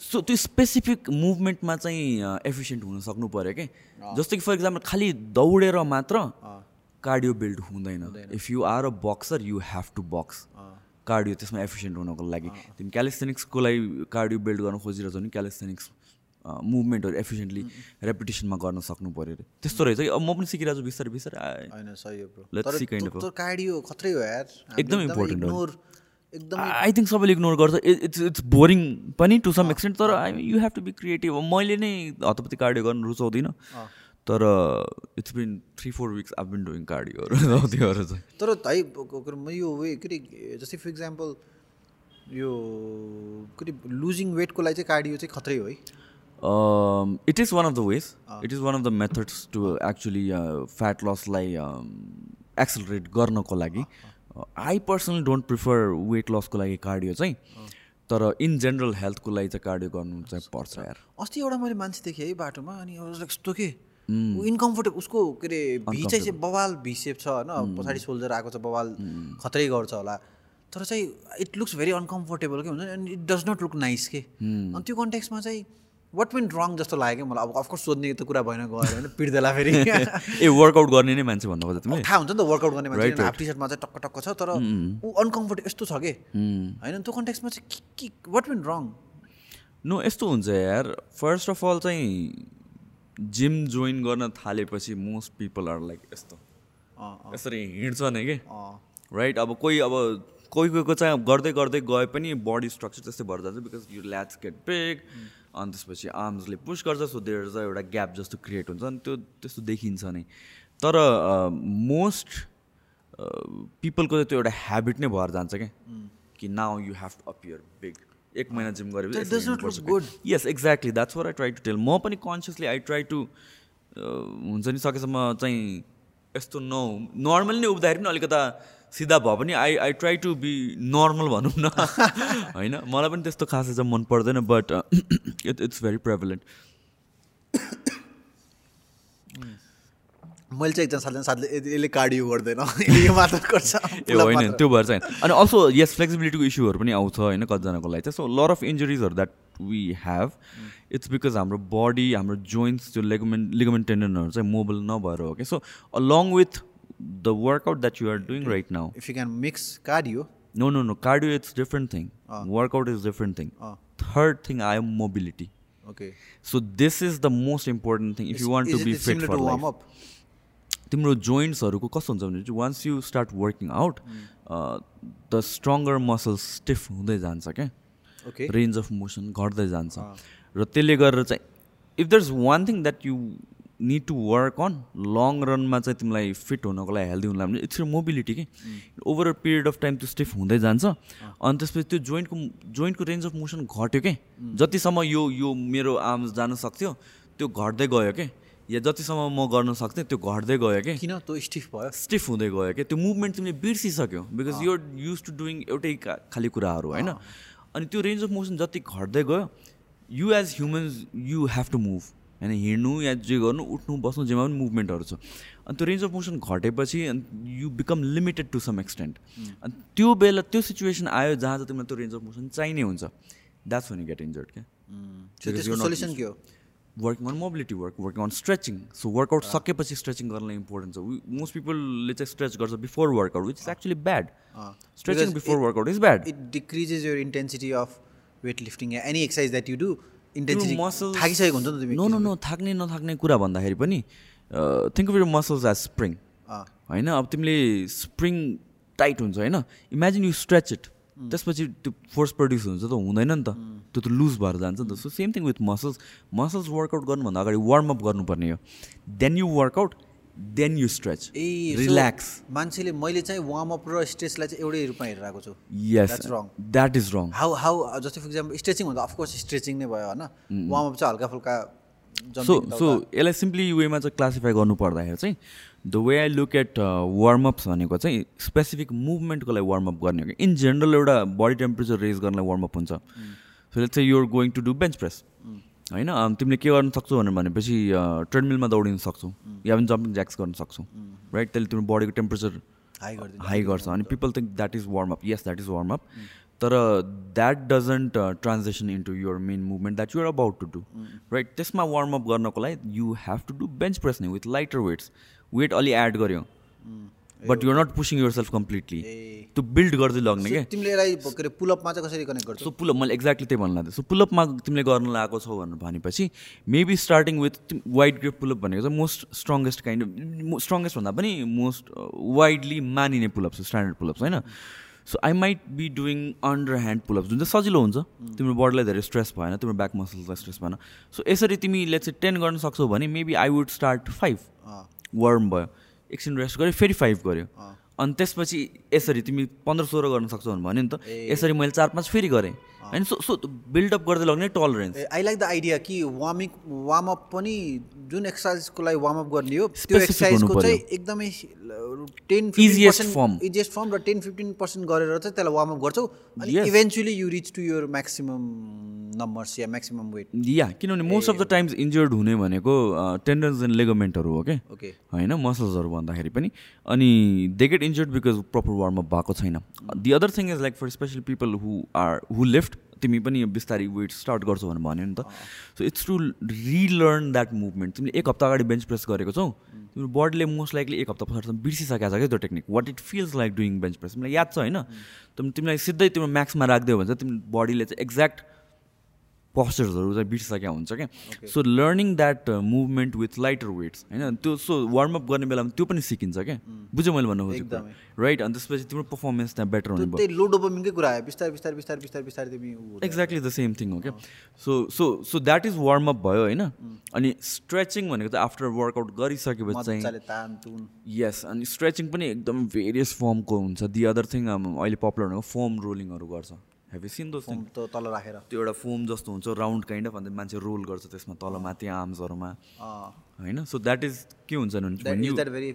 Speaker 1: सो त्यो स्पेसिफिक मुभमेन्टमा चाहिँ एफिसियन्ट हुन सक्नु पऱ्यो कि? जस्तो कि फर इक्जाम्पल खालि दौडेर मात्र कार्डियो बिल्ड हुँदैन. If you are a boxer you have to box cardio त्यसमा एफिसियन्ट हुनको लागि. तिमी क्यालिस्थेनिक्सको लागि कार्डियो बिल्ड गर्न खोजिरहेछौ भने क्यालिस्थेनिक्स मुभमेन्टहरू एफिसियन्टली रेपुटेसनमा गर्न सक्नु पऱ्यो अरे. त्यस्तो रहेछ कि? अब म पनि सिकिरहेको छु बिस्तारै बिस्तारै
Speaker 2: कार्डियो खत्रै हो यार.
Speaker 1: एकदम important हो।
Speaker 2: एकदम
Speaker 1: आई थिङ्क सबैले इग्नोर गर्छ। इट्स इट्स बोरिङ पनि टु सम एक्सटेन्ट तर I you have to be creative मैले नै हतपति कार्डियो गर्नु रुचाउँदिनँ। तर it's been three four weeks I been doing कार्डियोहरू त्योहरू चाहिँ।
Speaker 2: तर है म यो वे के अरे जस्तै फर इक्जाम्पल यो के अरे लुजिङ वेटको लागि चाहिँ कार्डियो चाहिँ खत्रै हो है?
Speaker 1: It is one of the ways it is one of the methods to actually fat लसलाई accelerate गर्नको लागि. I personally don't prefer weight लसको लागि कार्डियो चाहिँ तर इन जेनरल हेल्थको लागि चाहिँ कार्डियो गर्नु चाहिँ पर्छ यार।
Speaker 2: अस्ति एउटा मैले मान्छे देखेँ है बाटोमा अनि यस्तो के इन्कम्फोर्टेबल उसको के अरे भी चाहिँ बवाल भी सेप छ होइन? पछाडि सोल्जर आएको छ बवाल खत्रै गर्छ होला। तर चाहिँ इट लुक्स भेरी अनकम्फोर्टेबल के हुन्छ and it does not look nice के? अनि त्यो कन्टेक्समा चाहिँ वाट वेन्ट रङ जस्तो लाग्यो क्या मलाई? अब अफकोर्स सोध्ने त कुरा भएन गएर होइन? पिट्देला फेरि। (laughs)
Speaker 1: ए वर्कआउट गर्ने नै मान्छे भन्नु खोज्दा तिमीले?
Speaker 2: थाहा हुन्छ नि त वर्कआउट गर्ने मान्छे हाफ टी सर्टमा चाहिँ टक्क टक्क छ तर ऊ अनकम्फोर्टेबल यस्तो छ कि? होइन? त्यो कन्टेक्समा चाहिँ के के वाट वेन्ट रङ
Speaker 1: नो यस्तो हुन्छ यार। फर्स्ट अफ अल चाहिँ जिम जोइन गर्न थालेपछि मोस्ट पिपल आर लाइक यस्तो। यसरी हिँड्छ नै कि? राइट अब कोही अब कोही कोहीको चाहिँ अब गर्दै गर्दै गए पनि बडी स्ट्रक्चर त्यस्तै भएर जान्छ because you lats get big अनि त्यसपछि आर्म्सले पुस गर्छ सो देयर चाहिँ एउटा ग्याप जस्तो क्रिएट हुन्छ अनि त्यो त्यस्तो देखिन्छ नै। तर मोस्ट पिपलको चाहिँ त्यो एउटा ह्याबिट नै भएर जान्छ क्या कि now you have to appear big एक महिना जिम गरेपछि. Yes exactly that's what I try to tell म पनि कन्सियसली आई ट्राई टु हुन्छ नि सकेसम्म चाहिँ यस्तो न नर्मली नै उब्दाखेरि पनि अलिकता सिधा भए पनि I I try to be normal भनौँ न। (laughs) होइन? मलाई पनि त्यस्तो खासै चाहिँ मन पर्दैन but it it's very prevalent
Speaker 2: मैले चाहिँ एकजना साथीले साथीले यसले कार्डियो गर्दैन (laughs) यो मात्र गर्छ (laughs)
Speaker 1: ए होइन त्यो भएर चाहिँ अनि अल्सो यस फ्लेक्सिबिलिटीको इस्युहरू पनि आउँछ होइन कतिजनाको लागि चाहिँ so lot of इन्जुरिजहरू that we have it's because हाम्रो बडी हाम्रो जोइन्ट्स त्यो लेगमेन्ट लिगमेन्ट टेन्डनहरू चाहिँ मोबल नभएर हो कि so along with the workout that you are doing right now
Speaker 2: if you can mix cardio
Speaker 1: No, no, no. Cardio it's different thing. Workout is different thing. Third thing, I am mobility.
Speaker 2: Okay
Speaker 1: So this is the most important thing if you want to be fit for life. तिम्रो जोइन्ट्सहरूको कस्तो हुन्छ भने चाहिँ once you start working out the stronger muscles stiff हुँदै जान्छ क्या।
Speaker 2: Okay
Speaker 1: range of motion घट्दै जान्छ। र त्यसले गरेर चाहिँ if there is one thing that you need to work on long रनमा चाहिँ तिमीलाई फिट हुनको लागि हेल्दी हुनुलाई भने इट्स मोबिलिटी कि। Over a period of time त्यो स्टिफ हुँदै जान्छ। अनि त्यसपछि त्यो जोइन्टको जोइन्टको रेन्ज अफ मोसन घट्यो कि। जतिसम्म यो यो मेरो आर्म्स जान सक्थ्यो त्यो घट्दै गयो कि। या जतिसम्म म गर्न सक्थेँ त्यो घट्दै गयो कि।
Speaker 2: किन? त्यो स्टिफ भयो।
Speaker 1: स्टिफ हुँदै गयो क्या त्यो मुभमेन्ट तिमीले बिर्सिसक्यो because you're used to doing एउटै का- खालि कुराहरू होइन? अनि त्यो रेन्ज अफ मोसन जति घट्दै गयो you age humans you have to move होइन हिँड्नु या जे गर्नु उठ्नु बस्नु जेमा पनि मुभमेन्टहरू छ। अनि त्यो रेन्ज अफ मोसन घटेपछि अनि you become limited to some extent अनि त्यो बेला त्यो सिचुएसन आयो जहाँ चाहिँ तिमीलाई त्यो रेन्ज अफ मोसन चाहिने हुन्छ। That's one you get injured क्या?
Speaker 2: सोल्युसन के हो?
Speaker 1: Working on mobility work working on stretching so workout सकेपछि स्ट्रेचिङ गर्नलाई इम्पोर्टेन्ट छ. मोस्ट पिपलले चाहिँ स्ट्रेच गर्छ before workout which is actually bad stretching before workout is bad
Speaker 2: it decreases your intensity of weight lifting any exercise that you do intensity
Speaker 1: muscles-
Speaker 2: थाकिसकेको हुन्छ नि
Speaker 1: no no no थाक्ने नथाक्ने कुरा भन्दाखेरि पनि think of your muscles as spring होइन? अब तिमीले स्प्रिङ टाइट हुन्छ होइन? इमेजिन यु स्ट्रेच इट त्यसपछि त्यो फोर्स प्रड्युस हुन्छ त हुँदैन नि त। त्यो त लुज भएर जान्छ नि त। So same thing with muscles muscles workout गर्नुभन्दा अगाडि वार्मअप गर्नुपर्ने हो। Then you workout then you stretch
Speaker 2: a
Speaker 1: relax
Speaker 2: मान्छेले मैले चाहिँ वार्मअप र स्ट्रेचलाई चाहिँ एउटै रूपमा हेरेर आएको छु।
Speaker 1: Yes
Speaker 2: wrong.
Speaker 1: That is wrong
Speaker 2: how how जस्तै फर इक्जाम्पल स्ट्रेचिङ भन्दा अफकोर्स स्ट्रेचिङ नै भयो होइन? वार्मअप चाहिँ हल्का फुल्का
Speaker 1: सो सो यसलाई सिम्पली वेमा चाहिँ क्लासिफाई गर्नु पर्दाखेरि चाहिँ the way I look at warm ups भनेको चाहिँ स्पेसिफिक मुभमेन्टको लागि वार्मअप गर्ने हो कि? इन जेनरल एउटा बडी टेम्परेचर रेज गर्नलाई वार्मअप हुन्छ। सो लेट्स चाहिँ you're going to do bench press होइन? अम, तिमीले के गर्न सक्छौ भनेर भनेपछि ट्रेडमिलमा दौडिन सक्छौ या पनि जम्पिङ ज्याक्स गर्न सक्छौ राइट त्यसले तिम्रो बडीको टेम्परेचर
Speaker 2: हाई गरिदिनु
Speaker 1: हाई गर्छ अनि people think that is warm up yes that is warm up तर that doesn't transaction into your main movement that you're about to do right त्यसमा वार्मअप गर्नको लागि you have to do bench press नै with lighter weights weight अलि add गऱ्यो। But you're not pushing yourself completely त्यो build गर्दै लग्ने क्या?
Speaker 2: तिमीले यसलाई के अरे पुलअपमा चाहिँ कसरी कनेक्ट गर्छौ?
Speaker 1: सो पुलअप मैले एक्ज्याक्टली त्यही भन्नु लाग्थेँ सो पुलअपमा तिमीले गर्न लगाएको छौ भनेर भनेपछि maybe starting with wide grip pullup भनेको चाहिँ मोस्ट स्ट्रङ्गेस्ट काइन्ड स्ट्रङ्गेस्ट भन्दा पनि मोस्ट वाइडली मानिने पुलअप्स स्ट्यान्डर्ड पुलअप्स होइन? So I might be doing under hand pullups जुन चाहिँ सजिलो हुन्छ तिम्रो बडीलाई धेरै स्ट्रेस भएन तिम्रो ब्याक मसल्सलाई स्ट्रेस भएन। सो यसरी तिमी लेट्स टेन गर्न सक्छौ भने maybe I would start five warm भयो एकछिन रेस्ट गऱ्यो फेरि फाइभ गऱ्यो। अनि त्यसपछि यसरी तिमी पन्ध्र सोह्र गर्न सक्छौ भने भन्यो नि त। यसरी मैले चार पाँच फेरि गरेँ। होइन सो सो बिल्डअप गर्दै लग्ने tolerance
Speaker 2: I like the idea कि वार्मिङ वार्मअप पनि जुन एक्सर्साइजको लागि वार्मअप गर्ने हो त्यो एक्सर्साइजको चाहिँ एकदमै ten
Speaker 1: Easiest form.
Speaker 2: Easiest form र टेन फिफ्टिन पर्सेन्ट गरेर चाहिँ त्यसलाई वार्मअप गर्छौ। अनि. Eventually you reach to your maximum numbers yeah maximum weight
Speaker 1: या किनभने most of the times injured हुने भनेको टेन्डन्स एन्ड लेगमेन्टहरू हो क्या
Speaker 2: ओके
Speaker 1: होइन मसल्सहरू भन्दाखेरि पनि। अनि they get injured because proper warm up भएको छैन। The other thing is like for specially people who are who lift तिमी पनि बिस्तारै वेट स्टार्ट गर्छौ भनेर भन्यो नि त। So it's to relearn that movement तिमीले एक हप्ता अगाडि बेन्च प्रेस गरेको छौ। तिम्रो बडीले मोस्ट लाइकली एक हप्ता पछाडिसम्म बिर्सिसकेको छ क्या त्यो technique what it feels like doing bench press तिमीलाई याद छ होइन? तिमी तिमीलाई सिधै तिम्रो म्याक्समा राखिदियो भने चाहिँ तिम्रो बडीले चाहिँ एक्ज्याक्ट पोस्चर्सहरू चाहिँ बिर्सिसकेको हुन्छ क्या। So learning that movement with lighter weights होइन त्यो सो वार्मअप गर्ने बेलामा त्यो पनि सिकिन्छ क्या। बुझ्यो मैले भन्नु खोजेको। राइट अनि त्यसपछि तिम्रो पर्फर्मेन्स त्यहाँ बेटर हुने
Speaker 2: लो डोपामिनकै कुरा आयो। बिस्तारै बिस्तारै बिस्तारै बिस्तारै बिस्तारै तिमी उ हुँदै-
Speaker 1: एक्ज्याक्टली द सेम थिङ हो क्या so so so that is warm up भयो होइन? अनि स्ट्रेचिङ भनेको चाहिँ आफ्टर वर्कआउट गरिसकेपछि चाहिँ यस अनि स्ट्रेचिङ पनि एकदम भेरियस फर्मको हुन्छ। दि अदर थिङ अहिले पपुलर भनेको फोम रोलिङहरू गर्छ। Have seen those thing
Speaker 2: foam त तल राखेर।
Speaker 1: त्यो एउटा फोम जस्तो हुन्छ राउन्ड काइन्ड अफ अन्त मान्छे रोल गर्छ त्यसमा तल माथि आर्म्सहरूमा होइन? सो द्याट इज के हुन्छ भने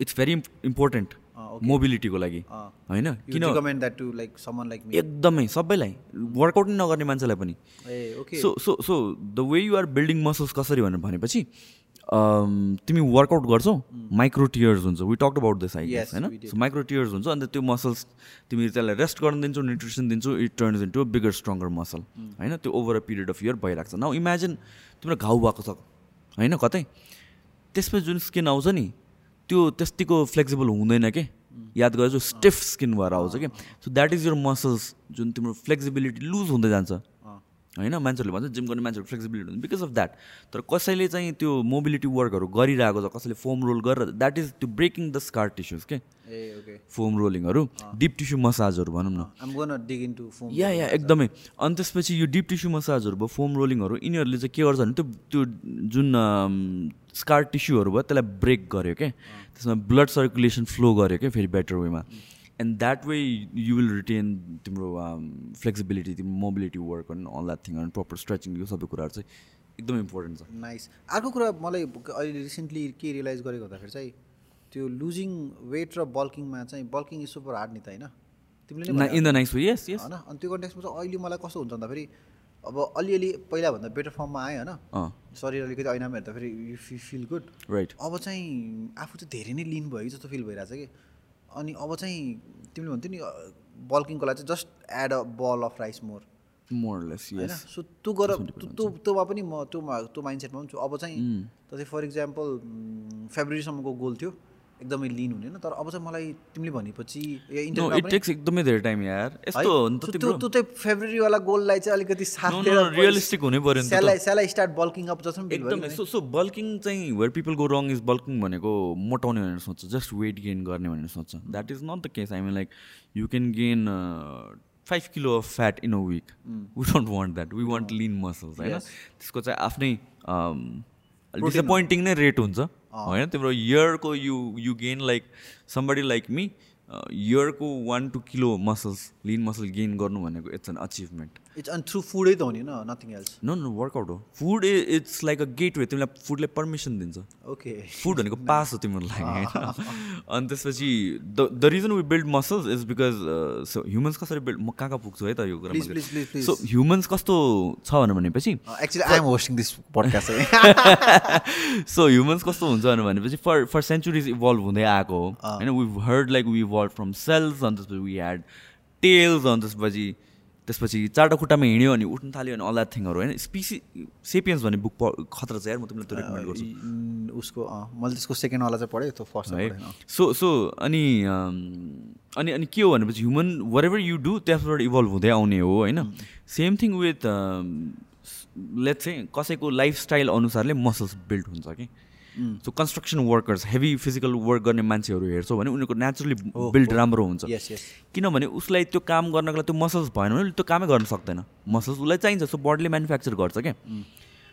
Speaker 1: इट्स भेरी इम्पोर्टेन्ट मोबिलिटीको लागि। होइन?
Speaker 2: यु
Speaker 1: किन एकदमै सबैलाई। वर्कआउट नै नगर्ने मान्छेलाई पनि। So so so the way you are building muscles कसरी भनेर भनेपछि um, तिमी वर्कआउट गर्छौ माइक्रो टियर्स हुन्छ। We talk about this
Speaker 2: we
Speaker 1: होइन. सो माइक्रो टियर्स हुन्छ अन्त त्यो मसल्स तिमी त्यसलाई रेस्ट गर्न दिन्छौ न्युट्रिसन दिन्छौ it turns into bigger stronger muscle होइन? त्यो over a period of year भइरहेको छ। नाउ इमेजिन तिम्रो घाउ भएको छ। होइन कतै? त्यसमा जुन स्किन आउँछ नि त्यो त्यत्तिको फ्लेक्सिबल हुँदैन के? याद गरेर स्टिफ स्किन भएर आउँछ कि? So that is your muscles जुन तिम्रो फ्लेक्सिबिलिटी लुज हुँदै जान्छ। होइन मान्छेहरूले भन्छ जिम गर्ने मान्छेहरू फ्लेक्सिबिलिटी हुन्छ बिकज अफ द्याट तर कसैले चाहिँ त्यो मोबिलिटी वर्कहरू गरिरहेको छ कसैले फोम रोल गरेर द्याट इज त्यो ब्रेकिङ द स्कार टिस्युज के फोम रोलिङहरू डिप टिस्यु मसाजहरू भनौँ न।
Speaker 2: I'm gonna dig into foam
Speaker 1: yeah yeah एकदमै। अनि त्यसपछि यो डिप टिस्यु मसाजहरू भयो फोम रोलिङहरू यिनीहरूले चाहिँ के गर्छ भने त्यो त्यो जुन स्कार टिस्युहरू भयो त्यसलाई ब्रेक गर्यो क्या त्यसमा ब्लड सर्कुलेसन फ्लो गर्यो क्या फेरि बेटर वेमा and that way you will retain तिम्रो फ्लेक्सिबिलिटी तिम्रो मोबिलिटी वर्क अनि all that thing proper stretching यो सबै कुराहरू चाहिँ एकदम इम्पोर्टेन्ट छ।
Speaker 2: नाइस अर्को कुरा मलाई अहिले रिसेन्टली के रियलाइज गरेको भन्दाखेरि चाहिँ त्यो लुजिङ वेट र बल्किङमा चाहिँ बल्किङ इज सुपर हार्ड नि त होइन? तिमीले नै
Speaker 1: in the nice way yes yes
Speaker 2: होइन? अनि त्यो कन्टेक्समा चाहिँ अहिले मलाई कस्तो हुन्छ भन्दाखेरि अब अलिअलि पहिलाभन्दा बेटर फर्ममा आयो होइन? शरीर अलिकति ऐनामा हेर्दाखेरि यु फिल गुड
Speaker 1: राइट
Speaker 2: अब चाहिँ आफू चाहिँ धेरै नै लिन भयो कि जस्तो फिल भइरहेछ कि। अनि अब चाहिँ तिमीले भन्थ्यौ नि बल्किङको लागि चाहिँ just add a ball of rice more
Speaker 1: more or less
Speaker 2: होइन?
Speaker 1: यस
Speaker 2: सो त्यो गर त्यो त्यो- त्योमा पनि म त्योमा त्यो माइन्डसेटमा पनि छु। अब चाहिँ त चाहिँ फर इक्जाम्पल फेब्रुअरीसम्मको गोल थियो। एकदमै लिन हुने तर अब चाहिँ मलाई तिमीले भनेपछि
Speaker 1: एकदमै धेरै टाइम यार? यस्तो हो नि त
Speaker 2: त्यो- चाहिँ फेब्रुअरीवाला गोललाई चाहिँ अलिकति
Speaker 1: realistic हुनै पऱ्यो नि त
Speaker 2: सेलाई सेलाई स्टार्ट बल्किङ अप जस्तो
Speaker 1: एकदमै। सो सो बल्किङ चाहिँ where people go wrong is bulking भनेको मोटाउने भनेर सोच्छ। जस्ट वेट गेन गर्ने भनेर सोच्छ। That is not the case I mean like you can gain five kilo of fat in a week we don't want that we want lean muscles होइन? त्यसको चाहिँ आफ्नै डिसपोइन्टिङ नै रेट हुन्छ। होइन तिम्रो इयरको you you gain like somebody like me इयरको one two kilo muscles lean muscle gain गर्नु भनेको इट्स एन अचिभमेन्ट
Speaker 2: इट्स अनि थ्रु फुडै त हो नि nothing else
Speaker 1: no no workout हो. Food it's like a gateway तिमीलाई फुडले पर्मिसन दिन्छ.
Speaker 2: ओके
Speaker 1: फुड भनेको पास हो तिम्रो लागि होइन अनि त्यसपछि the the reason we build muscles is because so humans कसरी बिल्ड म कहाँ कहाँ पुग्छु है त यो कुरा सो ह्युमन्स कस्तो छ भनेपछि
Speaker 2: actually I am hosting this podcast
Speaker 1: so humans कस्तो हुन्छ भनेपछि फर फर सेन्चुरिज इभल्भ हुँदै आएको हो. होइन we heard like we evolve from cells अनि त्यसपछि वी ह्याड टेल्स अनि त्यसपछि त्यसपछि चारवटा खुट्टामा हिँड्यो अनि उठ्नु थाल्यो अनि अल द्याट थिङहरू होइन? स्पिसी सेपियन्स भन्ने बुक खतरा छ यार म तिमीलाई त्यो रेकमेन्ड गर्छु।
Speaker 2: उसको अँ, मैले त्यसको सेकेन्डवाला चाहिँ पढेँ त्यो फर्स्ट
Speaker 1: है सो सो अनि अनि अनि के हो भनेपछि human whatever you do त्यसबाट इभल्भ हुँदै आउने हो होइन? सेम थिङ विथ लेट चाहिँ कसैको लाइफस्टाइल अनुसारले मसल्स बिल्ड हुन्छ कि? So construction workers heavy physical work गर्ने मान्छेहरू हेर्छौ भने उनीहरूको नेचुरली बिल्ड राम्रो हुन्छ। किनभने उसलाई त्यो काम गर्नको लागि त्यो मसल्स भएन भने त्यो कामै गर्न सक्दैन। मसल्स उसलाई चाहिन्छ सो बडीले म्यानुफ्याक्चर गर्छ क्या।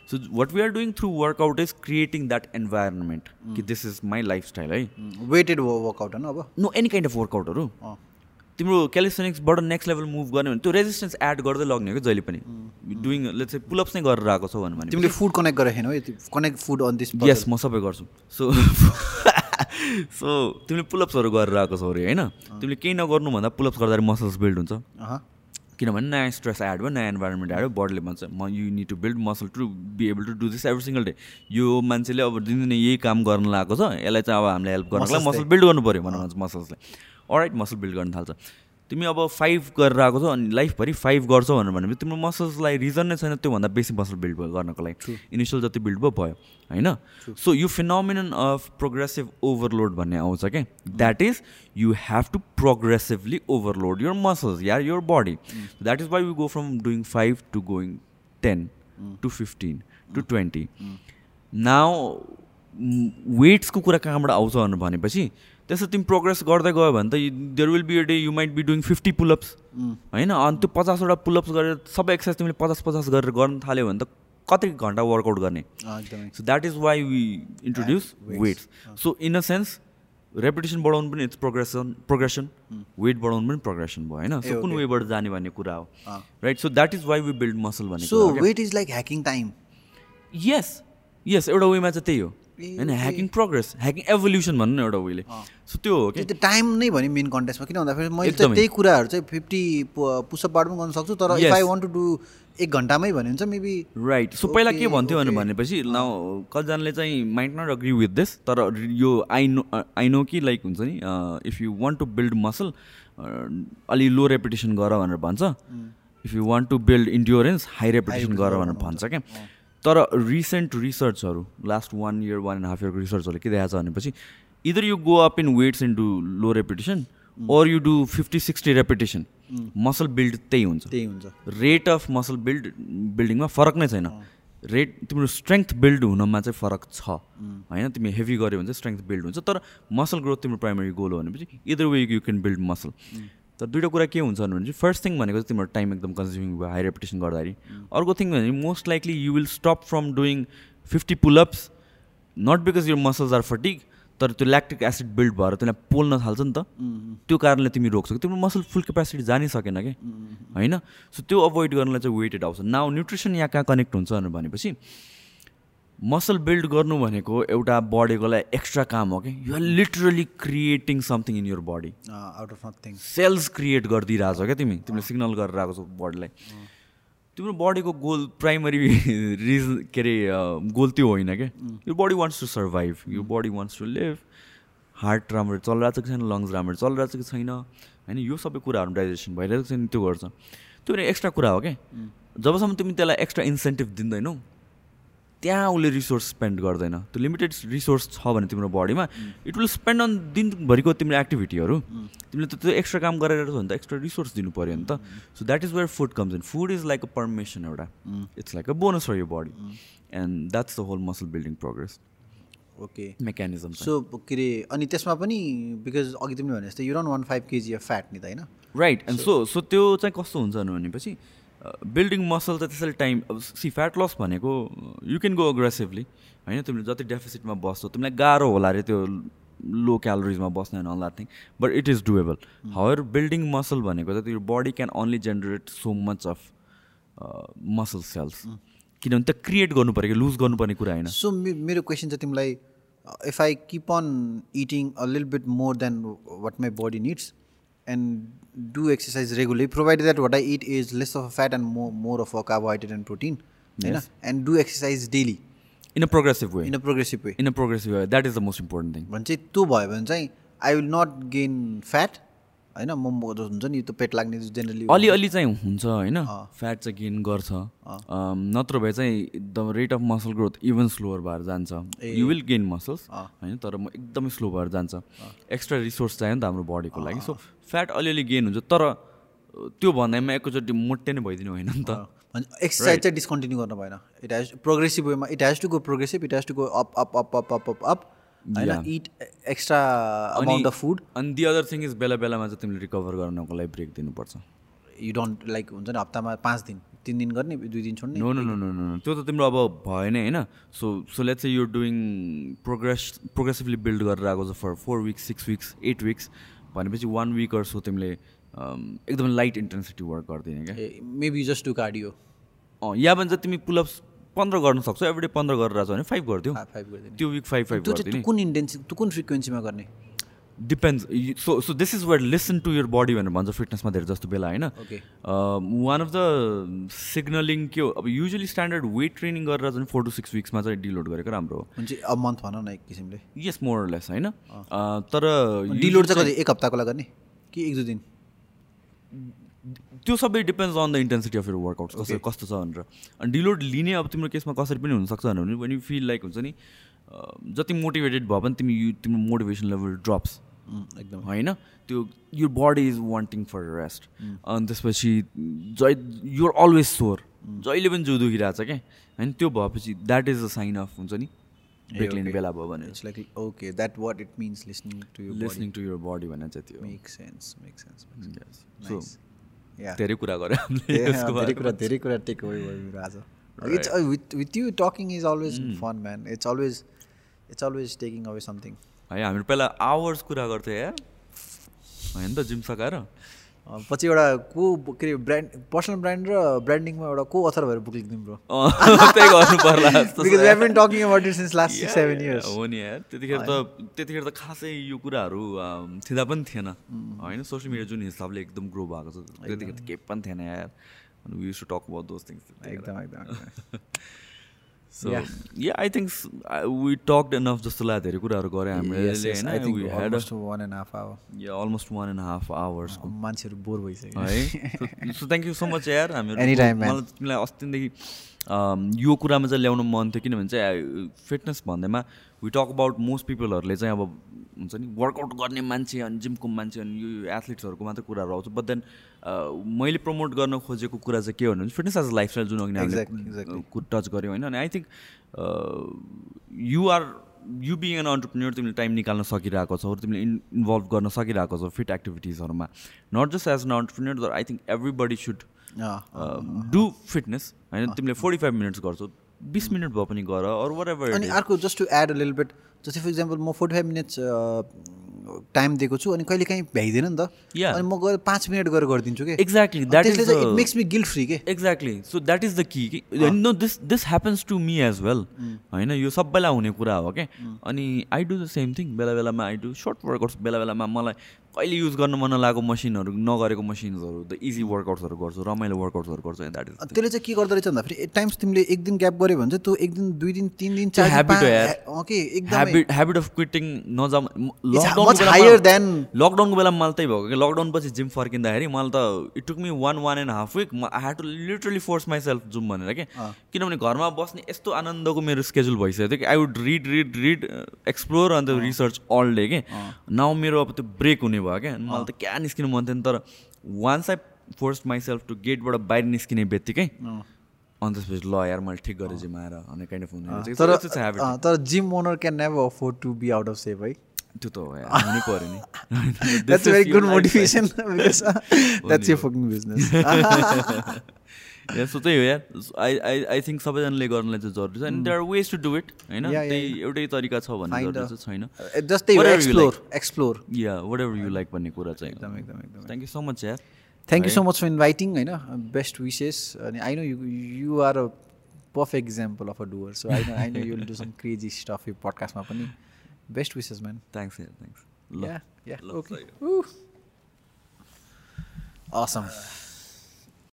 Speaker 1: So what we are doing through workout is creating that environment कि दिस इज माई लाइफस्टाइल है।
Speaker 2: वेटेड वर्कआउट होइन अब?
Speaker 1: नो एनी काइन्ड अफ वर्कआउटहरू। तिम्रो क्यालिस्थेनिक्सबाट नेक्स्ट लेभल मुभ गर्ने भने त्यो रेजिस्टेन्स एड गर्दै लग्ने हो कि जहिले पनि। डुइङ लेट्स चाहिँ पुलअप्स नै गरेर आएको छौ भने
Speaker 2: तिमीले फुड कनेक्ट हेर्नु है connect food on this
Speaker 1: yes म सबै गर्छु। सो सो (laughs) तिमीले पुलअप्सहरू गरेर आएको छौ अरे होइन? तिमीले केही नगर्नु भन्दा पुलअप्स गर्दाखेरि मसल्स बिल्ड हुन्छ। किनभने नयाँ स्ट्रेस एड भयो नयाँ इन्भाइरोमेन्ट आयो बडीले भन्छ म you need to build muscle to be able to do this every single day यो मान्छेले अब दिनदिनै यही काम गर्न लागेको छ। यसलाई चाहिँ अब हामीले हेल्प गर्नको लागि मसल बिल्ड गर्नु पऱ्यो भनौँ भन्छ मसल्सलाई अलराइट मसल बिल्ड गर्न थाल्छ। तिमी अब फाइभ गरेर आएको छौ अनि लाइफभरि फाइभ गर्छौ भनेर भनेपछि तिम्रो मसल्सलाई रिजन नै छैन त्योभन्दा बेसी मसल बिल्ड गर्नको लागि। इनिसियल जति बिल्ड भयो भयो होइन? सो यो फिनोमिनन अफ प्रोग्रेसिभ ओभरलोड भन्ने आउँछ क्या that is you have to progressively overload muscles yeah your body. So that is why we go from doing 5 to going 10 to 15 to 20 now वेट्सको कुरा कहाँबाट आउँछ भनेर भनेपछि त्यसो तिमी प्रोग्रेस गर्दै गयो भने त there will be a day you might be doing fifty pullups होइन? अनि त्यो पचासवटा पुलअप्स गरेर सबै एक्सर्साइज तिमीले पचास पचास गरेर गर्न थाल्यो भने त कति घन्टा वर्कआउट गर्ने? So that is why we introduce weights so in a. Sense repetition बढाउनु पनि इट्स प्रोग्रेसन प्रोग्रेसन वेट बढाउनु पनि प्रोग्रेसन भयो होइन? सो कुन वेबाट जाने भन्ने कुरा हो? Right so that is why we build muscle भन्ने
Speaker 2: so weight is like hacking time
Speaker 1: yes yes एउटा वेमा चाहिँ त्यही हो। होइन ह्याकिङ प्रोग्रेस ह्याकिङ एभोल्युसन भन्नु न एउटा वेले सो त्यो हो कि?
Speaker 2: त्यो टाइम नै भने मेन कन्टेस्टमा किन भन्दाखेरि मैले चाहिँ। त्यही कुराहरू चाहिँ फिफ्टी पुसअपबाट पनि गर्न सक्छु तर if. I want to do एक घन्टामै भन्यो भने चाहिँ मेबी
Speaker 1: राइट सो पहिला के भन्थ्यो भने. भनेपछि नाउ कतिजनाले चाहिँ mind not agree with this तर यो आई नो आई नो कि लाइक हुन्छ नि if you want to build muscle अलि लो रेपुटेसन गर भनेर भन्छ। If you want to build endurance high repetition गर भनेर भन्छ क्या। तर recent रिसर्चहरू last one year one and half इयरको रिसर्चहरूले के देखाएको छ भनेपछि either you go up in weights in to low repetition or you do 50 60 repetition muscle build त्यही हुन्छ।
Speaker 2: त्यही हुन्छ।
Speaker 1: रेट अफ मसल बिल्ड बिल्डिङमा फरक नै छैन। रेट तिम्रो स्ट्रेङ्थ बिल्ड हुनमा चाहिँ फरक छ। होइन? तिमी हेभी गऱ्यो भने चाहिँ स्ट्रेङ्थ बिल्ड हुन्छ। तर मसल ग्रोथ तिम्रो प्राइमरी गोल हो भनेपछि either way you can build muscle तर दुइटा कुरा के हुन्छ भने चाहिँ फर्स्ट थिङ भनेको चाहिँ तिम्रो टाइम एकदम कन्ज्युमिङ भयो हाई रेपुटेसन गर्दाखेरि। अर्को थिङ भने most likely you will stop from doing fifty pullups not because यो मसल्स आर फटिक तर त्यो ल्याक्टिक एसिड बिल्ड भएर त्यसलाई पोल्न थाल्छ नि त। त्यो कारणले तिमी रोक्छौ। तिम्रो मसल फुल क्यापेसिटी जानै सकेन कि? होइन? सो त्यो अभोइड गर्नलाई चाहिँ वेटेड आउँछ नाउ न्युट्रिसन यहाँ कहाँ कनेक्ट हुन्छ भनेपछि मसल बिल्ड गर्नु भनेको एउटा बडीको लागि एक्स्ट्रा काम हो कि? You're literally creating something in your body
Speaker 2: out of nothing
Speaker 1: cells create गरिदिइरहेको छ क्या तिमी? तिमीले सिग्नल गरेर आएको छौ बडीलाई तिम्रो बडीको गोल प्राइमरी रिजन के अरे गोल त्यो होइन क्या यो बडी वान्ट्स टु सर्भाइभ यो body wants to live heart राम्ररी चलिरहेको छ कि छैन? लङ्स राम्ररी चलिरहेको छ कि छैन? होइन यो सबै कुराहरू डाइजेसन भइरहेको छ नि त्यो गर्छ। त्यो एक्स्ट्रा कुरा हो क्या जबसम्म तिमी त्यसलाई एक्स्ट्रा इन्सेन्टिभ दिँदैनौ त्यहाँ उसले रिसोर्स स्पेन्ड गर्दैन। त्यो लिमिटेड रिसोर्स छ भने तिम्रो बडीमा इट विल स्पेन्ड अन दिनभरिको तिम्रो एक्टिभिटीहरू तिमीले त त्यो एक्स्ट्रा काम गरेर छ भने त एक्स्ट्रा रिसोर्स दिनु पऱ्यो नि त। So that is where food comes in food is like a permission एउटा। It's like a bonus for your body and that's the whole muscle building progress
Speaker 2: okay
Speaker 1: mechanism
Speaker 2: so के अरे अनि त्यसमा पनि बिकज अघि तिमीले भने जस्तै you don't one five KG of fat नि त होइन?
Speaker 1: राइट एन्ड सो सो त्यो चाहिँ कस्तो हुन्छ भनेपछि बिल्डिङ मसल चाहिँ त्यसरी टाइम अब सी फ्याट लस भनेको यु क्यान गो अग्रेसिभली होइन? तिमीले जति डेफिसिटमा बस्छौ तिमीलाई गाह्रो होला अरे त्यो लो क्यालोरिजमा बस्ने all that thing but it is doable however building muscle भनेको चाहिँ त्यो body can only generate so much of muscle cells किनभने त्यो क्रिएट गर्नु पऱ्यो कि लुज गर्नुपर्ने कुरा होइन।
Speaker 2: सो मेरो क्वेसन चाहिँ तिमीलाई if I keep on eating a लिल bit more than what my body needs I it is less of fat and mo more of a carbohydrate and protein होइन and do exercise daily
Speaker 1: in a progressive way
Speaker 2: in a progressive way
Speaker 1: in a progressive way that is the most important thing
Speaker 2: भने चाहिँ त्यो भयो भने चाहिँ I will not gain fat होइन मोमो जस्तो हुन्छ नि त्यो पेट लाग्ने जेनरली
Speaker 1: अलिअलि चाहिँ हुन्छ होइन? फ्याट चाहिँ गेन गर्छ। नत्र भए चाहिँ the rate of muscle growth even slower भएर जान्छ। यु विल गेन मसल्स होइन? तर म एकदमै स्लो भएर जान्छ। एक्स्ट्रा रिसोर्स चाहियो नि त हाम्रो बडीको लागि। सो फ्याट अलिअलि गेन हुन्छ तर त्यो भन्दैमा एकैचोटि मोटे नै भइदिनु होइन नि त।
Speaker 2: एक्सर्साइज चाहिँ डिस्कन्टिन्यू गर्नु भएन। इट हेज प्रोग्रेसिभ वेमा it has to go progressive it has to go up up up up up up extra amount of food
Speaker 1: अनि दि अदर थिङ इज बेला बेलामा चाहिँ तिमीले रिकभर गर्नको लागि ब्रेक दिनुपर्छ।
Speaker 2: यु डोन्ट लाइक हुन्छ नि हप्तामा पाँच दिन तिन दिन गर्ने दुई दिन छोड्ने?
Speaker 1: No no no no no त्यो त तिम्रो अब भएन होइन? So so let's you're doing progress progressively build गरेर आएको छ for four weeks six weeks eight weeks भनेपछि वान विक सो तिमीले एकदमै लाइट इन्टेन्सिटी वर्क गरिदिने क्या?
Speaker 2: मेबी जस्ट टु कार्डियो
Speaker 1: अँ या भन्छ तिमी पुलअप्स पन्ध्र गर्न सक्छौ एभ्री पन्ध्र गरेर छ भने फाइभ
Speaker 2: गरिदिने।
Speaker 1: त्यो विक फाइभ फाइभ
Speaker 2: त्यो कुन इन्टेन्सी त्यो कुन फ्रिक्वेन्सीमा गर्ने?
Speaker 1: Depends so so this is where listen to your body भनेर भन्छ फिटनेसमा धेरै जस्तो बेला होइन? वान अफ द सिग्नलिङ के हो अब युजली स्ट्यान्डर्ड वेट ट्रेनिङ गरेर चाहिँ फोर टु सिक्स विक्समा चाहिँ डिलोड गरेको राम्रो हो।
Speaker 2: हुन्छ अब मन्थ भनौँ न एक किसिमले।
Speaker 1: यस मोर लेस होइन? तर
Speaker 2: डिलोड चाहिँ एक हप्ताको लागि गर्ने? कि एक दुई दिन?
Speaker 1: त्यो सबै depends on the intensity of your workout कसरी कस्तो छ भनेर। अनि डिलोड लिने अब तिम्रो केसमा कसरी पनि हुनसक्छ भने when you feel लाइक हुन्छ नि जति मोटिभेटेड भयो भने तिमी यु तिम्रो मोटिभेसन लेभल ड्रप्स
Speaker 2: एकदम।
Speaker 1: होइन? त्यो यो body is wanting for rest अनि त्यसपछि जै युआर अलवेज सोर जहिले पनि जिउ दुखिरहेको छ क्या? होइन? त्यो भएपछि that is a sign of हुन्छ नि ब्रेक लिने बेला भयो भने।
Speaker 2: It's like okay that what it means listening to you
Speaker 1: listening to your body भने चाहिँ त्यो
Speaker 2: make sense make sense
Speaker 1: so
Speaker 2: yeah
Speaker 1: धेरै कुरा गऱ्यो (laughs) हामीले
Speaker 2: कुरा धेरै कुरा टेक आज it's with with you talking is always fun man it's always it's always taking away something
Speaker 1: है हामी पहिला आवर्स कुरा गर्थ्यो यार होइन त जिम सकाएर?
Speaker 2: पछि एउटा को के अरे ब्रान्ड पर्सनल ब्रान्ड र ब्रान्डिङमा एउटा को अथर भएर बुक लेखिदिउँ ब्रो
Speaker 1: त्यही गर्नु पर्ला।
Speaker 2: Because been talking about it since last six seven years
Speaker 1: हो नि यार। त्यतिखेर त त्यतिखेर त खासै यो कुराहरू थिँदा पनि थिएन। होइन सोसियल मिडिया जुन हिसाबले एकदम ग्रो भएको छ त्यतिखेर त केही पनि थिएन यार। टक अबाउट दोज थिङ्स
Speaker 2: एकदम एकदम। (laughs)
Speaker 1: So yeah I think we talked enough जस्तो लाग्यो धेरै कुराहरू गऱ्यो हामीले होइन
Speaker 2: almost one and half hour
Speaker 1: yeah almost one and half आवर्सको
Speaker 2: मान्छेहरू बोर भइसक्यो।
Speaker 1: है? So thank you so much यार। हामीहरू. (laughs) मलाई तिमीलाई अस्तिदेखि यो कुरामा चाहिँ ल्याउनु मन थियो किनभने चाहिँ फिटनेस भन्दैमा वी टक अबाउट मोस्ट पिपलहरूले चाहिँ अब हुन्छ नि वर्कआउट गर्ने मान्छे अनि जिमको मान्छे अनि यो एथलिट्सहरूको मात्रै कुराहरू आउँछ बट देन मैले प्रमोट गर्न खोजेको कुरा चाहिँ के हो भने फिटनेस एज अ लाइफस्टाइल जुन अघि. हामीले टच गऱ्यौँ होइन। अनि I think you are you being an entrepreneur तिमीले टाइम निकाल्न सकिरहेको छौ तिमीले इन इन्भल्भ गर्न सकिरहेको छौ fit एक्टिभिटिजहरूमा not just as an entrepreneur I think everybody should do fitness होइन? तिमीले फोर्टी फाइभ मिनट्स गर्छौ बिस मिनट भए पनि गर अरू एभर
Speaker 2: अनि अर्को जस्ट टु एड अ लिल बेट जस्तै फर इक्जाम्पल म फोर्टी फाइभ मिनट्स टाइम दिएको छु अनि कहिले काहीँ भ्याइँदैन नि त. अनि म गएर पाँच मिनट गरेर गरिदिन्छु कि?
Speaker 1: Exactly that is
Speaker 2: it makes me guilt free के?
Speaker 1: Exactly so that is the कि no this this happens to me as well होइन यो सबैलाई हुने कुरा हो क्या अनि I do the same thing बेला बेलामा आई डु सर्ट वर्कआउट्स बेला बेलामा मलाई कहिले युज गर्न मन नलागेको मसिनहरू नगरेको मसिन्सहरू द इजी वर्कआउट्सहरू गर्छु रमाइलो वर्कआउट्सहरू गर्छु द्याट इज
Speaker 2: त्यसले चाहिँ के गर्दो रहेछ भन्दाखेरि एट टाइम्स तिमीले एक दिन ग्याप गऱ्यो भने चाहिँ त्यो एक दिन दुई दिन तिन दिन चार दिन,
Speaker 1: habit हो
Speaker 2: पाँच-
Speaker 1: यार।
Speaker 2: अँ के? एकदम
Speaker 1: ह्याबिट ह्याबिट अफ क्विटिङ नजाम
Speaker 2: than-
Speaker 1: लकडाउनको बेलामा मलाई त्यही भएको। कि लकडाउन पछि जिम फर्किँदाखेरि मलाई त it took me one one and half week I had to literally force myself zoom भनेर कि। किनभने घरमा बस्ने यस्तो आनन्दको मेरो स्केड्युल भइसकेको थियो कि I would read read read explore and research all day के। नाउ मेरो अब त्यो ब्रेक हुने भयो क्या मलाई त क्या निस्किनु मन थिएन तर once I force myself to गेटबाट बाहिर निस्किने बित्तिकै अनि त्यसपछि ल यार मैले ठिक गरेँ जिम आएर अनि काइन्ड अफ हुने
Speaker 2: तर तर gym owner can never afford to be out of shape है
Speaker 1: त्यो त हुनै पऱ्यो नि
Speaker 2: that's very good motivation that's your fucking business
Speaker 1: yeah so त्यही हो यार आई आई आई थिङ्क सबैजनाले गर्नलाई चाहिँ जरुरी छ अनि their ways to do it होइन? त्यही एउटै तरिका छ भन्ने जरुरी चाहिँ छैन।
Speaker 2: जस्तै
Speaker 1: Whatever you
Speaker 2: explore explore
Speaker 1: yeah whatever you like भन्ने कुरा चाहिँ
Speaker 2: एकदम एकदम एकदम
Speaker 1: थ्याङ्क यू सो मच यार
Speaker 2: thank you so much for inviting होइन? बेस्ट विसेस अनि I know you you are a perfect example of a doer so I know I know you'll do some crazy stuff यो पडकास्टमा पनि. Best wishes man
Speaker 1: thanks यार thanks ल
Speaker 2: yeah या okay awesome.